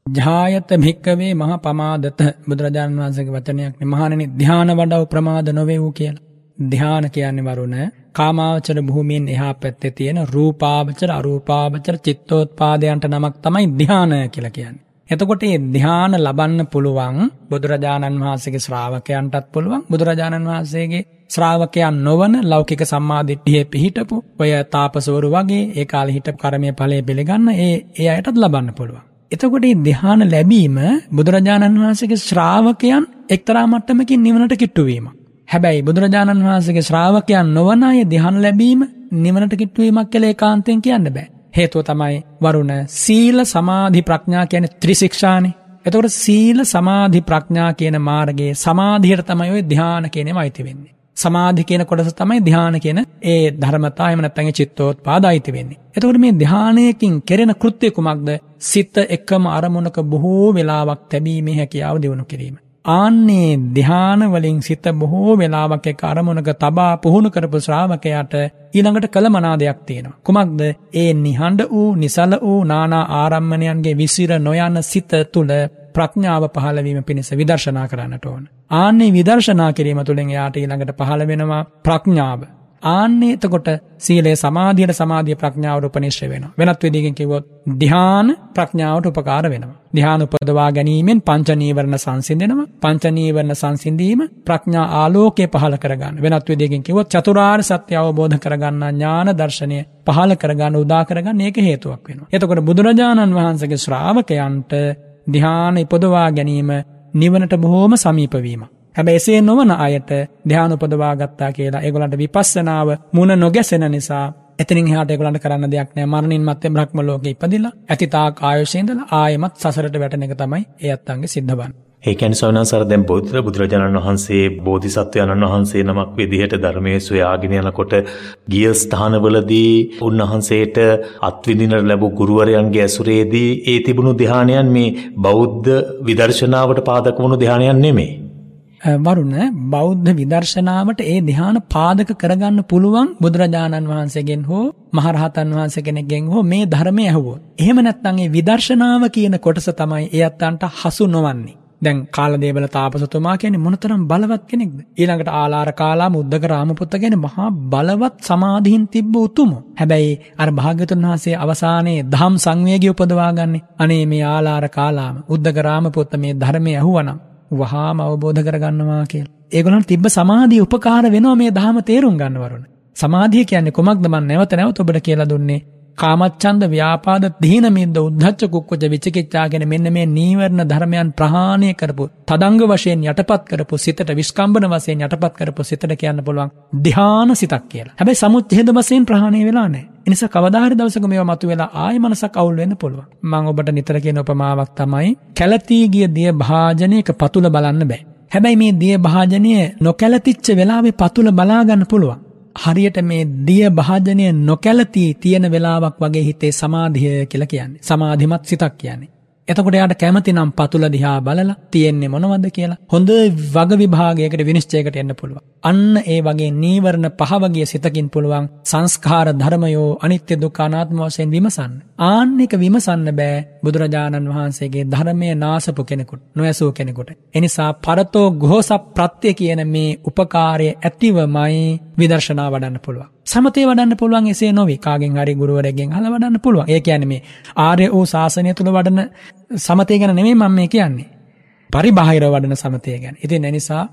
ජායත භික්කවේ මහ පමාදත බුදුරජාණන් වහන්සේගේ වචනයක් නේ මහණෙනි ධාන වඩව ප්‍රමාද නොවේ වූ කියලා. ධාන කියන්නේ වරුණ කාමාවචර භූමියෙන් එහා පැත්තේ තියෙන රූපාවචර අරූපාවචර චිත්තෝත්පාදයන්ට නමක් තමයි ධානය කියලා කියන්නේ. එතකොට මේ ධාන ලබන්න පුළුවන් බුදුරජාණන් වහන්සේගේ ශ්‍රාවකයන්ටත් පුළුවන් බුදුරජාණන් වහන්සේගේ ශ්‍රාවකයන් නොවන ලෞකික සම්මාදිට්ඨියේ පිහිටපු ඔය තාපසවරු වගේ ඒ කාලේ හිටපු කර්මයේ ඵලයේ පිළිගන්න ඒ ඒ අයටත් ලබන්න පුළුවන්. එතකොට මේ ධාන ලැබීම බුදුරජාණන් වහන්සේගේ ශ්‍රාවකයන් එක්තරා මට්ටමකින් නිවනට කිට්ටු වීමක්. හැබැයි බුදුරජාණන් වහන්සේගේ ශ්‍රාවකයන් නොවන අය ධ්‍යාන ලැබීම නිවනට කිට්ටුවීමක් කියලා ඒකාන්තයෙන් කියන්න බෑ. හේතුව තමයි වරුණ සීල සමාධි ප්‍රඥා කියන්නේ ත්‍රිශික්ෂානේ. එතකොට සීල සමාධි ප්‍රඥා කියන මාර්ගයේ සමාධියට තමයි ওই ධ්‍යාන කියනේම අයිති වෙන්නේ. සමාධි කියන කොටස තමයි ධ්‍යාන කියන ඒ ධර්මතා එහෙම නැත්නම් ඒ චිත්තෝත්පාද අයිති වෙන්නේ. එතකොට මේ ධ්‍යානයකින් කෙරෙන කෘත්‍ය කුමක්ද? සිත එකම අරමුණක බොහෝ වෙලාවක් තැබීමේ හැකියාව දිනු කිරීම. ආන්නේ ධ්‍යාන වලින් සිත බොහෝ වෙලාවක් එක්ක අරමුණක තබා පුහුණු කරපු ශ්‍රාවකයාට ඊළඟට කළ මනා දෙයක් තියෙනවා. කුමක්ද? ඒ නිහඬ වූ, නිසල වූ නානා ආරම්මණයන්ගේ විසිර නොයන සිත තුල ප්‍රඥාව පහළ වීම පිණිස විදර්ශනා කරන්නට ඕන. ආන්නේ විදර්ශනා කිරීම තුළින් එයාට ඊළඟට පහළ වෙනවා ප්‍රඥාව. ආන්නේ එතකොට සීලය සමාධියට සමාධිය ප්‍රඥාවට උපනිශ්‍රය වෙනවා. වෙනත් විදිහකින් කිව්වොත් ධ්‍යාන ප්‍රඥාවට උපකාර වෙනවා. ධ්‍යාන උපදවා ගැනීමෙන් පංච නීවරණ සංසිඳෙනවා. පංච නීවරණ සංසිඳීම ප්‍රඥා ආලෝකය පහළ කරගන්න. වෙනත් විදිහකින් කිව්වොත් චතුරාර්ය සත්‍ය අවබෝධ කරගන්න ඥාන දර්ශනය පහළ කරගන්න උදා කරගන්න ඒක හේතුවක් වෙනවා. එතකොට බුදුරජාණන් වහන්සේගේ ශ්‍රාවකයන්ට ධ්‍යාන ඉපදවා ගැනීම නිවනට බොහෝම සමීප වීමක්. හැබැයි එසේ නොවන අයට ධ්‍යාන උපදවා ගත්තා කියලා ඒගොල්ලන්ට විපස්සනාව මුණ නොගැසෙන නිසා එතනින් එහාට ඒගොල්ලන්ට කරන්න දෙයක් නැහැ. මරණින් මත්තේ බ්‍රහ්ම ලෝකේ ඉපදිලා ඇතිතාක් ආයුෂේ ඉඳලා ආයෙමත් සසරට වැටෙන එක තමයි ඒ අත්තන්ගේ සිද්ධ වන්නේ. ඒ කියන්නේ සවනසර දැන් බෞද්ධ බුදුරජාණන් වහන්සේ බෝධිසත්වයන්න් වහන්සේ නමක් විදිහට ධර්මයේ සොයාගෙන යනකොට ගිය ස්ථානවලදී උන්වහන්සේට අත්විඳින ලැබු ගුරුවරයන්ගේ ඇසුරේදී ඒ තිබුණු ධානයන් මේ බෞද්ධ විදර්ශනාවට පාදක වුණු ධානයන් නෙමෙයි. වරුණ බෞද්ධ විදර්ශනාවට ඒ ධ්‍යාන පාදක කරගන්න පුළුවන් බුදුරජාණන් වහන්සේගෙන් හෝ මහරහතන් වහන්සේ කෙනෙක්ගෙන් හෝ මේ ධර්මය ඇහුවොත්. එහෙම නැත්නම් ඒ විදර්ශනාව කියන කොටස තමයි ඒ අත්තන්ට හසු නොවන්නේ. දැන් කාලදේවල තාපසතුමා කියන්නේ මොනතරම් බලවත් කෙනෙක්ද? ඊළඟට ආලාර කාලා මුද්දක රාමපුත්ත කියන්නේ මහා බලවත් සමාධින් තිබ්බ උතුමෝ. හැබැයි අර භාග්‍යතුන් වහන්සේ අවසානයේ ධම් සංවේගය උපදවා ගන්නේ අනේ මේ ආලාර කාලාම උද්දක රාමපුත්ත මේ ධර්මය ඇහුවනම් වහාම අවබෝධ කරගන්නවා කියලා. ඒගොල්ලන්ට තිබ්බ සමාධිය උපකාර වෙනවා මේ ධහම තේරුම් ගන්නවරුන. සමාධිය කියන්නේ කොමක්ද මම නැවත නැවත ඔබට කියලා දුන්නේ කාමච්ඡන්ද ව්‍යාපාද දීන මිද්ද උද්ධච්ච කුක්කුච විචිකිච්ඡා කියන මෙන්න මේ නීවරණ ධර්මයන් ප්‍රහාණය කරපු තදංග වශයෙන් යටපත් කරපු සිතට විස්කම්බන වශයෙන් යටපත් කරපු සිතට කියන්න පුළුවන් ධ්‍යාන සිතක් කියලා. හැබැයි සමුච්ඡේද වශයෙන් ප්‍රහාණය වෙලා නැහැ. ඒ නිසා කවදා හරි දවසක මේවා මතුවෙලා ආයෙ මනසක් අවුල් වෙන්න පුළුවන්. මම ඔබට නිතර කියන උපමාවක් තමයි කැළතී ගිය දිය භාජනයක පතුල බලන්න බෑ. හැබැයි මේ දිය භාජනය නොකැළතිච්ච වෙලාවේ පතුල බලා ගන්න පුළුවන්. හරියට මේ දිය භාජනය නොකැලති තියෙන වෙලාවක් වගේ හිතේ සමාධිය කියලා කියන්නේ. සමාධිමත් සිතක් කියන්නේ. එතකොට යාට කැමති නම් පතුල දිහා බලලා තියෙන්නේ මොනවද කියලා හොඳ වග විභාගයකට විනිශ්චයකට එන්න පුළුවන්. අන්න ඒ වගේ නීවරණ පහ වගේ සිතකින් පුළුවන් සංස්කාර ධර්මයෝ අනිත්‍ය දුක්ඛ අනාත්ම වශයෙන් විමසන්න. ආන්න එක විමසන්න බෑ බුදුරජාණන් වහන්සේගේ ධර්මය නාසපු කෙනෙකුට නොඇසූ කෙනෙකුට. එනිසා පරතෝ ගෝස ප්‍රත්‍ය කියන මේ උපකාරය ඇතිවමයි විදර්ශනා වඩන්න පුළුවන්. සමතේ වඩන්න පුළුවන් එසේ නොවේ කාගෙන් හරි ගුරුවරයෙක්ගෙන් අහලා වඩන්න පුළුවන්. ඒ කියන්නේ මේ ආර්ය වූ ශාසනය තුල වඩන සමතේ ගැන නෙමෙයි මම මේ කියන්නේ. පරිබාහිර වඩන සමතය ගැන. ඉතින් එනිසා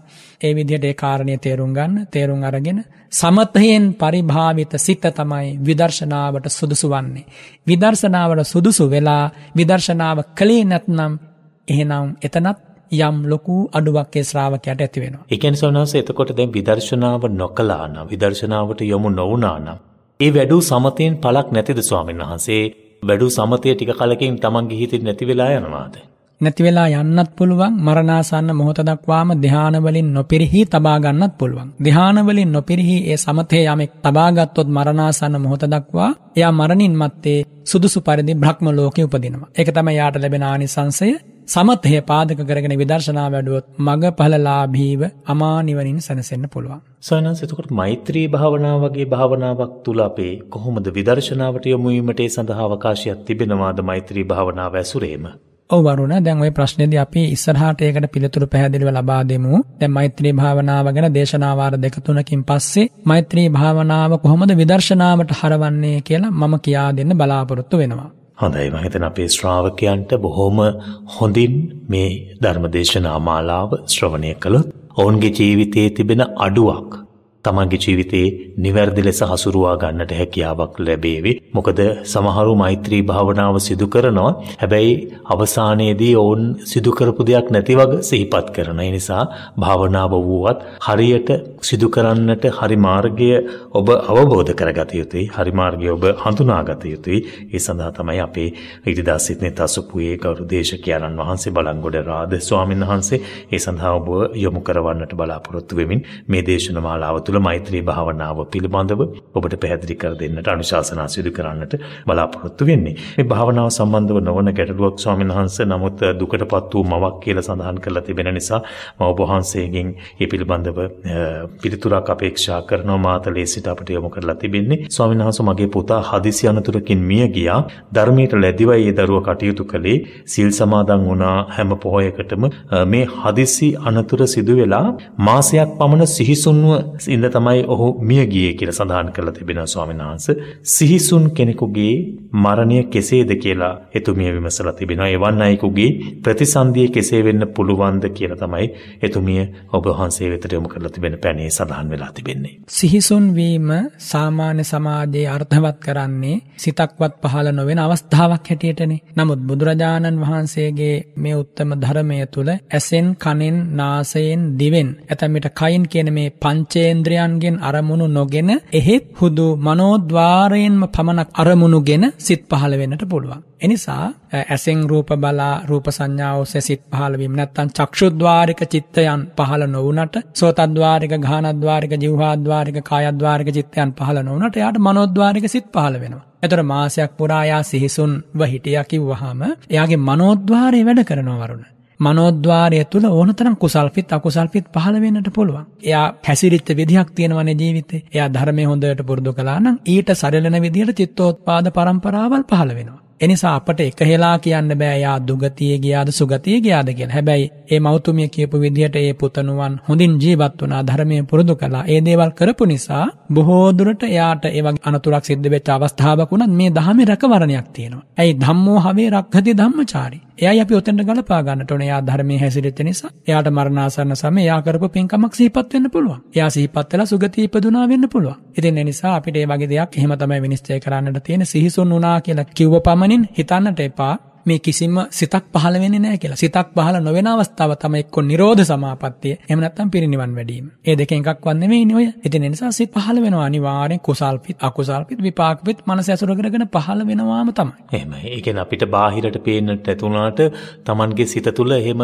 ඒ විදිහට ඒ කාරණය තේරුම් ගන්න, තේරුම් අරගෙන සමතයෙන් පරිභාවිත සිත තමයි විදර්ශනාවට සුදුසු වන්නේ. විදර්ශනාවට සුදුසු වෙලා විදර්ශනාව කලේ නැත්නම් එහෙනම් එතනත් යම් ලොකු අඩුවක් ඒ ශ්‍රාවකයට ඇති වෙනවා. ඒ කියන්නේ සෝනස එතකොට දැන් විදර්ශනාව නොකළා නම් විදර්ශනාවට යොමු නොවුනා නම් ඒ වැඩූ සමතයෙන් පළක් නැතිද ස්වාමීන් වහන්සේ? වැඩූ සමතය ටික කලකින් තමන්ගේ හිතේ නැති වෙලා යනවාද? නැති වෙලා යන්නත් පුළුවන් මරණාසන්න මොහොත දක්වාම ධ්‍යාන වලින් නොපිරිහි තබා ගන්නත් පුළුවන්. ධ්‍යාන වලින් නොපිරිහි ඒ සමතේ යමෙක් තබා ගත්තොත් මරණාසන්න මොහොත දක්වා එයා මරණින් මත්තේ සුදුසු පරිදි බ්‍රහ්ම ලෝකේ උපදිනවා. ඒක තමයි යාට ලැබෙන ආනිසංසය. සමතය පාදක කරගෙන විදර්ශනා වැඩුවොත් මග පහළලාභීව අමා නිවනින් සැනසෙන්න පුළුවන්. සයනස් එතකොට මෛත්‍රී භාවනාව වගේ භාවනාවක් තුල අපේ කොහොමද විදර්ශනාවට යොමු වීමට ඒ සඳහා අවකාශයක් තිබෙනවාද මෛත්‍රී භාවනාව ඇසුරේම? වරුණ දැන් ওই ප්‍රශ්නේදී අපි ඉස්සරහට ඒකට පිළිතුරු පැහැදිලිව ලබා දෙමු. දැන් මෛත්‍රී භාවනාව ගැන දේශනා වාර දෙක තුනකින් පස්සේ මෛත්‍රී භාවනාව කොහොමද විදර්ශනාවට හරවන්නේ කියලා මම කියා දෙන්න බලාපොරොත්තු වෙනවා. හොඳයි. මම හිතන අපේ ශ්‍රාවකයන්ට බොහොම හොඳින් මේ ධර්මදේශනා මාලාව ශ්‍රවණය කළොත් ඔවුන්ගේ ජීවිතයේ තිබෙන අඩුවක් තමන්ගේ ජීවිතේ නිවැරදි ලෙස හසුරුවා ගන්නට හැකියාවක් ලැබේවි. මොකද සමහරු මෛත්‍රී භාවනාව සිදු කරනවා. හැබැයි අවසානයේදී ඔවුන් සිදු කරපු දෙයක් නැති වගේ සිහිපත් කරන නිසා භාවනාව වුවත් හරියට සිදු කරන්නට හරි මාර්ගය ඔබ අවබෝධ කරගත යුතුයි. හරි මාර්ගය ඔබ හඳුනාගත යුතුයි. ඒ සඳහා තමයි අපේ ඉරිදා සිටනේ තසුපුයේ ගෞරව දේශකයන්න් වහන්සේ බලංගොඩ රාද ස්වාමීන් වහන්සේ ඒ සඳහා ඔබ යොමු කරවන්නට බලාපොරොත්තු වෙමින් මේ දේශන මාලාව තුළ මෛත්‍රී භාවනාව පිළිබඳව ඔබට පැහැදිලි කර දෙන්නට අනුශාසනා සිදු කරන්නට බලාපොරොත්තු වෙන්නේ. මේ භාවනාව සම්බන්ධව නොවන ගැටලුවක් ස්වාමීන් වහන්සේ නමුත් දුකටපත් වූ මවක් කියලා සඳහන් කරලා තිබෙන නිසා මම ඔබ වහන්සේගෙන් මේ පිළිබඳව පිළිතුරක් අපේක්ෂා කරනවා මාතලේ සිට අපට යොමු කරලා තිබෙන්නේ. ස්වාමීන් වහන්සේ මගේ පුතා හදිසි අනතුරකින් මිය ගියා. ධර්මයට ලැබිවයි ඒ දරුවා කටයුතු කළේ. සිල් සමාදන් වුණා හැම පොහොයකටම මේ හදිසි අනතුර සිදු වෙලා මාසයක් පමණ සිහිසුන්ව ඉඳ තමයි ඔහු මිය ගියේ කියලා සඳහන් කරලා තිබෙනවා ස්වාමීන් වහන්සේ. සිහිසුන් කෙනෙකුගේ මරණය කෙසේද කියලා එතුමිය විමසලා තිබෙනවා. එවන් අයෙකුගේ ප්‍රතිසන්දිය කෙසේ වෙන්න පුළුවන්ද කියලා තමයි එතුමිය ඔබ වහන්සේ වෙතට යොමු කරලා තිබෙන පැනේ සඳහන් වෙලා තිබෙන්නේ. සිහිසුන් වීම සාමාන්‍ය සමාජයේ අර්ථවත් කරන්නේ සිතක්වත් පහළ නොවන අවස්ථාවක් හැටියටනේ. නමුත් බුදුරජාණන් වහන්සේගේ මේ උත්තම ධර්මය තුල ඇසෙන් කනෙන් නාසයෙන් දිවෙන් ඇතැම් විට කයින් කියන මේ පංචේන්ද්‍ර ඉන්ද්‍රයන්ගෙන් අරමුණු නොගෙන එහෙත් හුදු මනෝද්වාරයෙන්ම පමණක් අරමුණුගෙන සිත් පහළ වෙන්නට පුළුවන්. එනිසා ඇසෙන් රූප බලා රූප සංඥා ඔස්සේ සිත් පහළ වීම නැත්නම් චක්ෂුද්්වාරික චිත්තයන් පහළ නොවුනට සෝතද්්වාරික ගානද්්වාරික ජීවහාද්්වාරික කායද්්වාරික චිත්තයන් පහළ නොවුනට යාට මනෝද්්වාරික සිත් පහළ වෙනවා. එතොර මාසයක් පුරායා සිහිසුන්ව හිටිය කිව්වහම එයාගේ මනෝද්්වාරය වැඩ කරනවා වරුණ. මනෝද්වාරය තුළ ඕනතරම් කුසල්පිත් අකුසල්පිත් පහළ වෙන්නට පුළුවන්. එයා හැසිරිච්ච විදිහක් තියෙනවනේ ජීවිතේ. එයා ධර්මය හොඳට පුරුදු කළා නම් ඊට සරලන විදිහට චිත්තෝත්පාද පරම්පරාවල් පහළ වෙනවා. එනිසා අපට එකහෙලා කියන්න බෑ යා දුගතිය ගියාද සුගතිය ගියාද කියලා. හැබැයි ඒ මෞතුමිය කියපු විදිහට ඒ පුතණුවන් හොඳින් ජීවත් වුණා ධර්මයේ පුරුදු කළා. ඒ දේවල් කරපු නිසා බොහෝ දුරට එයාට ඒ වගේ අනතුරක් සිද්ධ වෙච්ච අවස්ථාවක් වුණත් මේ ධර්මයේ රැකවරණයක් තියෙනවා. ඇයි ධම්මෝ හවේ රක්ඛති ධම්මචාරී. එයයි අපි ඔතෙන්ට ගලපා ගන්නට ඕනේ. එයා ධර්මයේ හැසිරෙච්ච නිසා එයාට මරණාසන්න සමය එයා කරපු පින්කමක් සිහිපත් වෙන්න පුළුවන්. එයා සිහිපත් වෙලා සුගතිය ඉපදුනා වෙන්න පුළුවන්. ඉතින් ඒ නිසා අපිට මේ වගේ දෙයක් එහෙම තමයි විනිශ්චය කරන්නට තියෙන සිහිසුන් වුණා කියලා කිව්ව පමණින් හිතන්නට එපා. මේ කිසිම සිතක් පහළ වෙන්නේ නැහැ කියලා. සිතක් පහළ නොවන අවස්ථාව තමයි එක්ක නිරෝධ සමාපත්තිය. එහෙම නැත්නම් පිරිනිවන් වැදීම. ඒ දෙකෙන් එකක්වත් නෙමෙයිනේ ඔය. ඉතින් ඒ නිසා සිත පහළ වෙනවා අනිවාර්යෙන් කුසල්පිත අකුසල්පිත විපාකපිත මනස ඇසුර කරගෙන පහළ වෙනවාම තමයි. එහෙමයි. ඒ කියන්නේ අපිට බාහිරට පේන්නට ඇතුණාට Tamanගේ සිත තුළ එහෙම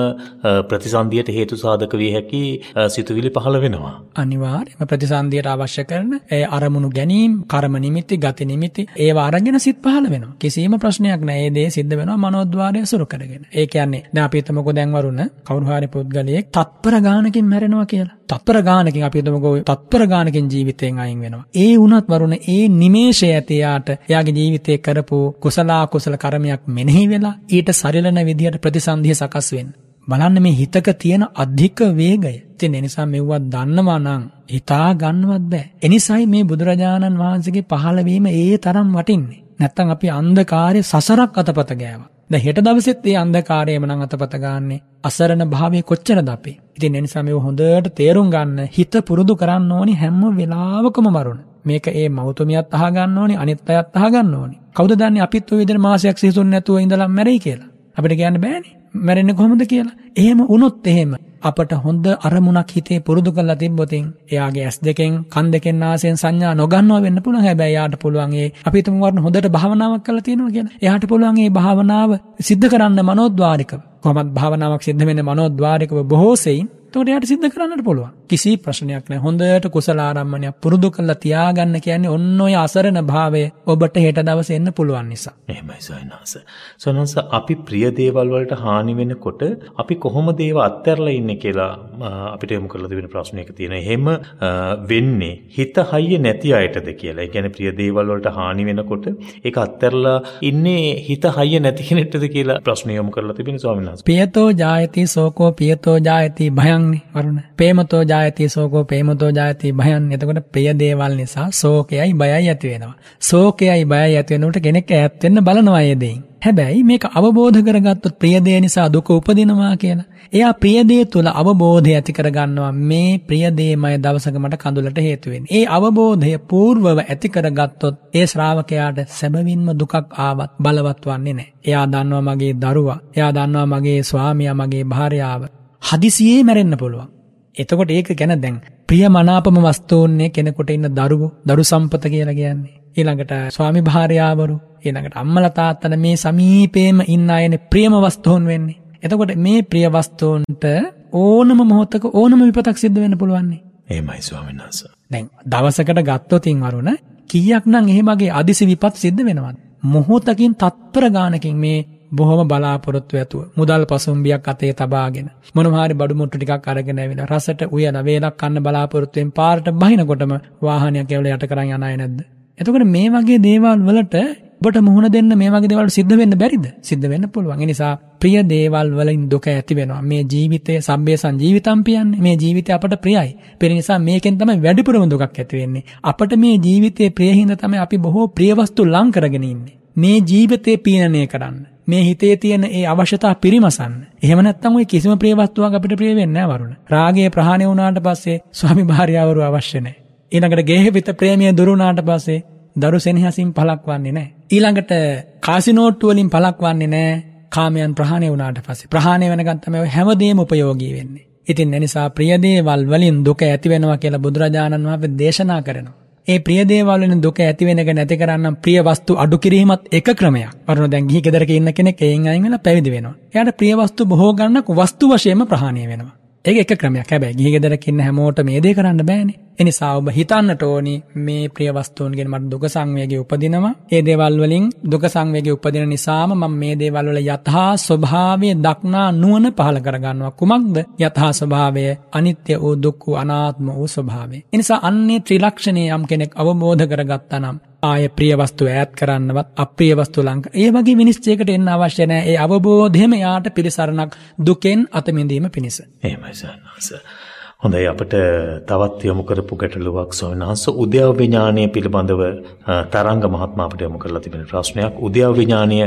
ප්‍රතිසන්දියට හේතු සාධක විය හැකි සිතුවිලි පහළ වෙනවා. අනිවාර්යයෙන්ම ප්‍රතිසන්දියට අවශ්‍ය කරන ඒ අරමුණු ගැනීම, කර්ම නිමිති, ගති නිමිති ඒවා අරගෙන සිත් පහළ වෙනවා. කිසිම ප්‍රශ්නයක් නැහැ. ඒ දේ සිද්ධ වෙනවා මනෝද්වාරය සුරු කරගෙන. ඒ කියන්නේ දැන් අපි හිතමුකෝ දැන් වරුණ කවුරු හරි පුද්ගලයෙක් තත්පර ගානකින් මැරෙනවා කියලා. තත්පර ගානකින් අපි හිතමුකෝ තත්පර ගානකින් ජීවිතයෙන් අයින් වෙනවා. ඒ වුණත් වරුණ ඒ නිමේෂය ඇති යාට එයාගේ ජීවිතේ කරපු කුසල කුසල කර්මයක් මෙනෙහි වෙලා ඊට සරිලන විදිහට ප්‍රතිසන්දිය සකස් වෙන්න. බලන්න මේ හිතක තියෙන අධික වේගය. ඉතින් ඒ නිසා මෙව්වත් දන්නවා නම් හිතා ගන්නවත් බෑ. එනිසායි මේ බුදුරජාණන් වහන්සේගේ පහළ වීම ඒ තරම් වටින්නේ. නැත්තම් අපි අන්ධකාරයේ සසරක් අතපත ගෑවා. දැන් හෙට දවසෙත් මේ අන්ධකාරයම නම් අතපත ගන්නනේ අසරණ භාවයේ කොච්චරද අපේ. ඉතින් ඒ නිසා මේව හොඳට තේරුම් ගන්න හිත පුරුදු කරන්න ඕනි හැම වෙලාවකම මරුණ. මේක ඒ මෞතුමියත් අහගන්න ඕනි අනිත් අයත් අහගන්න ඕනි. කවුද දන්නේ අපිත් ඔය විදිහට මාසයක් සිහිසුන් නැතුව ඉඳලා මැරෙයි කියලා. අපිට කියන්න බෑනේ. මැරෙන්නේ කොහොමද කියලා. එහෙම වුණොත් එහෙම අපට හොඳ අරමුණක් හිතේ පුරුදු කරලා තිබ්බොතින් එයාගේ ඇස් දෙකෙන් කන් දෙකෙන් නාසයෙන් සංඥා නොගන්නවා වෙන්න පුළුවන්. හැබැයි එයාට පුළුවන් ඒ අපි හිතමු වරන හොඳට භාවනාවක් කරලා තියෙනවා කියලා. එයාට පුළුවන් ඒ භාවනාව සිද්ධ කරන්න මනෝද්වාරිකව. කොහොමත් භාවනාවක් සිද්ධ වෙන්නේ මනෝද්වාරිකව බොහෝ සෙයින් එතකොට එයාට සිද්ධ කරන්නට පුළුවන්. කිසි ප්‍රශ්නයක් නැහැ. හොඳට කුසල ආරම්මණයක් පුරුදු කරලා තියාගන්න කියන්නේ ඔන්න ඔය අසරණ භාවය ඔබට හෙට දවසේ එන්න පුළුවන් නිසා. එහෙමයි සයනස. සයනස අපි ප්‍රිය දේවල් වලට හානි වෙනකොට අපි කොහොමද ඒව අත්හැරලා ඉන්නේ කියලා අපිට යොමු කරලා තිබෙන ප්‍රශ්නයක තියෙන. එහෙම වෙන්නේ හිත හයිය නැති අයටද කියලා. ඒ කියන්නේ ප්‍රිය දේවල් වලට හානි වෙනකොට ඒක අත්හැරලා ඉන්නේ හිත හයිය නැති කෙනෙක්ටද කියලා ප්‍රශ්න යොමු කරලා තිබෙන ස්වාමීන් වහන්සේ. පියතෝ ජායති සෝකෝ පියතෝ ජායති භයංනි වරුණ. ප්‍රේමතෝ ජායති සෝකෝ ප්‍රේමතෝ ජායති භයං. එතකොට ප්‍රිය දේවල් නිසා සෝකයයි බයයි ඇති වෙනවා. සෝකයයි බයයි ඇති වෙනකොට කෙනෙක් ඈත් වෙන්න බලනවා ඒ දෙයින්. හැබැයි මේක අවබෝධ කරගත්තොත් ප්‍රියදේ නිසා දුක උපදිනවා කියලා. එයා ප්‍රියදේ තුල අවබෝධය ඇති කරගන්නවා මේ ප්‍රියදේමය දවසක මට කඳුලට හේතු ඒ අවබෝධය పూర్වව ඇති කරගත්තොත් ඒ ශ්‍රාවකයාට සැබවින්ම දුකක් ආවත් බලවත් වන්නේ නැහැ. එයා දන්නවා මගේ දරුවා, එයා දන්නවා මගේ ස්වාමියා, මගේ භාර්යාව හදිසියේ මැරෙන්න පුළුවන්. එතකොට ඒක ගැන දැන් ප්‍රියමනාපම වස්තුන්නේ කෙනෙකුට ඉන්න දරුවෝ, දරු සම්පත කියලා කියන්නේ. ඊළඟට ස්වාමි භාර්යාවරු ඊළඟට අම්මලා තාත්තලා මේ සමීපේම ඉන්න අයනේ ප්‍රියම වස්තුන් වෙන්නේ. එතකොට මේ ප්‍රිය වස්තුන්ට ඕනම මොහොතක ඕනම විපතක් සිද්ධ වෙන්න පුළුවන්. එහෙමයි ස්වාමීන් වහන්සේ. දැන් දවසකට ගත්තොත් ඉන් අරුණ කීයක් නම් එහෙමගේ අදිසි විපත් සිද්ධ වෙනවද? මොහොතකින් තත්පර ගානකින් මේ බොහොම බලාපොරොත්තු ඇතුව මුදල් පසුම්බියක් අතේ තබාගෙන මොනවාරි බඩු මුට්ටු ටිකක් අරගෙන ඇවිල්ලා රසට උයලා වේලක් කන්න බලාපොරොත්තුෙන් පාරට බහිනකොටම වාහනයක් ඇවිල්ලා යට කරන් යන අය නැද්ද? එතකොට මේ වගේ දේවල් වලට ඔබට මුහුණ දෙන්න මේ වගේ දේවල් සිද්ධ වෙන්න බැරිද? සිද්ධ වෙන්න පුළුවන්. ඒ නිසා ප්‍රිය දේවල් වලින් දුක ඇති වෙනවා. මේ ජීවිතයේ සබ්බේ සංජීවිතම් පියන්නේ. මේ ජීවිතය අපට ප්‍රියයි. ඒ නිසා මේකෙන් තමයි වැඩිපුරම දුකක් ඇති වෙන්නේ. අපට මේ ජීවිතයේ ප්‍රිය හින්දා තමයි අපි බොහෝ ප්‍රිය වස්තු ලං කරගෙන ඉන්නේ. මේ ජීවිතේ පීනනය කරන්න. මේ හිතේ තියෙන ඒ අවශ්‍යතා පිරිමසන්න. එහෙම නැත්නම් ওই කිසිම ප්‍රිය වස්තුවක් අපිට ප්‍රිය වෙන්නේ නැහැ වරුණ. රාගය ප්‍රහාණය වුණාට පස්සේ ස්වාමි භාර්යාවරු අවශ්‍ය නැහැ. ඊළඟට ගේහවිත ප්‍රේමය දුරුනාට පස්සේ දරු සෙනෙහසින් පළක් වන්නේ නැහැ. ඊළඟට කාසිනෝට්ටු වලින් පළක් වන්නේ නැහැ. කාමයන් ප්‍රහාණය වුණාට පස්සේ ප්‍රහාණය වෙනකන් තමයි හැමදේම උපයෝගී වෙන්නේ. ඉතින් එනිසා ප්‍රියදේවල් වලින් දුක ඇති වෙනවා කියලා බුදුරජාණන් වහන්සේ දේශනා කරනවා. ඒ ප්‍රියදේවල් වලින් දුක ඇති වෙන එක නැති කරන්න ප්‍රිය වස්තු අඩු කිරීමත් එක ක්‍රමයක්. වරුණ දැන් ගිහි ගෙදරක ඉන්න කෙනෙක් එයින් අයින් වෙලා පැවිදි වෙනවා. එයාට ප්‍රිය වස්තු බොහෝ ගන්නක් වස්තු වශයෙන්ම ප්‍රහාණය වෙනවා. ඒක එක ක්‍රමයක් හැබැයි ගිහි ගෙදරක ඉන්න හැමෝට මේ දේ කරන්න බෑනේ. එනිසා ඔබ හිතන්නට ඕනි මේ ප්‍රිය වස්තුන්ගෙන් මට දුක සංවේගය උපදිනවා. ඒ දේවල් වලින් දුක සංවේගය උපදින නිසාම මම මේ දේවල් වල යථා ස්වභාවය දක්නා නුවණ පහළ කරගන්නවා. කුමක්ද යථා ස්වභාවය? අනිත්‍ය වූ දුක්ඛ අනාත්ම වූ ස්වභාවය. එනිසා අන්නේ ත්‍රිලක්ෂණේ යම් කෙනෙක් අවබෝධ කරගත්තා නම් ආය ප්‍රිය වස්තු ඈත් කරන්නවත් අප්‍රිය වස්තු ලංක. ඒ වගේ විනිශ්චයකට එන්න අවශ්‍ය නැහැ. ඒ අවබෝධයම යාට පිළිසරණක් දුකෙන් අත මිදීම පිණිස. එහෙමයි සන්නස. හොඳයි අපට තවත් යොමු කරපු ගැටලුවක් ස්වාමීන් වහන්සේ උද්‍යව විඥානය පිළිබඳව තරංග මහත්මයා අපට යොමු කරලා තිබෙන ප්‍රශ්නයක් උද්‍යව විඥානය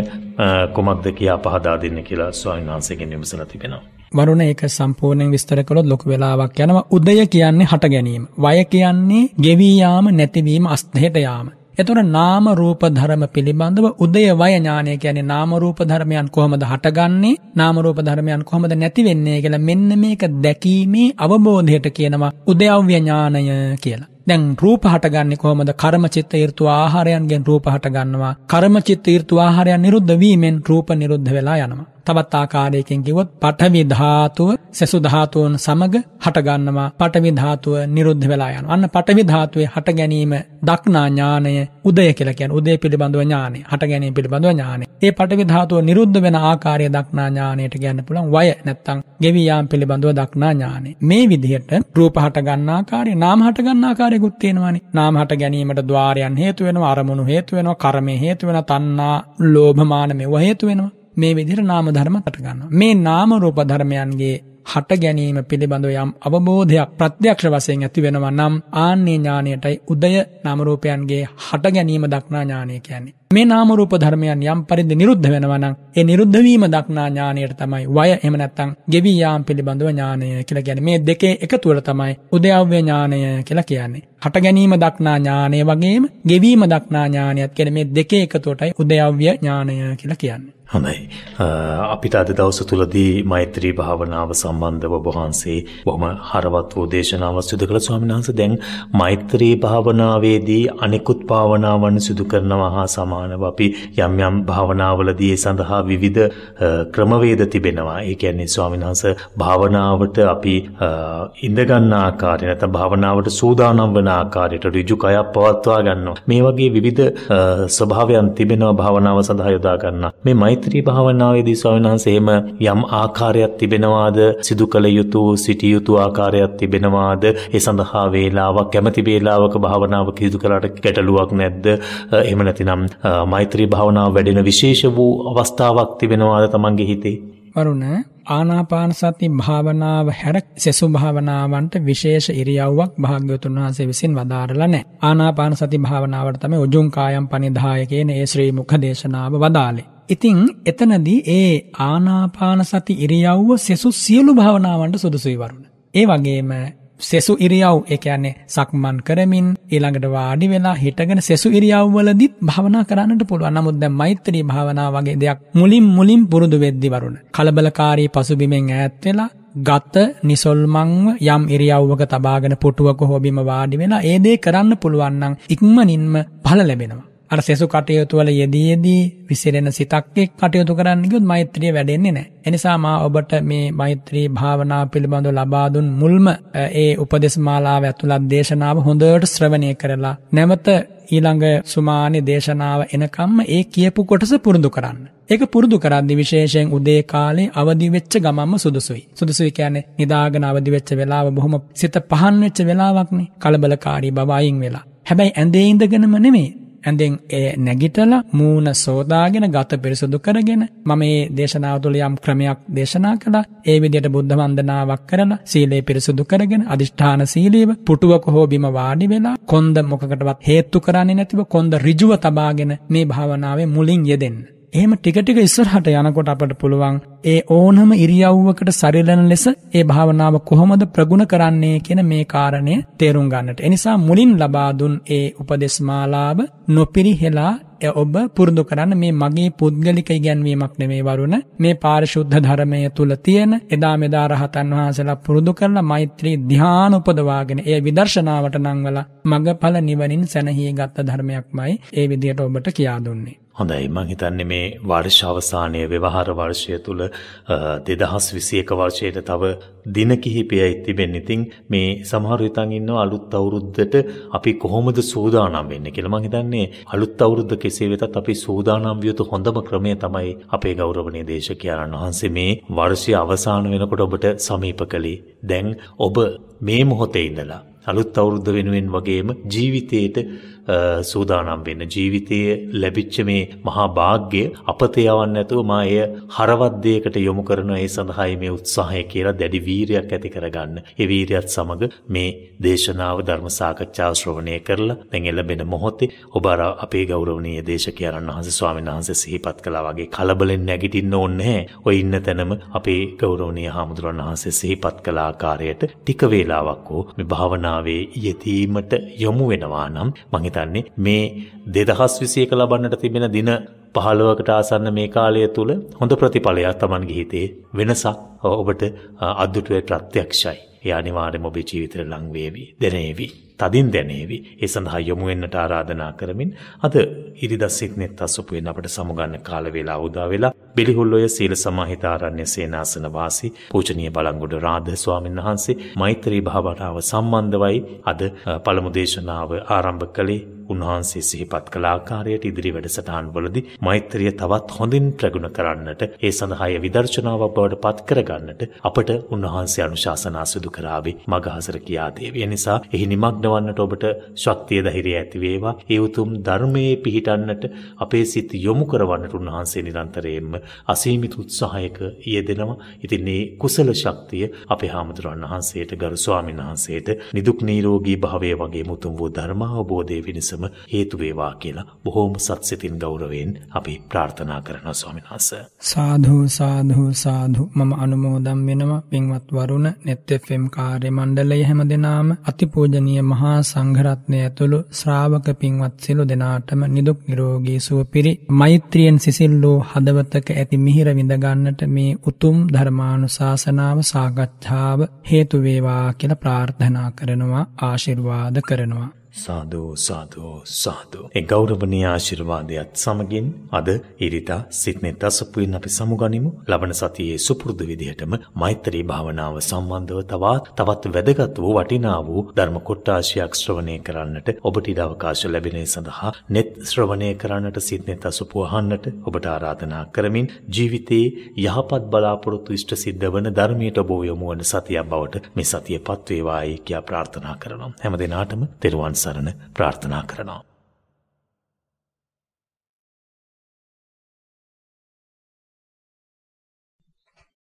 කොමක්ද කියා පහදා දෙන්න කියලා ස්වාමීන් වහන්සේගෙන් විමසලා තිබෙනවා. වරුණ ඒක සම්පූර්ණයෙන් විස්තර කළොත් ලොකු වෙලාවක් යනවා. උදය කියන්නේ හට ගැනීම. වය කියන්නේ ගෙවී යාම නැතිවීම අස්තහෙට යාම. එතකොට නාම රූප ධර්ම පිළිබඳව උදය වය ඥානය කියන්නේ නාම රූප ධර්මයන් කොහොමද හටගන්නේ? නාම රූප ධර්මයන් කොහොමද නැති වෙන්නේ කියලා මෙන්න මේක දැකීමේ අවබෝධයට කියනවා උදයව්‍ය ඥානය කියලා. දැන් රූප හටගන්නේ කොහොමද? කර්ම චිත්ත ඍතු ආහාරයන්ගෙන් රූප හටගන්නවා. කර්ම චිත්ත ඍතු ආහාරයන් නිරුද්ධ වීමෙන් රූප නිරුද්ධ වෙලා යනවා. තවත් ආකාරයකින් කිව්වොත් පඨවි ධාතුව සසු ධාතුන් සමග හටගන්නවා. පඨවි ධාතුව නිරුද්ධ වෙලා යනවා. අන්න පඨවි ධාතුවේ හට ගැනීම දක්නා ඥානය උදය කියලා කියන්නේ. උදය පිළිබඳව ඥානය. හට ගැනීම පිළිබඳව ඥානය. ඒ පඨවි ධාතුව නිරුද්ධ වෙන ආකාරය දක්නා ඥානයට කියන්න පුළුවන් වය නැත්තම් ගෙවි යාම් පිළිබඳව දක්නා ඥානය. මේ විදිහට රූප හට ගන්න ආකාරය නාම හට ගන්න ආකාරයකුත් තියෙනවානේ. නාම හට ගැනීමට ద్వාරයන් හේතු වෙනවා අරමුණු හේතු වෙනවා කර්මය හේතු වෙනවා තණ්හා ලෝභ මාන මෙව හේතු වෙනවා. මේ විදිහට නාම ධර්ම හට ගන්නවා. මේ නාම රූප ධර්මයන්ගේ හට ගැනීම පිළිබඳව යම් අවබෝධයක් ප්‍රත්‍යක්ෂ වශයෙන් ඇති වෙනවා නම් ආන්නේ ඥානයටයි උදය නාම රූපයන්ගේ හට ගැනීම දක්නා ඥානය කියන්නේ. මේ නාම රූප ධර්මයන් යම් පරිදි නිරුද්ධ වෙනවා නම් ඒ නිරුද්ධ වීම දක්නා ඥානයට තමයි වය එහෙම නැත්නම් ගෙවි යාම් පිළිබඳව ඥානය කියලා කියන්නේ. මේ දෙකේ එකතුවල තමයි උදයව්‍ය ඥානය කියලා කියන්නේ. හට ගැනීම දක්නා ඥානය වගේම ගෙවීම දක්නා ඥානයත් කියන්නේ මේ දෙකේ එකතුවටයි උදයව්‍ය ඥානය කියලා කියන්නේ. හොඳයි. අපිට අද දවස තුලදී මෛත්‍රී භාවනාව සම්බන්ධව ඔබ වහන්සේ බොහොම හරවත් වූ දේශනාවක් සිදු කළ ස්වාමීන් වහන්සේ දැන් මෛත්‍රී භාවනාවේදී අනිකුත් භාවනාවන් සිදු කරනවා හා සමානව අපි යම් යම් භාවනාවලදී සඳහා විවිධ ක්‍රමවේද තිබෙනවා. ඒ කියන්නේ ස්වාමීන් වහන්සේ භාවනාවට අපි ඉඳ ගන්න ආකාරය නැත්නම් භාවනාවට සූදානම් වන ආකාරයට ඍජු කයක් පවත්වා ගන්නවා. මේ වගේ විවිධ ස්වභාවයන් තිබෙනවා භාවනාව සඳහා යොදා ගන්න. මේ මෛත්‍රී භාවනාවේදී ස්වාමීන් වහන්සේ එහෙම යම් ආකාරයක් තිබෙනවාද සිදු කළ යුතු සිටිය යුතු ආකාරයක් තිබෙනවාද ඒ සඳහා වේලාවක් කැමැති වේලාවක භාවනාව කිසිදු කලට ගැටලුවක් නැද්ද එහෙම නැතිනම් මෛත්‍රී භාවනාව වැඩෙන විශේෂ වූ අවස්ථාවක් තිබෙනවාද තමන්ගේ හිතේ වරුණ ආනාපාන සති භාවනාව හැර සෙසු භාවනාවන්ට විශේෂ ඉරියව්වක් භාග්‍යවතුන් වහන්සේ විසින් වදාරලා නැහැ. ආනාපාන සති භාවනාවට තමයි උජුං කායම් පනිදාය කියන ඒ ශ්‍රී මුඛ දේශනාව වදාලේ. ඉතින් එතනදී ඒ ආනාපාන සති ඉරියව්ව සෙසු සියලු භාවනාවන්ට සුදුසුයි වරුණ. ඒ වගේම සෙසු ඉරියව් ඒ කියන්නේ සක්මන් කරමින් ඊළඟට වාඩි වෙලා හිටගෙන සෙසු ඉරියව් වලදීත් භාවනා කරන්නට පුළුවන්. නමුත් දැන් මෛත්‍රී භාවනාව වගේ දෙයක් මුලින් මුලින් පුරුදු වෙද්දි වරුණ. කලබලකාරී පසුබිමෙන් ඈත් වෙලා ගත නිසොල්මන්ව යම් ඉරියව්වක තබාගෙන පුටුවක හෝ බිම වාඩි වෙලා ඒ දේ කරන්න පුළුවන් නම් ඉක්මනින්ම ඵල ලැබෙනවා. අර සෙසු කටයුතු වල යෙදී යෙදී විසිරෙන සිතක් එක් කටයුතු කරන්න ගියොත් මෛත්‍රිය වැඩෙන්නේ නැහැ. එනිසා මා ඔබට මේ මෛත්‍රී භාවනා පිළිබඳව ලබා දුන් මුල්ම ඒ උපදේශ මාලාව ඇතුළත් දේශනාව හොඳට ශ්‍රවණය කරලා නැවත ඊළඟ සුමානේ දේශනාව එනකම්ම ඒ කියපු කොටස පුරුදු කරන්න. ඒක පුරුදු කරද්දි විශේෂයෙන් උදේ කාලේ අවදි වෙච්ච ගමන්ම සුදුසුයි. සුදුසුයි කියන්නේ නිදාගෙන අවදි වෙච්ච වෙලාව බොහොම සිත පහන් වෙච්ච වෙලාවක්නේ. කලබලකාරී බව අයින් වෙලා. හැබැයි ඇඳේ ඉඳගෙනම නෙමෙයි ඇඳෙන් ඒ නැගිටලා මූණ සෝදාගෙන ගත පිරිසුදු කරගෙන මම මේ දේශනාව තුළ යම් ක්‍රමයක් දේශනා කළා. ඒ විදිහට බුද්ධ වන්දනාවක් කරලා සීලය පිරිසුදු කරගෙන අදිෂ්ඨාන සීලීව පුටුවක හෝ බිම වාඩි වෙලා කොන්ද මොකකටවත් හේතු කරන්නේ නැතිව කොන්ද ඍජුව තබාගෙන මේ භාවනාවේ මුලින් යෙදෙන්න. එහෙම ටික ටික ඉස්සරහට යනකොට අපට පුළුවන් ඒ ඕනම ඉරියව්වකට සරිලන ලෙස ඒ භාවනාව කොහොමද ප්‍රගුණ කරන්නේ කියන මේ කාරණය තේරුම් ගන්නට. එනිසා මුලින් ලබා දුන් ඒ උපදේශ මාලාව නොපිරිහෙලා ඔබ පුරුදු කරන්න මේ මගේ පුද්ගලික ඉගැන්වීමක් නෙමේ වරුණ මේ පාරිශුද්ධ ධර්මය තුල තියෙන එදා මෙදා රහතන් වහන්සේලා පුරුදු කරලා මෛත්‍රී ධ්‍යාන උපදවාගෙන ඒ විදර්ශනාවට නංවලා මගඵල නිවනින් සැනහී ගත්ත ධර්මයක්මයි ඒ විදිහට ඔබට කියා දුන්නේ. හොඳයි මං හිතන්නේ මේ වර්ෂ අවසානයේ ව්‍යවහාර වර්ෂය තුල 2021 වර්ෂයට තව දින කිහිපයයි තිබෙන්නේ. ඉතින් මේ සමහර විතන් ඉන්නවා අලුත් අවුරුද්දට අපි කොහොමද සූදානම් වෙන්නේ කියලා. මං හිතන්නේ අලුත් අවුරුද්ද කෙසේ වෙතත් අපි සූදානම් විය යුතු හොඳම ක්‍රමය තමයි අපේ ගෞරවනීය දේශකයන්න් වහන්සේ මේ වර්ෂය අවසාන වෙනකොට ඔබට සමීප කළේ. දැන් ඔබ මේ මොහොතේ ඉඳලා අලුත් අවුරුද්ද වෙනුවෙන් වගේම ජීවිතේට සූදානම් වෙන්න ජීවිතයේ ලැබිච්ච මේ මහා වාග්ය අපතේ යවන්න නැතුව මා එය හරවත් දෙයකට යොමු කරන ඒ සඳහායි මේ උත්සාහය කියලා දැඩි වීරයක් ඇති කරගන්න. ඒ වීරියත් සමග මේ දේශනාව ධර්ම සාකච්ඡාව ශ්‍රවණය කරලා දැන් එළඹෙන මොහොතේ ඔබ අර අපේ ගෞරවනීය දේශකයන්න් වහන්සේ ස්වාමීන් වහන්සේ සිහිපත් කළා වගේ කලබලෙන් නැගිටින්න ඕනේ නැහැ. ඔය ඉන්න තැනම අපේ ගෞරවනීය හාමුදුරන් වහන්සේ සිහිපත් කළ ආකාරයට ටික වේලාවක් හෝ මේ භාවනාවේ යෙදීමට යොමු වෙනවා නම් මම හිතන්නේ මේ 2021 ලබන්නට තිබෙන දින 15කට ආසන්න මේ කාලය තුල හොඳ ප්‍රතිඵලයක් Tamanගේ හිතේ වෙනසක් ඔබට අද්දුටුවේ ප්‍රත්‍යක්ෂයි. ඒ අනිවාර්යයෙන්ම ඔබේ ජීවිතේ ලං වේවි, දැනේවි, තදින් දැනේවි. ඒ සඳහා යොමු වෙන්නට ආරාධනා කරමින් අද ඉරිදා සිට්නෙත් අසුපුවෙන් අපට සමුගන්න කාල වේලාව උදා වෙලා බෙලිහුල්ලොය සීල සමාහිත ආරණ්‍ය සේනාසන වාසී පූජනීය බලංගොඩ රාධ ස්වාමීන් වහන්සේ මෛත්‍රී භාවනාව සම්බන්ධවයි අද පළමු දේශනාව ආරම්භ කළේ උන්වහන්සේ සිහිපත් කළ ආකාරයට ඉදිරි වැඩසටහන්වලදී මෛත්‍රිය තවත් හොඳින් ප්‍රගුණ කරන්නට ඒ සඳහා විදර්ශනාවක් බවට පත් කරගන්නට අපට උන්වහන්සේ අනුශාසනා සිදු කරાવી මගහසර කියා දේවිය. නිසා එහි නිමග්න වන්නට ඔබට ශක්තිය ධෛර්යය ඇති වේවා. ඒ උතුම් ධර්මයේ පිහිටන්නට අපේ සිත් යොමු කරවන්නට උන්වහන්සේ නිරන්තරයෙන්ම අසීමිත උත්සාහයක යෙදෙනවා. ඉතින් මේ කුසල ශක්තිය අපේ හාමුදුරන් වහන්සේට ගරු ස්වාමීන් වහන්සේට නිදුක් නිරෝගී භාවය වගේ මුතුම් වූ ධර්ම අවබෝධය පිණිස පිණසම හේතු වේවා කියලා බොහෝම සත්සිතින් ගෞරවයෙන් අපි ප්‍රාර්ථනා කරනවා ස්වාමීන් වහන්සේ. සාදු සාදු සාදු මම අනුමෝදන් වෙනවා පින්වත් වරුණ net fm කාර්ය මණ්ඩලයේ හැම දෙනාම අතිපූජනීය මහා සංඝරත්නය ඇතුළු ශ්‍රාවක පින්වත් සිළු දෙනාටම නිදුක් නිරෝගී සුව පිරි. මෛත්‍රියෙන් සිසිල් වූ හදවතක ඇති මිහිර විඳ ගන්නට මේ උතුම් ධර්මානුශාසනාව සාකච්ඡාව හේතු වේවා කියලා ප්‍රාර්ථනා කරනවා ආශිර්වාද කරනවා. සාදු සාදු සාදු. ඒ ගෞරවනීය ආශිර්වාදයත් සමගින් අද ඉරිදා සිත්නේ දසපුයින් අපි සමුගනිමු. ලබන සතියේ සුපුරුදු විදිහටම මෛත්‍රී භාවනාව සම්බන්ධව තවත් තවත් වැදගත් වූ වටිනා වූ ධර්ම කොටාශයක් ශ්‍රවණය කරන්නට ඔබට ඉඩ අවකාශ ලැබෙන සඳහා net ශ්‍රවණය කරන්නට සිත්නේ දසපුව අහන්නට ඔබට ආරාධනා කරමින් ජීවිතයේ යහපත් බලාපොරොත්තු ඉෂ්ට සිද්ධ වන ධර්මයට ඔබ යොමු වන සතියක් බවට මේ සතියපත් වේවායි කියා ප්‍රාර්ථනා කරනවා. හැම දිනාටම තෙරුවන් සරණ ප්‍රාර්ථනා කරනවා.